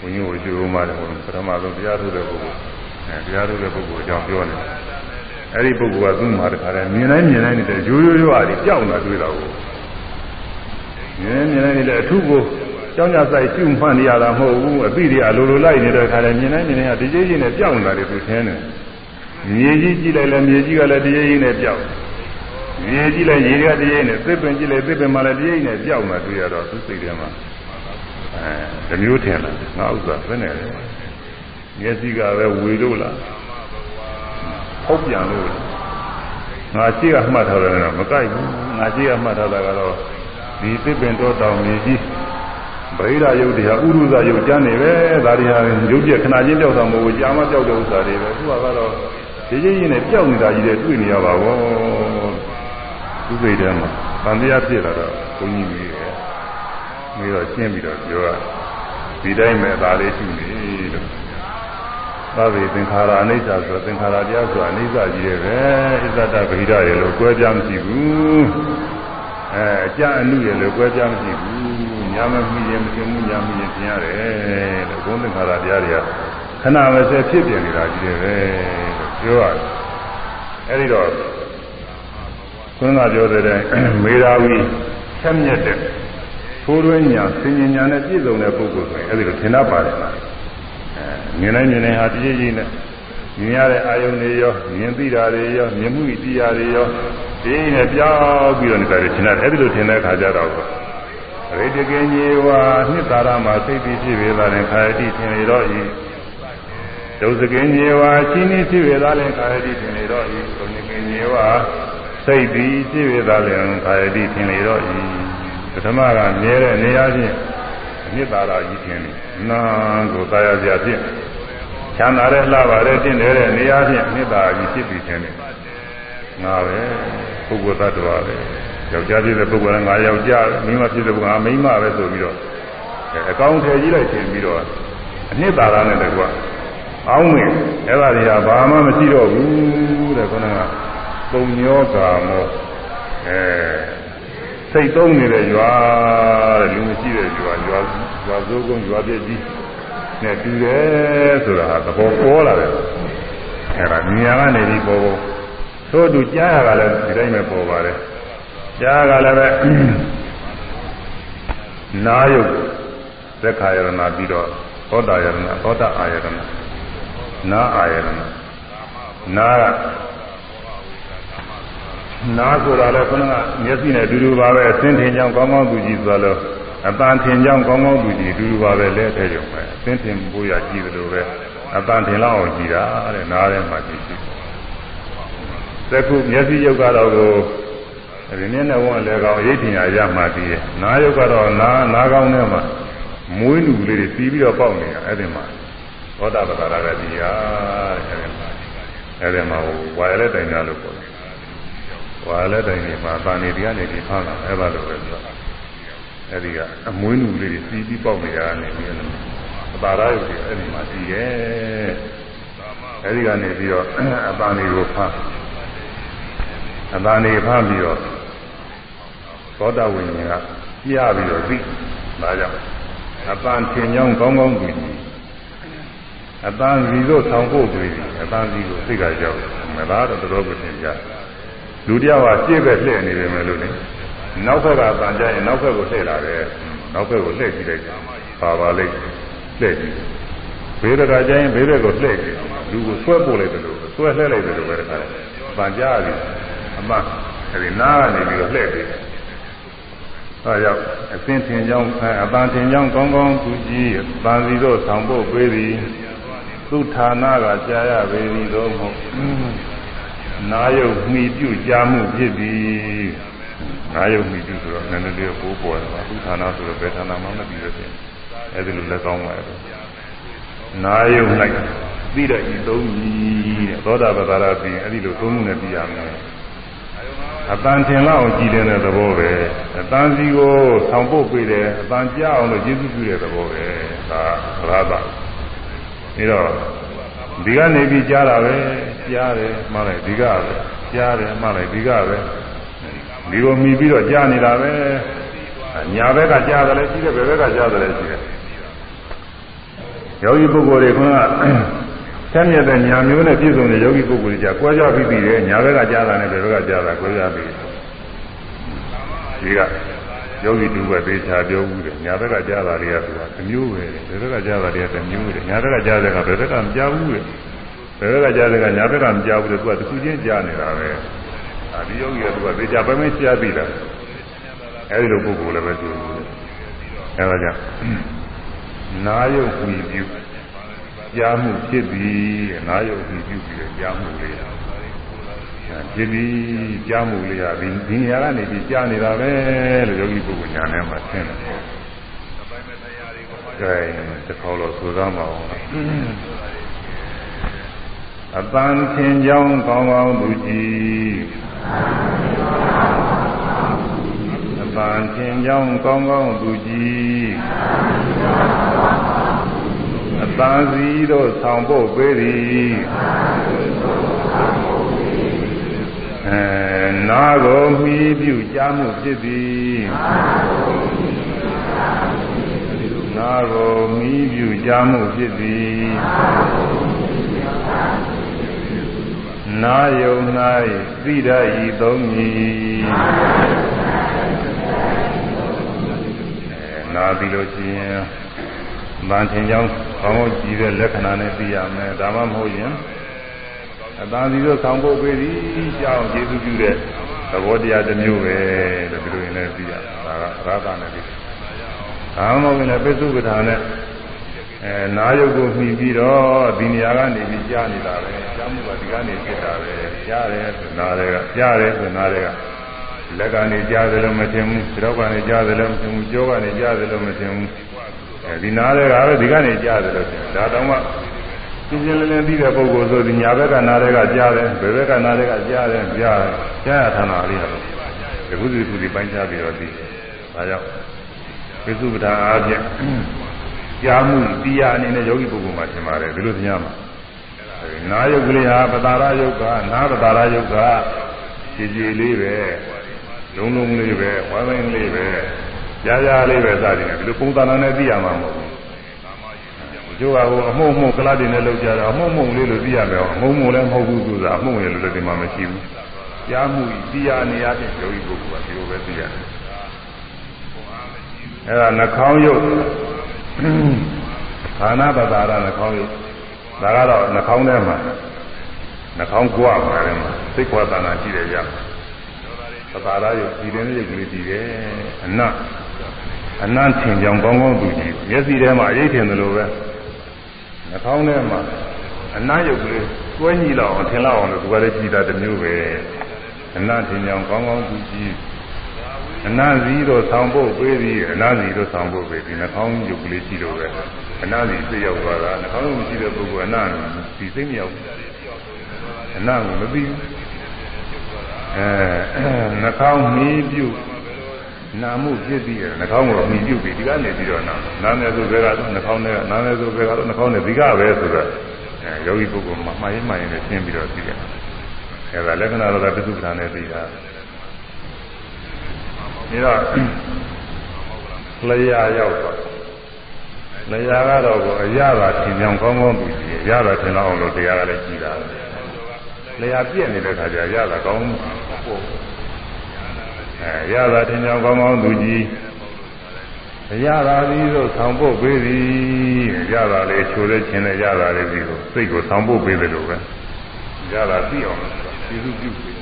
ဘုန်းကြီးကိုရှိဦးမှာတယ်ဟိုပထမဆုံးတရားထုတ်တဲ့ပုဂ္ဂိုလ်အဲတရားထုတ်တဲ့ပုဂ္ဂိုလ်အကြောင်းပြောနေတယ်အဲဒီပုဂ္ဂိုလ်ကသူ့မှာတခါတည်းမြင်တိုင်းမြင်တိုင်းနေတဲ့ရိုးရိုးရိုးအားကြီးကြောက်လာတွေ့တာကိုမြင်မြင်တိုင်းနေတဲ့အထုကို ကြောင်းကြဆိုင်ရှုမှတ်နေရတာမဟုတ်ဘူးအသိတွေအလိုလိုလိုက်နေတဲ့ခါတည်းမြင်တိုင်းမြင်တိုင်းကဒီကြီးကြီးနဲ့ကြောက်နေတာတွေသူထင်းတယ်မြေကြီးကြည့်လိုက်လဲမြေကြီးကလည်းတရေကြီးနဲ့ကြောက်ရေကြည့်လိုက်ရေကတရေနဲ့သစ်ပင်ကြည့်လိုက်သစ်ပင်မှလည်းတရေနဲ့ကြောက်မှတွေ့ရတော့သူစိတ်ထဲမှာအဲဓမျိုးထင်လာငါဥစ္စာဘယ်နဲ့လဲမျက်စိကပဲဝေလို့လားဟုတ်ပြန်လို့ငါရှိကမှတ်ထားတယ်တော့မကြိုက်ဘူးငါရှိကမှတ်ထားတာကတော့ဒီသစ်ပင်တော့တောင်မြေကြီး ဗိဓာယုတ်တရားဥရုဇယုတ်ကျမ်းနေပဲဒါတွေဟာရုပ်ပြခဏချင်းပြောက်တာမဟုတ်ဘူးကြာမှပြောက်တဲ့ဥစ္စာတွေပဲသူကတော့ဒီကြီးကြီးနဲ့ပြောက်နေတာကြီးတွေတွေ့နေရပါဘောသူစိတ်ထဲမှာတန်တရားဖြစ်လာတော့ဘုန်းကြီးကြီးရဲ့ပြီးတော့ရှင်းပြီးတော့ပြောရဒီတိုင်းပဲဒါလေးရှိနေလို့သာဝေသင်္ခါရအနိစ္စဆိုသင်္ခါရတရားဆိုအနိစ္စကြီးရဲ့ပဲဣဇဒဗိဓာရဲ့လို့ကြွဲပြားမရှိဘူးအဲအကြအနုရလို့ကွဲပြားမရှိဘူး ညာမမိရင်မသိဘူးညာမိရင်သင်ရတယ်လို့ဘုန်းသင်္ခါရတရားတွေကခဏမစဲဖြစ်ပြနေတာကြီးတယ်ပဲလို့ပြောရတယ်အဲဒီတော့ခွန်းကပြောတဲ့မေရာဝီဆက်မြက်တဲ့ထိုးတွင်းညာဆင်ញညာနဲ့ပြည့်စုံတဲ့ပုဂ္ဂိုလ်ဆိုရင်အဲဒီလိုထင်တတ်ပါတယ်လားအဲမြင်နိုင်မြင်နိုင်ဟာတည်ကြည်နဲ့မြင်ရတဲ့အာယုန်တွေရောမြင်သိတာတွေရောမြင်မှုတရားတွေရောဒီနဲ့ပြောင်းပြီးတော့နေတာထင်တယ်အဲဒီလိုထင်တဲ့အခါကျတော့ ရိတကင်းကြီးဝါနှစ်သာရမှာစိတ်ပြီးဖြစ်ပေသာလည်းခါရတိထင်လေတော့ဤဒုစကင်းကြီးဝါချင်းနေဖြစ်ပေသာလည်းခါရတိထင်လေတော့ဤဒုစကင်းကြီးဝါစိတ်ပြီးဖြစ်ပေသာလည်းခါရတိထင်လေတော့ဤပထမကမြဲတဲ့နေရာချင်းနှစ်သာရကြီးထင်တယ်နာကိုသာယာစရာဖြစ်ချမ်းသာတဲ့လှပါတဲ့တင့်တဲ့နေရာချင်းနှစ်သာရကြီးဖြစ်ပြီးထင်တယ်ငါပဲပုဂ္ဂိုလ်သတ္တဝါပဲ ယောက်ျားဖြစ်တဲ့ပုဂ္ဂိုလ်ကငါယောက်ျားမိန်းမဖြစ်တဲ့ပုဂ္ဂိုလ်ကမိန်းမပဲဆိုပြီးတော့အကောင်းထည်ကြီးလိုက်ရှင်ပြီးတော့အနှစ်သာရနဲ့တကွအောင်းမယ်အဲ့ဒါတွေကဘာမှမရှိတော့ဘူးတဲ့ခေါင်းကပုံညောကာမောအဲစိတ်သုံးနေတဲ့ရွာတဲ့လူမရှိတဲ့ရွာရွာရွာစိုးကုန်းရွာပြည့်ကြီးနဲ့တူတယ်ဆိုတာဟာသဘောပေါ်လာတယ်အဲ့ဒါဉာဏ်ကနေပြီးပေါ်ပေါ်သို့တူကြားရတာလည်းဒီတိုင်းပဲပေါ်ပါတယ် ကြားကလည်းပဲနာယုတ်သက်ခာယရဏပြီးတော့သောတာယရဏသောတာအာယရဏနာအာယရဏနာကနာဆိုတာလည်းခုနကမျက်စိနဲ့အတူတူပါပဲအသင်ထင်ကြောင်းကောင်းကောင်းသူကြည့်ဆိုလို့အပန်းထင်ကြောင်းကောင်းကောင်းသူကြည့်အတူတူပါပဲလဲထဲကြုံပဲအသင်ထင်ဖို့ရကြည့်တယ်လို့ပဲအပန်းထင်လောက်အောင်ကြည့်တာတဲ့နားထဲမှာကြည့်ကြည့်သက္ခုမျက်စိရုပ်ကတော့ ကိုဒီနေ့နဲ့ဝန်လည်းကောင်းရိပ်ထင်ရရမှတည်ရဲ့နားရုပ်ကတော့နားနားကောင်းထဲမှာမွေးနူလေးတွေပြီးပြီးတော့ပေါက်နေတာအဲ့ဒီမှာသောတာပတ္တရာကဒီဟာတဲ့အဲ့ဒီမှာအဲ့ဒီမှာဝါရတဲ့တိုင်များလို့ပြောတယ်ဝါရတဲ့တိုင်တွေမှာပါနေတရားနေပြီးဖမ်းလာအဲ့ဒါလိုပဲပြောတာအဲ့ဒီကအမွေးနူလေးတွေပြီးပြီးပေါက်နေတာနေပြီးတော့အပါရယုတ်တွေအဲ့ဒီမှာတည်ရဲ့အဲ့ဒီကနေပြီးတော့အပန်းတွေကိုဖမ်းအပန်းတွေဖမ်းပြီးတော့ သောတာဝိညာဉ်ကပြပြီးတော့သိဒါကြောင့်အပန်းထင်ကြောင်းကောင်းကောင်းသိအပန်းစီတို့ဆောင်ဖို့တွေ့တယ်အပန်းစီကိုသိကြကြောက်မလားတော့တော်ကိုသင်ကြလူတယောက်ကရှေ့ဘက်လှည့်နေတယ်မယ်လို့လေနောက်ဘက်ကပန်ကြရင်နောက်ဘက်ကိုလှည့်လာတယ်နောက်ဘက်ကိုလှည့်ကြည့်လိုက်ပါပါလိမ့်လှည့်ကြည့်ဘေးဘက်ကကြရင်ဘေးဘက်ကိုလှည့်ကြည့်လူကိုဆွဲပို့လိုက်တယ်လို့ဆွဲလှည့်လိုက်တယ်လို့ပဲတခါပန်ကြပြီအမှအဲဒီနားကနေပြီးတော့လှည့်ပြီး အဲရောက်အသင်ထင်ကြောင်းအပန်းထင်ကြောင်းကောင်းကောင်းသူကြည့်ပန်းစီတို့ဆောင်ဖို့ပေးသည်သူဌာနကကြာရပေသည်တော့မဟုတ်နာယုတ်မှီပြုကြားမှုဖြစ်သည်နာယုတ်မှီပြုဆိုတော့နည်းနည်းလေးပိုးပေါ်တယ်သူဌာနဆိုတော့ဘယ်ဌာနမှမသိရသေးဘူးအဲဒီလိုလက်ကောင်းပါရဲ့နာယုတ်၌သိတဲ့ဤသုံးကြီးတဲ့သောတာပတ္တရာပြီးအဲဒီလိုသုံးမှုနဲ့ပြရမယ် အတန်ထင်လောက်ကြည်တဲ့သဘောပဲအတန်စီကိုဆောင်ပုတ်ပေးတယ်အတန်ကြအောင်လို့ကျေးဇူးပြုတဲ့သဘောပဲဒါရသပြီးတော့ဒီကနေပြီးကြားတာပဲကြားတယ်မှလိုက်ဒီကပဲကြားတယ်မှလိုက်ဒီကပဲဒီကိုမြည်ပြီးတော့ကြားနေတာပဲညာဘက်ကကြားတယ်လည်းရှိတယ်ဘယ်ဘက်ကကြားတယ်လည်းရှိတယ်ယောဂီပုဂ္ဂိုလ်တွေက ဆက်မြတ်တဲ့ညာမျိုးနဲ့ပြည့်စုံတဲ့ယောဂီပုဂ္ဂိုလ်တွေကြကွဲကြပြီးပြီတယ်ညာဘက်ကကြားတာနဲ့ဘယ်ဘက်ကကြားတာကွဲကြပြီးဒီကယောဂီတူပဲသေချာပြောဘူးတယ်ညာဘက်ကကြားတာတွေကဆိုတာတစ်မျိုးပဲဘယ်ဘက်ကကြားတာတွေကတစ်မျိုးတယ်ညာဘက်ကကြားတဲ့ကဘယ်ဘက်ကမကြားဘူးတယ်ဘယ်ဘက်ကကြားတဲ့ကညာဘက်ကမကြားဘူးတယ်သူကတစ်ခုချင်းကြားနေတာပဲအဲဒီယောဂီကသူကသေချာပဲမကြားပြီလားအဲဒီလိုပုဂ္ဂိုလ်လည်းပဲသူအဲဒါကြောင့်နာယုတ်ဝီပြု ကြားမှုဖြစ်ပြီးငါယုတ်ပြီးပြုပြီးကြားမှုလေးဖြစ်ပြီးကြားမှုလေးဟာဒီဒီနေရာကနေပြီးကြားနေတာပဲလို့ယောဂီပုဂ္ဂိုလ်ညာထဲမှာသင်တယ်။ကဲတစ်ခေါက်တော့ဆိုသားမအောင်အပန်းသင်ကြောင်းကောင်းကောင်းသူကြည်အပန်းသင်ကြောင်းကောင်းကောင်းသူကြည် အပန်းစီတို့ဆောင်ဖို့ပေးသည်အဲနာကိုမှီပြုကြားမှုဖြစ်သည်နာကိုမှီပြုကြားမှုဖြစ်သည်နာယုံ၌သိတတ်ဤသုံးမည်နာပြီးလို့ရှိရင် ဗန်ထင်ကြောင်းကောင်းကောင်းကြည့်တဲ့လက္ခဏာနဲ့သိရမယ်ဒါမှမဟုတ်ရင်အတန်စီတို့ဆောင်ဖို့ပေးသည်ကြောင်းကျေစုပြုတဲ့သဘောတရားတစ်မျိုးပဲလို့ဒီလိုရင်လည်းသိရတာဒါကရာသနဲ့သိဒါမှမဟုတ်ရင်ပိစုပ္ပထာနဲ့အဲနာယုတ်ကိုမှီပြီးတော့ဒီနေရာကနေပြီးကြားနေတာပဲကြားမှုကဒီကနေဖြစ်တာပဲကြားတယ်ဆိုနာတွေကကြားတယ်ဆိုနာတွေကလက်ကနေကြားတယ်လို့မထင်ဘူးခြေထောက်ကနေကြားတယ်လို့မထင်ဘူးကြောကနေကြားတယ်လို့မထင်ဘူး အဲဒီနာတွေကပဲဒီကနေကြားတယ်လို့ထင်ဒါတောင်မှရှင်းရှင်းလင်းလင်းသိတဲ့ပုဂ္ဂိုလ်ဆိုဒီညာဘက်ကနာတွေကကြားတယ်ဘယ်ဘက်ကနာတွေကကြားတယ်ကြားတယ်ကြားရထာနာလေးတော့ဒီကုသီကုသီပိုင်းခြားပြီးတော့သိတယ်ဒါကြောင့်ပိစုပ္ပထာအားဖြင့်ကြားမှုတရားအနေနဲ့ယောဂီပုဂ္ဂိုလ်မှာသင်ပါတယ်ဒီလိုသင်ရမှာနာယုတ်ကလေးဟာပတာရယုတ်ကနာပတာရယုတ်ကကြည်ကြည်လေးပဲလုံးလုံးလေးပဲဝိုင်းဝိုင်းလေးပဲ ကြားကြားလေးပဲစသည်နဲ့ဒီလိုပုံသဏ္ဍာန်နဲ့သိရမှာမဟုတ်ဘူးကျိုးကဟိုအမှုံမှုကလတ်တွေနဲ့လောက်ကြတော့အမှုံမှုလေးလို့သိရမယ်အမှုံမှုလည်းမဟုတ်ဘူးဆိုတာအမှုံရလို့လည်းဒီမှာမရှိဘူးကြားမှုတရားနေရာချင်းယောဂီပုဂ္ဂိုလ်ကဒီလိုပဲသိရတယ်အဲ့ဒါနှာခေါင်းယုတ်ခန္ဓာပတာရနှာခေါင်းယုတ်ဒါကတော့နှာခေါင်းထဲမှာနှာခေါင်းကွာမှာလည်းမှာစိတ်ခွာတဏှာရှိတယ်ကြပတာရယုတ်ဒီတဲ့ရုပ်ကလေးဒီတယ်အနတ် အနတ်ထင်ကြောင်ကောင်းကောင်းသူကြည့်မျက်စိထဲမှာအရေးထင်တယ်လို့ပဲနှာခေါင်းထဲမှာအနတ်ယုတ်ကလေးတွဲညီလောက်အောင်ထင်လောက်အောင်လို့သူကလည်းကြည်တာတစ်မျိုးပဲအနတ်ထင်ကြောင်ကောင်းကောင်းသူကြည့်အနာစီတော့ဆောင်းဖို့ပေးသည်အနာစီတော့ဆောင်းဖို့ပေးသည်နှာခေါင်းရုပ်ကလေးရှိလို့ပဲအနာစီသိရောက်သွားတာနှာခေါင်းရုပ်ရှိတဲ့ပုဂ္ဂိုလ်အနာစီသိမရောက်အနာကိုမသိဘူးအဲနှာခေါင်းမီးပြုတ် နာမှုဖြစ်ပြီးနှာခေါင်းကိုမီးပြုတ်ပြီးဒီကနေပြီးတော့နာနာမယ်ဆိုဘယ်ကတော့နှာခေါင်းနဲ့နာမယ်ဆိုဘယ်ကတော့နှာခေါင်းနဲ့ဒီကပဲဆိုတော့အဲယောဂီပုဂ္ဂိုလ်မှာမှားရင်မှားရင်လည်းရှင်းပြီးတော့သိတယ်အဲဒါလက္ခဏာတော့ပြစုပ္ပန်နဲ့သိတာဒါတော့လျာရောက်သွားလျာကတော့ကိုအရသာသင်ကြောင်ကောင်းကောင်းသူကြည့်ရတာသင်တော့အောင်လို့တရားကလည်းကြည်တာလျာပြည့်နေတဲ့ခါကျရတာကောင်းပို့ အဲရတာသင်ကြောင်ကောင်းကောင်းသူကြည့်ရတာပြီးတော့ဆောင်းဖို့ပေးသည်ရတာလေးချိုးတဲ့ခြင်းနဲ့ရတာလေးပြီးတော့စိတ်ကိုဆောင်းဖို့ပေးတယ်လို့ပဲရတာသိအောင်ကျေစုပြုပေး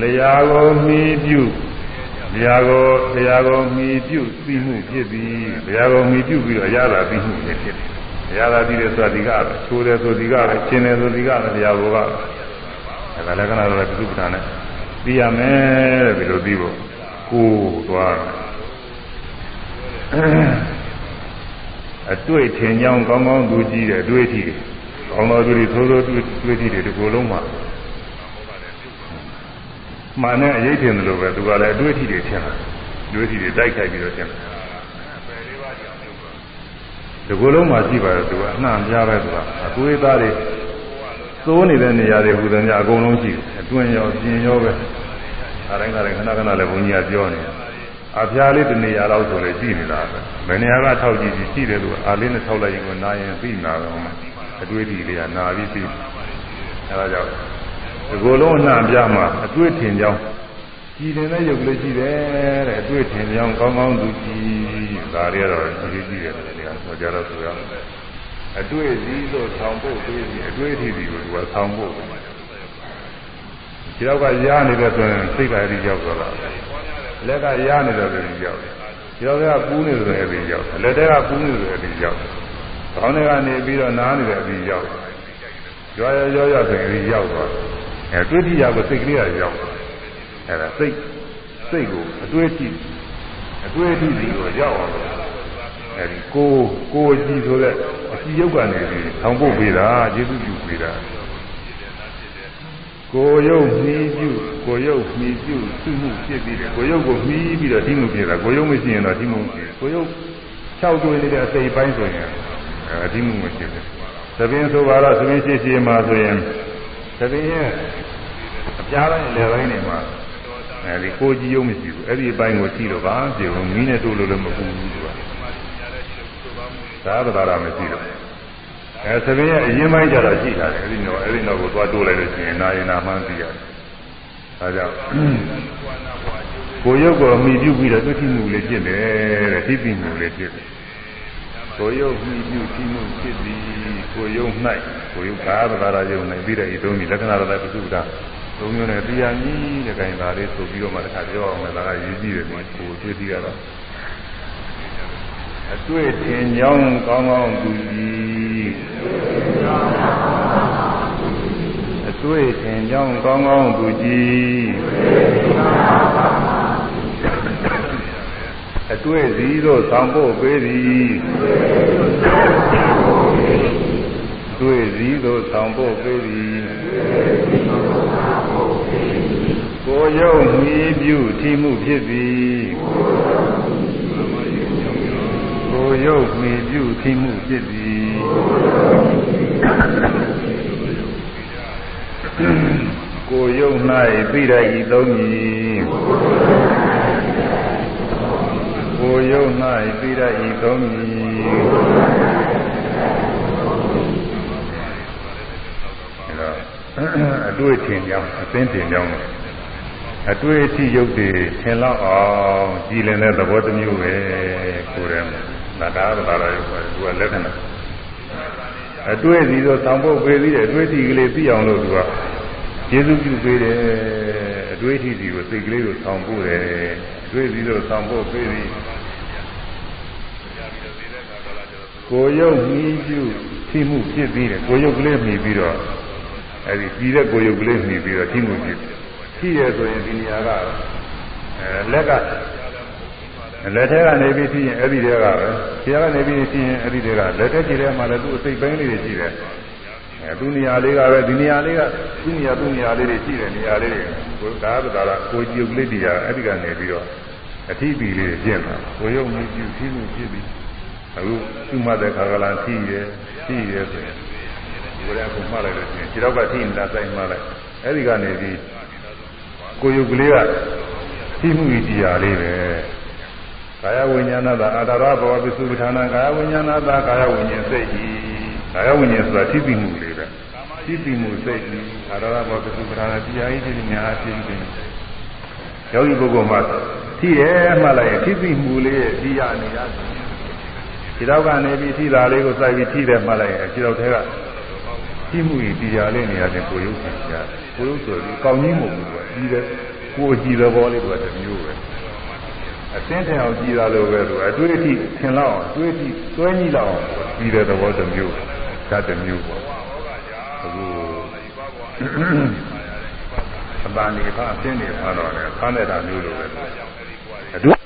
လျာကိုမှီပြုလျာကိုလျာကိုမှီပြုသိမှုဖြစ်သည်လျာကိုမှီပြုပြီးတော့အရသာသိမှုဖြစ်တယ်အရသာသိတယ်ဆိုတာဒီကပဲချိုးတယ်ဆိုဒီကပဲရှင်းတယ်ဆိုဒီကပဲလျာကိုကဒါကလက္ခဏာတော့ပြုပ္ပဒါနဲ့ သိရမယ်တဲ့ဒီလိုသိဖို့ကိုသွားအတွေ့ထင်ကြောင်းကောင်းကောင်းသူကြည့်တယ်အတွေ့အထိကောင်းသောသူတွေသိုးသိုးတွေ့တွေ့ထိတယ်ဒီကိုယ်လုံးမှာမှန်တဲ့အရေးထင်တယ်လို့ပဲသူကလည်းအတွေ့အထိတွေထင်တာအတွေ့အထိတွေတိုက်ခိုက်ပြီးတော့ထင်တယ်ဒီကိုယ်လုံးမှာရှိပါတယ်သူကအနှံ့ပြားပဲသူကအသွေးသားတွေ သိုးနေတဲ့နေရာတွေဟူတယ်များအကုန်လုံးရှိတယ်အတွင်းရောပြင်ရောပဲအားတိုင်းကလည်းခဏခဏလည်းဘုန်းကြီးကပြောနေတယ်အဖျားလေးတနေရာလောက်ဆိုလည်းရှိနေတာပဲဘယ်နေရာကထောက်ကြည့်ကြည့်ရှိတယ်သူအာလေးနဲ့ထောက်လိုက်ရင်ကနာရင်ပြီးနာတော့အတွေ့အထိလေးကနာပြီးပြီးအဲဒါကြောင့်ဒီကိုယ်လုံးအနှံ့ပြမှာအတွေ့ထင်ကြောင်းကြည်နေတဲ့ရုပ်လေးရှိတယ်တဲ့အတွေ့ထင်ကြောင်းကောင်းကောင်းသူကြည်ဒါတွေကတော့အရေးကြီးတယ်လေကဆိုကြတော့ဆိုရမယ် အတွေ့စည်းလို့ဆောင်းဖို့ပြီးအတွေ့အထိတွေကိုသူကဆောင်းဖို့ဒီတော့ကရားနေတဲ့ဆိုရင်စိတ်ကလေးရောက်သွားတာလက်ကရားနေတော့လည်းရောက်တယ်ဒီတော့ကပူးနေတယ်လည်းရောက်တယ်လက်ထဲကပူးနေတယ်လည်းရောက်တယ်ခေါင်းထဲကနေပြီးတော့နားနေတယ်လည်းရောက်တယ်ကြွားရောရောဆိုရင်ရောက်သွားတယ်အဲတွေ့ထိရကိုစိတ်ကလေးကရောက်အဲဒါစိတ်စိတ်ကိုအတွေ့အထိအတွေ့အထိစီကိုရောက်အောင် အဲဒီကိုကိုကြည့်ဆိုတဲ့အစီယုတ်ကနေပြီးထောင်ဖို့ပေးတာကျေးဇူးပြုပေးတာကိုယုတ်မှီးပြုကိုယုတ်မှီးပြုသူ့မှုဖြစ်ပြီးတယ်ကိုယုတ်ကိုမှီးပြီးတော့ဒီမှုဖြစ်တာကိုယုတ်မရှိရင်တော့ဒီမှုဖြစ်ကိုယုတ်၆တွေ့နေတဲ့အစိပ်ပိုင်းဆိုရင်အဲဒီမှုမရှိဘူးသဘင်ဆိုပါတော့သဘင်ရှိရှိမှဆိုရင်သဘင်ရဲ့ရှားတိုင်းလေပိုင်းနေမှာအဲဒီကိုကြည့်ရုံမရှိဘူးအဲ့ဒီအပိုင်းကိုကြည့်လို့ပါပြေဘူးမီးနဲ့တို့လို့လည်းမပူဘူးသူက သာသနာရမရှိတော့အဲသမင်းရဲ့အရင်ပိုင်းကျတော့ရှိတာတယ်အဲ့ဒီတော့အဲ့ဒီတော့ကိုသွားတိုးလိုက်လို့ရှိရင်နာရင်နာမှန်းသိရတယ်ဒါကြောင့်ကိုရုပ်ကိုအမိပြုပြီးတော့သိသိမှုလေးဖြစ်တယ်တဲ့သိသိမှုလေးဖြစ်တယ်ကိုရုပ်မိပြုသိမှုဖြစ်သည်ကိုရုပ်၌ကိုရုပ်ကာသဘာရယုံ၌ပြီးတဲ့ဤသုံးဒီလက္ခဏာတော်ပုစုကသုံးမျိုးနဲ့တရားကြီးတဲ့ခိုင်သားလေးဆိုပြီးတော့မှတစ်ခါပြောအောင်လည်းဒါကရေးကြည့်တယ်ကိုတွေ့ကြည့်ရတော့ အတွေ့ထင်ကြောင်းကောင်းကောင်းသူကြီးအတွေ့ထင်ကြောင်းကောင်းကောင်းသူကြီးအတွေ့စီတို့ဆောင်ဖို့ပေးသည်တွေ့စီတို့ဆောင်ဖို့ပေးသည်ကိုယုံမီးပြုထိမှုဖြစ်သည် ကိုယုံမီးပြုထိမှုဖြစ်သည်ကိုယုံ၌သိရဤသုံးမည်ကိုယုံ၌သိရဤသုံးမည်အတွေ့ထင်ကြောင်းအသိထင်ကြောင်းအတွေ့အထိရုပ်တွေထင်လောက်အောင်ကြည်လင်တဲ့သဘောတစ်မျိုးပဲကိုယ်ထဲမှာ ဒါသာသာရုပ်ပဲသူကလက္ခဏာအတွေ့စီတော့သံဖို့ပေးပြီးတဲ့အတွေ့အထိကလေးသိအောင်လို့သူကကျေစုပြုပေးတယ်အတွေ့အထိစီကိုစိတ်ကလေးကိုဆောင်းပို့တယ်အတွေ့စီတော့ဆောင်းဖို့ပေးပြီးကိုရုပ်မြည်ပြုသိမှုဖြစ်ပြီးတယ်ကိုရုပ်ကလေးမြည်ပြီးတော့အဲဒီကြီးတဲ့ကိုယ်ရုပ်ကလေးမြည်ပြီးတော့ထိမှုဖြစ်ရှိရဆိုရင်ဒီနေရာကအဲလက်က လက်ထဲကနေပြီးရှိရင်အဲ့ဒီတဲကပဲခြေကနေပြီးရှိရင်အဲ့ဒီတဲကလက်ထဲခြေထဲမှာလည်းသူ့အစိတ်ပိုင်းလေးတွေရှိတယ်အဲသူ့နေရာလေးကပဲဒီနေရာလေးကသူ့နေရာသူ့နေရာလေးတွေရှိတယ်နေရာလေးတွေကိုဒါကဒါကကိုကြည့်ုပ်လေးတရားအဲ့ဒီကနေပြီးတော့အထီးပီလေးပြင့်တာကိုရုပ်မြည်ပြုထိမှုဖြစ်ပြီးအခုသူ့မှတဲ့ခါကလာရှိရရှိရဆိုရင်ကိုယ်လည်းအခုမှတ်လိုက်လို့ရှိရင်ခြေတော့ကထိနေတာစိုက်မှလိုက်အဲ့ဒီကနေပြီးကိုယုတ်ကလေးကသိမှုဤတရားလေးပဲ ကာယဝိညာဏသာအာတာရဘောပစ္စုပ္ပထာနာကာယဝိညာဏသာကာယဝိညာဉ်စိတ်ဤကာယဝိညာဉ်ဆိုတာသိသိမှုလေးပဲသိသိမှုစိတ်ဤအာတာရဘောပစ္စုပ္ပထာနာတရားဤသိညာအဖြစ်ဖြင့်ယောဂီပုဂ္ဂိုလ်မှာသိရဲမှလိုက်ရင်သိသိမှုလေးရဲ့ဒီရနေရခြေတော့ကနေပြီးသိတာလေးကိုစိုက်ပြီးသိတယ်မှလိုက်ရင်ခြေတော့ထဲကသိမှုဤတရားလေးနေရာချင်းကိုရုပ်ရှင်ကြားကိုရုပ်ဆိုပြီးကောင်းကြီးမဟုတ်ဘူးကွာကြီးတယ်ကိုကြည်တဲ့ဘောလေးကတမျိုးပဲ အသင်းထင်အောင်ကြည်တာလိုပဲသူအတွေ့အထိထင်လောက်အောင်အတွေ့အထိတွဲကြီးလောက်အောင်ကြည်တဲ့သဘောတစ်မျိုးဓာတ်တစ်မျိုးပေါ့အခုအပန်းဒီဖာအသင်းတွေဖာတော့တယ်ဖာနေတာမျိုးလိုပဲအတွေ့